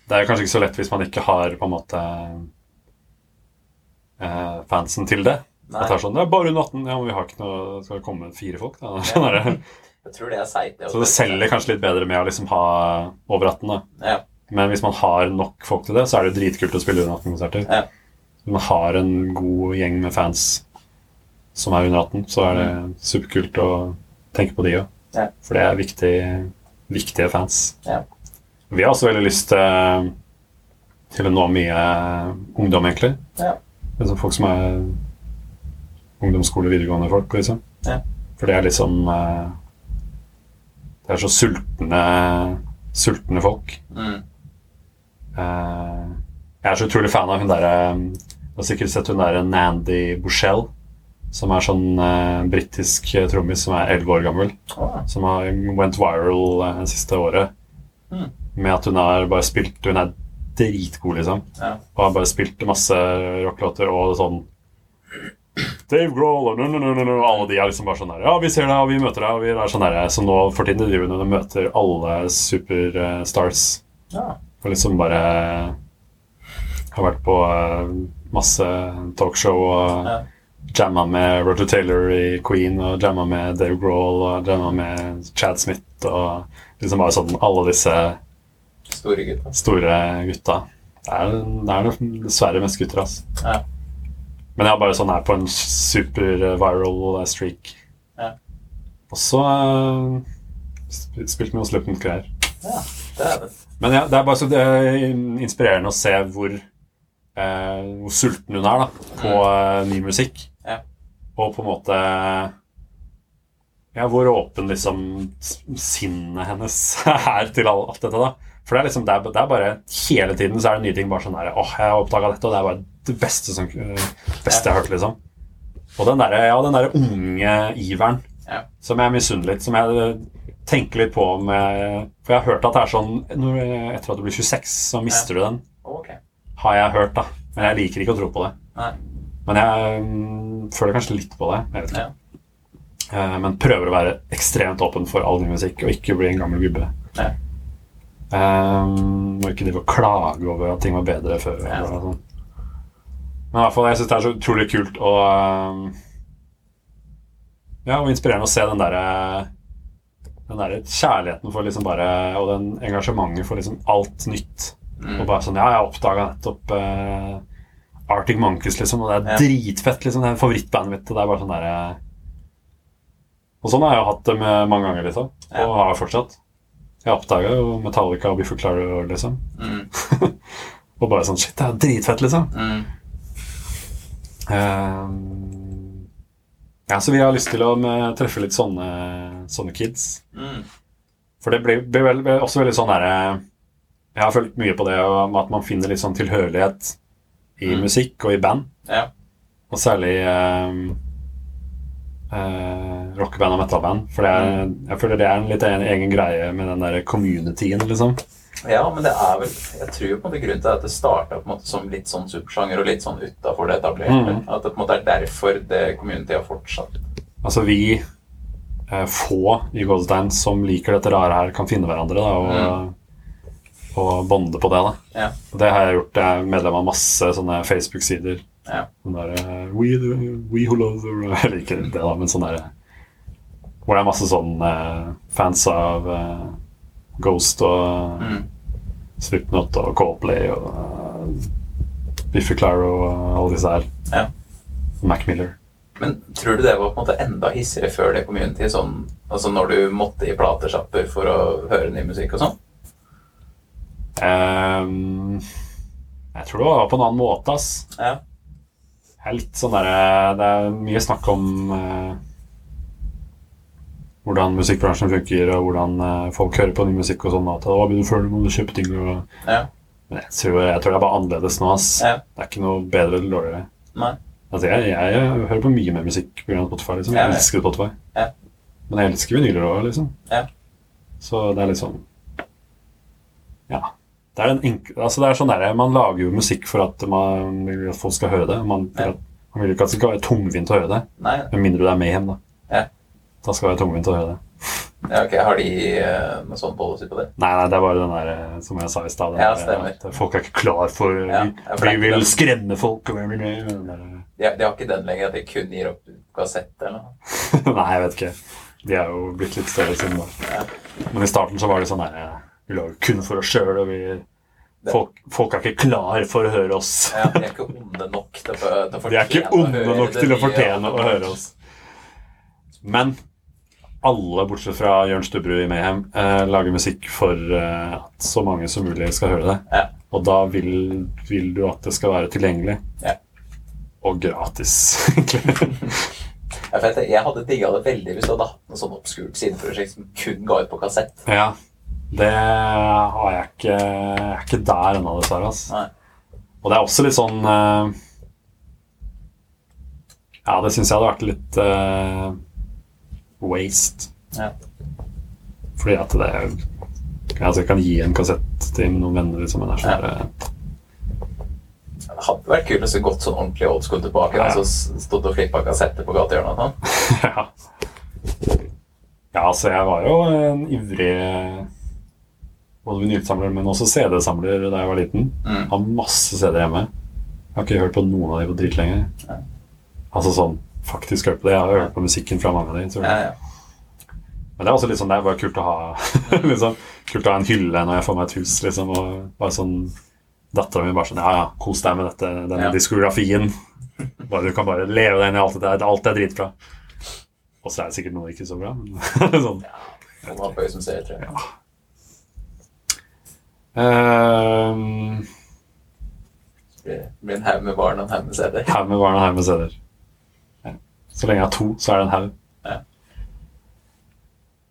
Det er kanskje ikke så lett hvis man ikke har på en måte eh, fansen til det. Nei. At det er sånn, det er bare under 18. Ja, men vi har ikke noe Det skal komme fire folk, da. Sånn er det. Jeg tror det er seigt. Så det selger kanskje litt bedre med å liksom ha over 18, da. Ja. Men hvis man har nok folk til det, så er det dritkult å spille under 18-konserter. Ja. Man har en god gjeng med fans som er under 18, så er det superkult å tenke på de òg. Ja. For det er viktig, viktige fans. Ja. Vi har også veldig lyst til, til å nå mye ungdom, egentlig. Ja. Liksom folk som er ungdomsskole, videregående folk, liksom. Ja. For det er liksom eh, Det er så sultne, sultne folk. Mm. Eh, jeg er så utrolig fan av hun derre Du har sikkert sett hun derre Nandy Bushell, som er sånn uh, britisk trommis som er elleve år gammel. Oh. Som har went viral eh, det siste året Mm. med at hun har bare spilt Hun er dritgod, liksom. Ja. Og har bare spilt masse rocklåter og sånn Dave Grohl og no, no, no, no, alle de er liksom bare sånn der Ja, vi ser deg, og vi møter deg, og vi er sånn der Så nå for tiden driver hun og møter alle superstars. ja. Og liksom bare har vært på eh, masse talkshow og Ja. jamma med Roger Taylor i Queen og jamma med Dave Grohl og jamma med Chad Smith og liksom bare sånn alle disse Store gutta. store gutta. Det er, det er dessverre mest gutter, altså. Ja. Men jeg er bare sånn her på en super viral streak. Ja. Og så uh, spilt med noen Slipknot-greier. ja. Det er det. Men ja, det er bare så det er inspirerende å se hvor, eh, hvor sulten hun er da, på eh, ny musikk. Ja. Og på en måte Ja, hvor åpen liksom sinnet hennes er til alt dette. da. For det er liksom, det er, det er bare hele tiden så er det nye ting. bare sånn der, åh, jeg har oppdaga dette, og det er bare det beste, som, eh, beste jeg har hørt. liksom. Og den derre ja, den der unge iveren Ja. som jeg misunner litt, som jeg eh, tenker litt på med For jeg har hørt at det er sånn når, Etter at du blir 26, så mister du den. Okay. Har jeg hørt, da. Men jeg liker ikke å tro på det. Nei. Men jeg um, føler kanskje litt på det. Jeg vet ikke. Ja. Eh, men prøver å være ekstremt åpen for all ny musikk, og ikke bli en gammel gubbe. Ja. Um, og ikke drive og klage over at ting var bedre før. Ja. eller noe sånt. Men i hvert fall, jeg syns det er så utrolig kult og um, Ja, og inspirerende å se den derre Den der kjærligheten for liksom bare Og den engasjementet for liksom alt nytt. Mm. Og bare sånn Ja, jeg oppdaga nettopp uh, Arctic Monkeys, liksom, og det er Ja. dritfett, liksom. Det er favorittbandet mitt, og det er bare sånn derre Og sånn har jeg jo hatt det med mange ganger, liksom. Og Ja. har fortsatt. Jeg oppdaga jo Metallica og Biffy Clyro, liksom. Mm. Og bare sånn Shit, det er dritfett, liksom. Mm. Um, ja, så vi har lyst til å eh, treffe litt sånne, sånne kids. Mm. For det blir, blir vel, blir også veldig sånn derre Jeg har følt mye på det om at man finner litt sånn tilhørighet i Mm. musikk og i band. Ja. Og særlig ehm, eh, rockeband og metalband. For er, jeg føler det er en litt en egen greie med den der communityen, liksom. ja, men det er vel Jeg tror på en måte grunnen til at det starta som litt sånn supersjanger og litt sånn utafor det etablerte. Mm. At det på en måte er derfor det community har fortsatt. Altså vi eh, få i Goldstein som liker dette rare her, kan finne hverandre da, og, og bonde på det. da. Ja. Og det har jeg gjort. Jeg er medlem av masse sånne Facebook-sider. Ja. Sånn der, eh, we, we who love the Eller ikke det, da, men sånn der Hvor det er masse sånn uh, fans av uh, Ghost og Mm. Slipknot og Coldplay og uh, Biffy Claro og alle disse her. Ja. Mac Miller. Men tror du det var på en måte enda hissigere før det community? Sånn, altså når du måtte i platesjapper for å høre ny musikk og sånn? Um, jeg tror det var på en annen måte, ass. Ja. Jeg er litt sånn derre Det er mye snakk om eh, hvordan musikkbransjen funker, og hvordan eh, folk hører på ny musikk og sånn. At å, begynner før du må kjøpe ting og Ja. Men jeg tror, jeg tror det er bare annerledes nå, ass. Ja. Det er ikke noe bedre eller dårligere. Nei. Altså, jeg, jeg, hører på mye mer musikk pga. Spotify. Liksom. Jeg ja. elsker Spotify. Ja. Men jeg elsker vinyler òg, liksom. Ja. Så det er litt sånn Ja. Det er, en enk altså det er sånn der, Man lager jo musikk for at man vil at folk skal høre det. Man, Ja. man vil ikke at det skal være tungvint å høre det. Nei. Med mindre du er Mayhem, da. Ja. Da skal det være tungvint å høre det. Ja, ok, Har de uh, noe sånn policy på det? Nei, nei, det er bare den der eh, som jeg sa i stad. Ja, stemmer. Folk er ikke klar for Ja, Vi, for vi vil skremme folk. De, de har ikke den lenger, at de kun gir opp kassett eller noe? Nei, jeg vet ikke. De er jo blitt litt større siden da. Ja. Men i starten så var det sånn der eh, Vi lager kun for oss sjøl, og vi folk, folk er ikke klar for å høre oss. Ja, De er ikke onde nok til å, til å fortjene De er ikke onde høre nok til å fortjene å høre oss. Men alle, bortsett fra Jørn Stubberud i Mayhem, eh, lager musikk for eh, at så mange som mulig skal høre det. Ja. Og da vil, vil du at det skal være tilgjengelig. Ja. Og gratis, egentlig. Jeg hadde digga det veldig hvis du hadde hatt noe sånn obskurt sideprosjekt som kun ga ut på kassett. ja. Det har jeg ikke Jeg er ikke der ennå, dessverre. Altså. Og det er også litt sånn eh, Ja, det syns jeg hadde vært litt uh, waste. Ja. Fordi at det er Altså, jeg kan gi en kassett til noen venner, liksom, men det er sånn. Det hadde vært kult hvis det gått sånn ordentlig old school tilbake. Ja, ja. Ja. Så stått og flippa kassetter på gatehjørnet og sånn. ja. ja, altså, jeg var jo en ivrig både vinylsamler, men også CD-samler da jeg var liten. Mm. Har masse CD hjemme. Jeg har ikke hørt på noen av de på dritlenge. Ja. Altså sånn faktisk hørt på det. Jeg har hørt på musikken fra mange av de. Ja, ja. Men det er også litt sånn, det er bare kult å ha liksom, Kult å ha en hylle når jeg får meg et hus, liksom. Og bare sånn Dattera mi bare sånn Ja, ja, kos deg med dette, denne Ja. diskografien. Bare, du kan bare leve deg inn i alt det der. Alt er dritbra. Og så er det sikkert noe ikke så bra, men sånn. Noen har på øyet tror jeg. Ehm, Det blir- blir en haug med barn og en haug med CD-er. Haug med barn og haug med CD-er. Ja. Så lenge jeg har to, så er det en haug. Ja.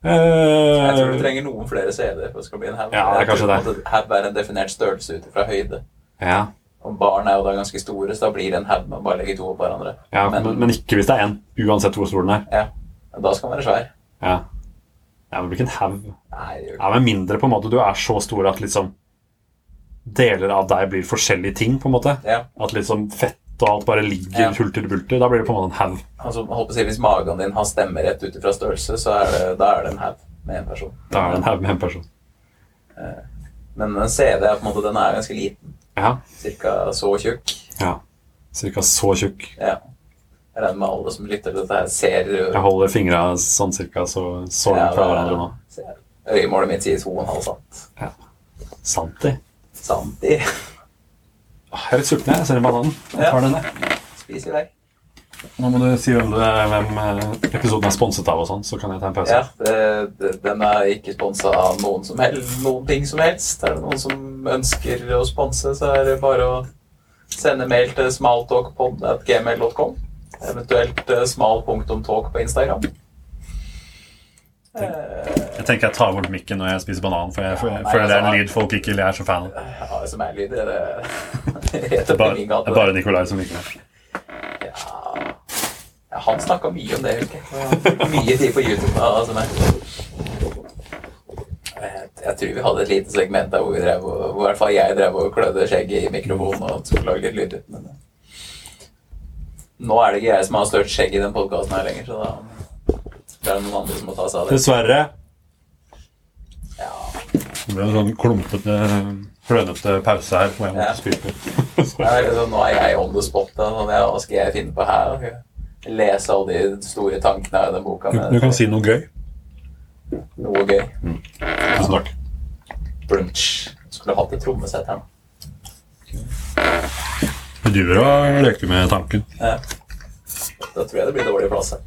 Uh, Jeg tror du trenger noen flere CD-er for det skal bli en haug. Ja, det er kanskje det. en Haug er en definert størrelse ut fra høyde. ja, Og barn er jo da ganske store, så da blir det en haug med å bare legge to opp hverandre. ja men, men, ikke hvis det er én. Uansett hvor stor den er. ja, da skal den være svær. Ja, men blir ikke en haug. Ja, Med mindre på en måte du er så stor at liksom deler av deg blir forskjellige ting. på en måte. Ja, At liksom fett og alt bare ligger Ja. hulter til bulter. Da blir det på en måte en haug. altså, holdt på å si, Hvis magen din har stemmerett ut ifra størrelse, så er det, da er det en haug med en person. Da er det en haug med en person. Men en CD er på en måte, den er ganske liten. Ja, Cirka så tjukk. ja. Cirka så tjukk. Ja. Jeg regner med alle som lytter til dette, ser Jeg holder fingra sånn cirka så, så langt fra hverandre nå. Øyemålet mitt sier 2,5 sant. Sant, det. Sant i. Jeg er litt sulten, jeg. Jeg ser en banan. Jeg tar den, jeg. Spis i vei. Nå må du si hvem, du, hvem eh, episoden er sponset av, og sånn, så kan jeg ta en pause. Ja, den er ikke sponsa av noen som helst, noen ting som helst. Er det noen som ønsker å sponse, så er det bare å sende mail til smaltalkpod.gmail.com. Eventuelt uh, smal punktum talk på Instagram. Eh, Jeg tenker jeg tar bort mikken når jeg spiser banan, for jeg, føler Ja, det er en altså, lyd folk ikke er så fan av. Ja, ASMR-lyd, det er det, Det er bare, det er bare Nikolai som liker det. Ja. ja, han snakka mye om det, husker jeg. Mye tid på YouTube. med ASMR. Jeg, jeg tror vi hadde et lite segment der hvor, vi drev, hvor i hvert fall jeg drev og klødde skjegget i mikrofonen og skulle lage litt lyd. Men nå er det ikke jeg som har størst skjegg i den podkasten her lenger, så da det er det noen andre som må ta seg av det. Dessverre. Ja, Det ble en sånn klumpete, klønete pause her hvor jeg måtte Ja. det er liksom, nå er jeg on the spot. Da. Sånn, ja, hva skal jeg finne på her? Skal Lese alle de store tankene i den boka. Du, du kan si noe gøy. noe gøy. Tusen takk. Brunch. Skulle hatt et trommesett her. Du driver og leker med tanken. Ja. Da tror jeg det blir dårlig plass her.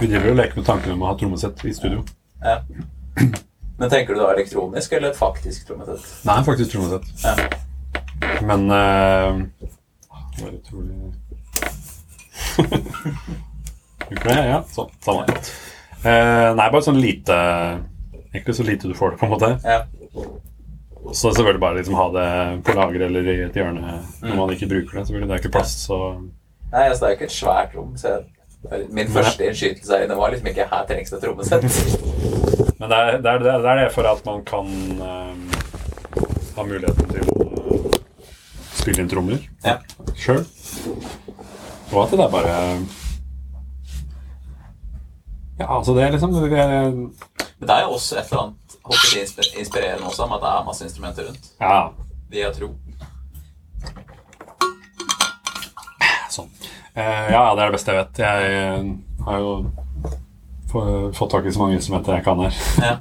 Vi driver og leker med tanken om å ha trommesett i studio. Ja. Men tenker du da elektronisk eller et faktisk trommesett? Nei, faktisk trommesett. Ja. Men uh, Det var utrolig Gjorde det? Ja, sånn. Samme. Uh, nei, bare sånn lite Egentlig så lite du får det, på en måte. Ja. Så selvfølgelig bare liksom ha det på lager eller i et hjørne når man ikke bruker det. Selvfølgelig, Det er ikke plass, så Nei, altså det er jo ikke et svært rom. Så min første innskytelse her inne var liksom ikke 'her trengs det trommesett'. Men det er det, er, det, er, det er for at man kan um, ha muligheten til å spille inn trommer Ja. sjøl. Og at det er bare Ja, altså det er liksom det er, Men det er jo også et eller annet håper de inspirerer noe også om at det er masse instrumenter rundt. Ja, Det jeg tro. sånn. Eh, ja, det er det beste jeg vet. Jeg eh, har jo fått tak i så mange instrumenter jeg kan her. Ja.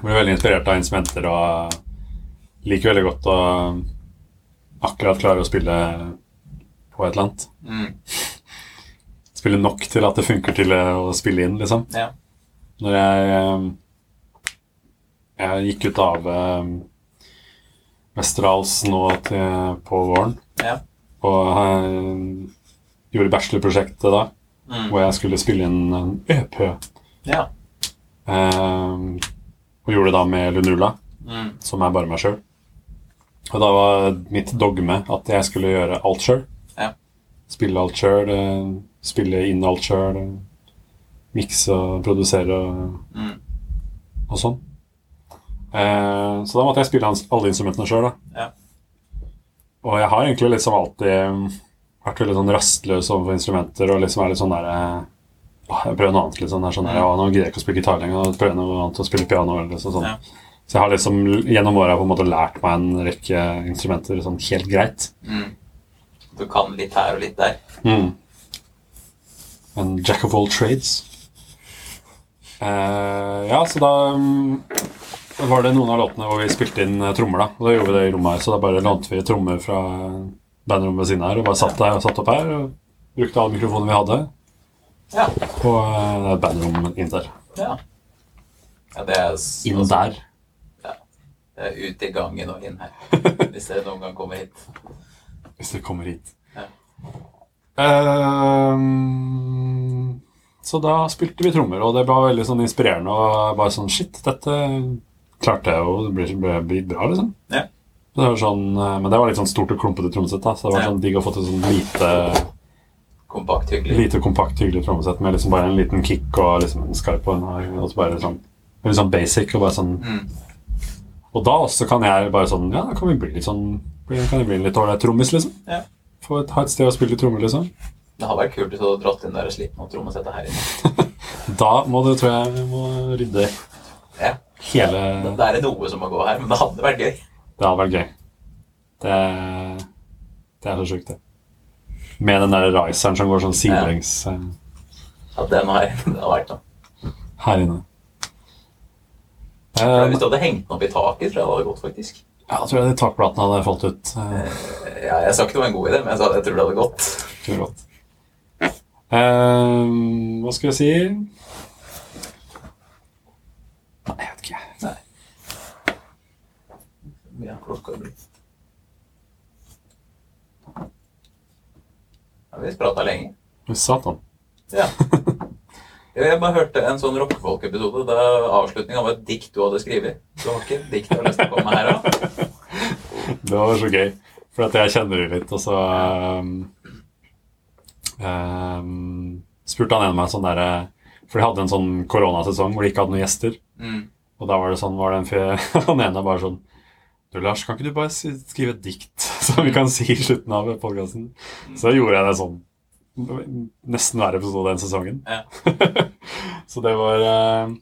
Blir veldig inspirert av instrumenter og liker veldig godt å akkurat klare å spille på et eller annet. Mm. Spille nok til at det funker til å spille inn, liksom. ja. Når jeg eh, Jeg gikk ut av eh, Westerdals nå til, på våren Ja. og jeg gjorde bachelorprosjektet da, Mm. hvor jeg skulle spille inn en EP. Ja. Eh, og gjorde det da med Lunula, Mm. som er bare meg sjøl. Og da var mitt dogme at jeg skulle gjøre alt sjøl. Ja. Spille alt sjøl, spille inn alt sjøl, mikse og produsere og, Mm. og sånn. Eh, så da måtte jeg spille hans- alle instrumentene sjøl, da. Ja. Og jeg har egentlig liksom alltid vært veldig sånn rastløs overfor instrumenter og liksom er litt sånn derre «Åh, Jeg prøver noe annet. litt sånn der, sånn der, ja, Nå gidder jeg ikke å spille gitar lenger. Prøver noe annet å spille piano. Eller liksom sånn. Ja. Så jeg har liksom gjennom åra på en måte lært meg en rekke instrumenter sånn helt greit. Mm. Du kan litt her og litt der. Mm. En jack of all trades. Uh, ja, så da mm, var det noen av låtene hvor vi spilte inn eh, trommer, da. Og da gjorde vi det i rommet her, så da bare lånte vi trommer fra bandrommet ved siden her og bare satt, der, satt opp her og brukte alle mikrofonene vi hadde. Ja. på uh, det er et bandrom inn der. ja. ja det er Inn der. Det er ut i gangen og inn her. Hvis dere noen gang kommer hit. Hvis det kommer hit. Ja. Um, så da spilte vi trommer, og det var veldig sånn inspirerende. Og bare sånn Shit, dette klarte jeg jo. Det blir, ble, blir bra, liksom. Ja. Det var sånn, eh, men det var litt sånn stort og klumpete trommesett. da, Så det var sånn digg å få til sånn lite, Kompakt, hyggelig. lite kompakt, hyggelig trommesett med liksom bare en liten kick og liksom en skarp og en. Og så bare sånn, litt sånn basic. Og bare sånn Mm. Og da også kan jeg bare sånn Ja, da kan vi bli litt sånn Kan jeg bli litt ålreit trommis, liksom. Ja. Få et, ha et sted å spille trommer, liksom. Det har vært kult hvis du hadde dratt inn der og slitt noe trommesettet her inne. Da må du, tror jeg, vi må rydde Ja hele ja, Det er noe som må gå her, men det hadde vært gøy. Det hadde vært gøy. Det, det er så sjukt, det. Med den der riseren som går sånn sidelengs. Ja. ja, den har, den vært noe. Her inne. Um, hvis du hadde hengt den opp i taket, tror jeg det hadde gått, faktisk. Ja, tror jeg de takplatene hadde falt ut. Eh. Ja, jeg sa ikke det var en god idé, men jeg sa jeg tror det hadde gått. Tror godt. Um, hva skal jeg si? Nei, jeg vet ikke. Nei. Ja, klokka blitt Ja, vi prata lenge. Satan. Ja. Jeg bare hørte en sånn rockefolk-episode der avslutninga var et dikt du hadde skrevet. Du har ikke et dikt du har lyst til å komme med her da? Det var så gøy, for at jeg kjenner det litt, og så um, um, spurte han en av meg sånn derre For de hadde en sånn koronasesong hvor de ikke hadde noen gjester. Mm. Og da var det sånn, var det en fyr Han ene bare sånn Du, Lars, kan ikke du bare skrive et dikt som vi kan si i slutten av podkasten? Så gjorde jeg det sånn nesten hver episode den sesongen. Ja. så det var eh,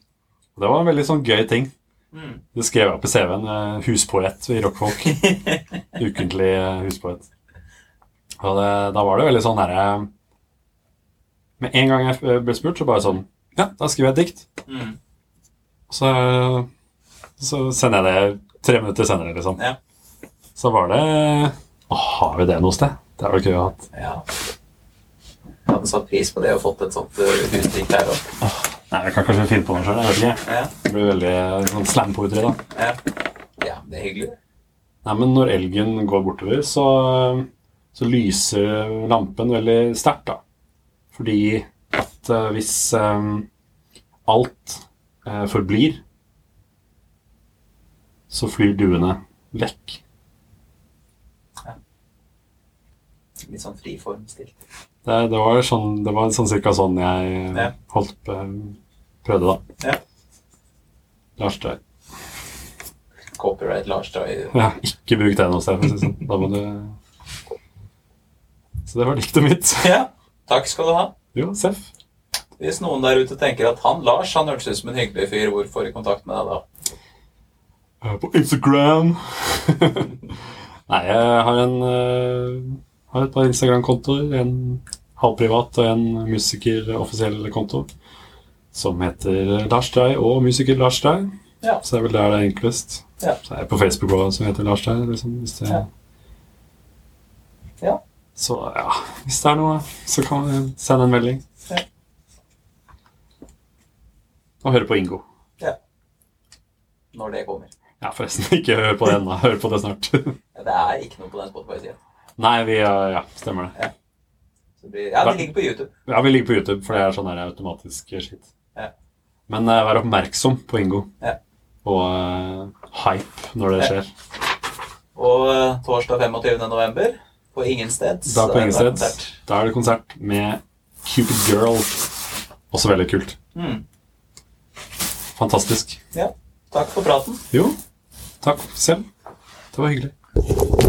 Det var en veldig sånn gøy ting. Mm. Det skrev jeg opp i CV-en. eh, Huspoet i rockfolk. Ukentlig eh, huspoet. Og det, da var det veldig sånn herre Med en gang jeg ble spurt, så bare sånn Ja, da skriver jeg et dikt. Mm. Så, så sender jeg det tre minutter senere, liksom. Ja. Så var det Å, har vi det noe sted? Det er vel gøy å ha hatt. ja. Jeg hadde satt pris på det og fått et sånt uh, der her òg. Nei, jeg kan kanskje finne på noe sjøl. Jeg vet ikke. Ja. Det blir veldig sånn slam-poetry, da. Ja. ja, det er hyggelig. Nei, men når elgen går bortover, så, så lyser lampen veldig sterkt, da. Fordi at eh, hvis um, alt eh, forblir, så flyr duene vekk. Litt sånn friformstilt. Det, det var sånn, det var sånn cirka sånn jeg eh, Ja. holdt på, prøvde, da. Ja. Lars Drei. Copyright Lars Drai. Ja, ikke bruk det noe sted, for å si sånn. Da må du Så det var diktet mitt. Ja, takk skal du ha. Jo, Seff. Hvis noen der ute tenker at han Lars han hørtes ut som en hyggelig fyr, hvor får de kontakt med deg da? Eh, På Instagram. Nei, jeg har en uh, har et par Instagram-kontoer. En halvprivat og en musikeroffisiell konto. Som heter Lars Drei og Musiker Lars Drei. Ja. Så det er vel der det er enklest. Ja. Så er jeg på Facebook òg, som heter Lars Drei. Liksom, hvis det, Ja. Ja. Så ja, hvis det er noe, så kan vi sende en melding. Ja. Og høre på Ingo. Når det kommer. Ja, forresten, ikke hør på det ennå. Hør på det snart. Ja, Det er ikke noe på den Spotify-sida. Nei, vi Ja, stemmer det. Ja. blir- Ja, det ligger på YouTube. Ja, vi ligger på YouTube, for det er sånn der automatisk skitt. Ja. Men uh, vær oppmerksom på Ingo. Ja. Og uh, hype når det Ja. skjer. Og uh, torsdag 25. november på Ingensteds. Da på konsert. Da er det konsert med Cupid Girl. Også veldig kult. Mm. Fantastisk. Ja. Takk for praten. Jo, takk selv. Det var hyggelig.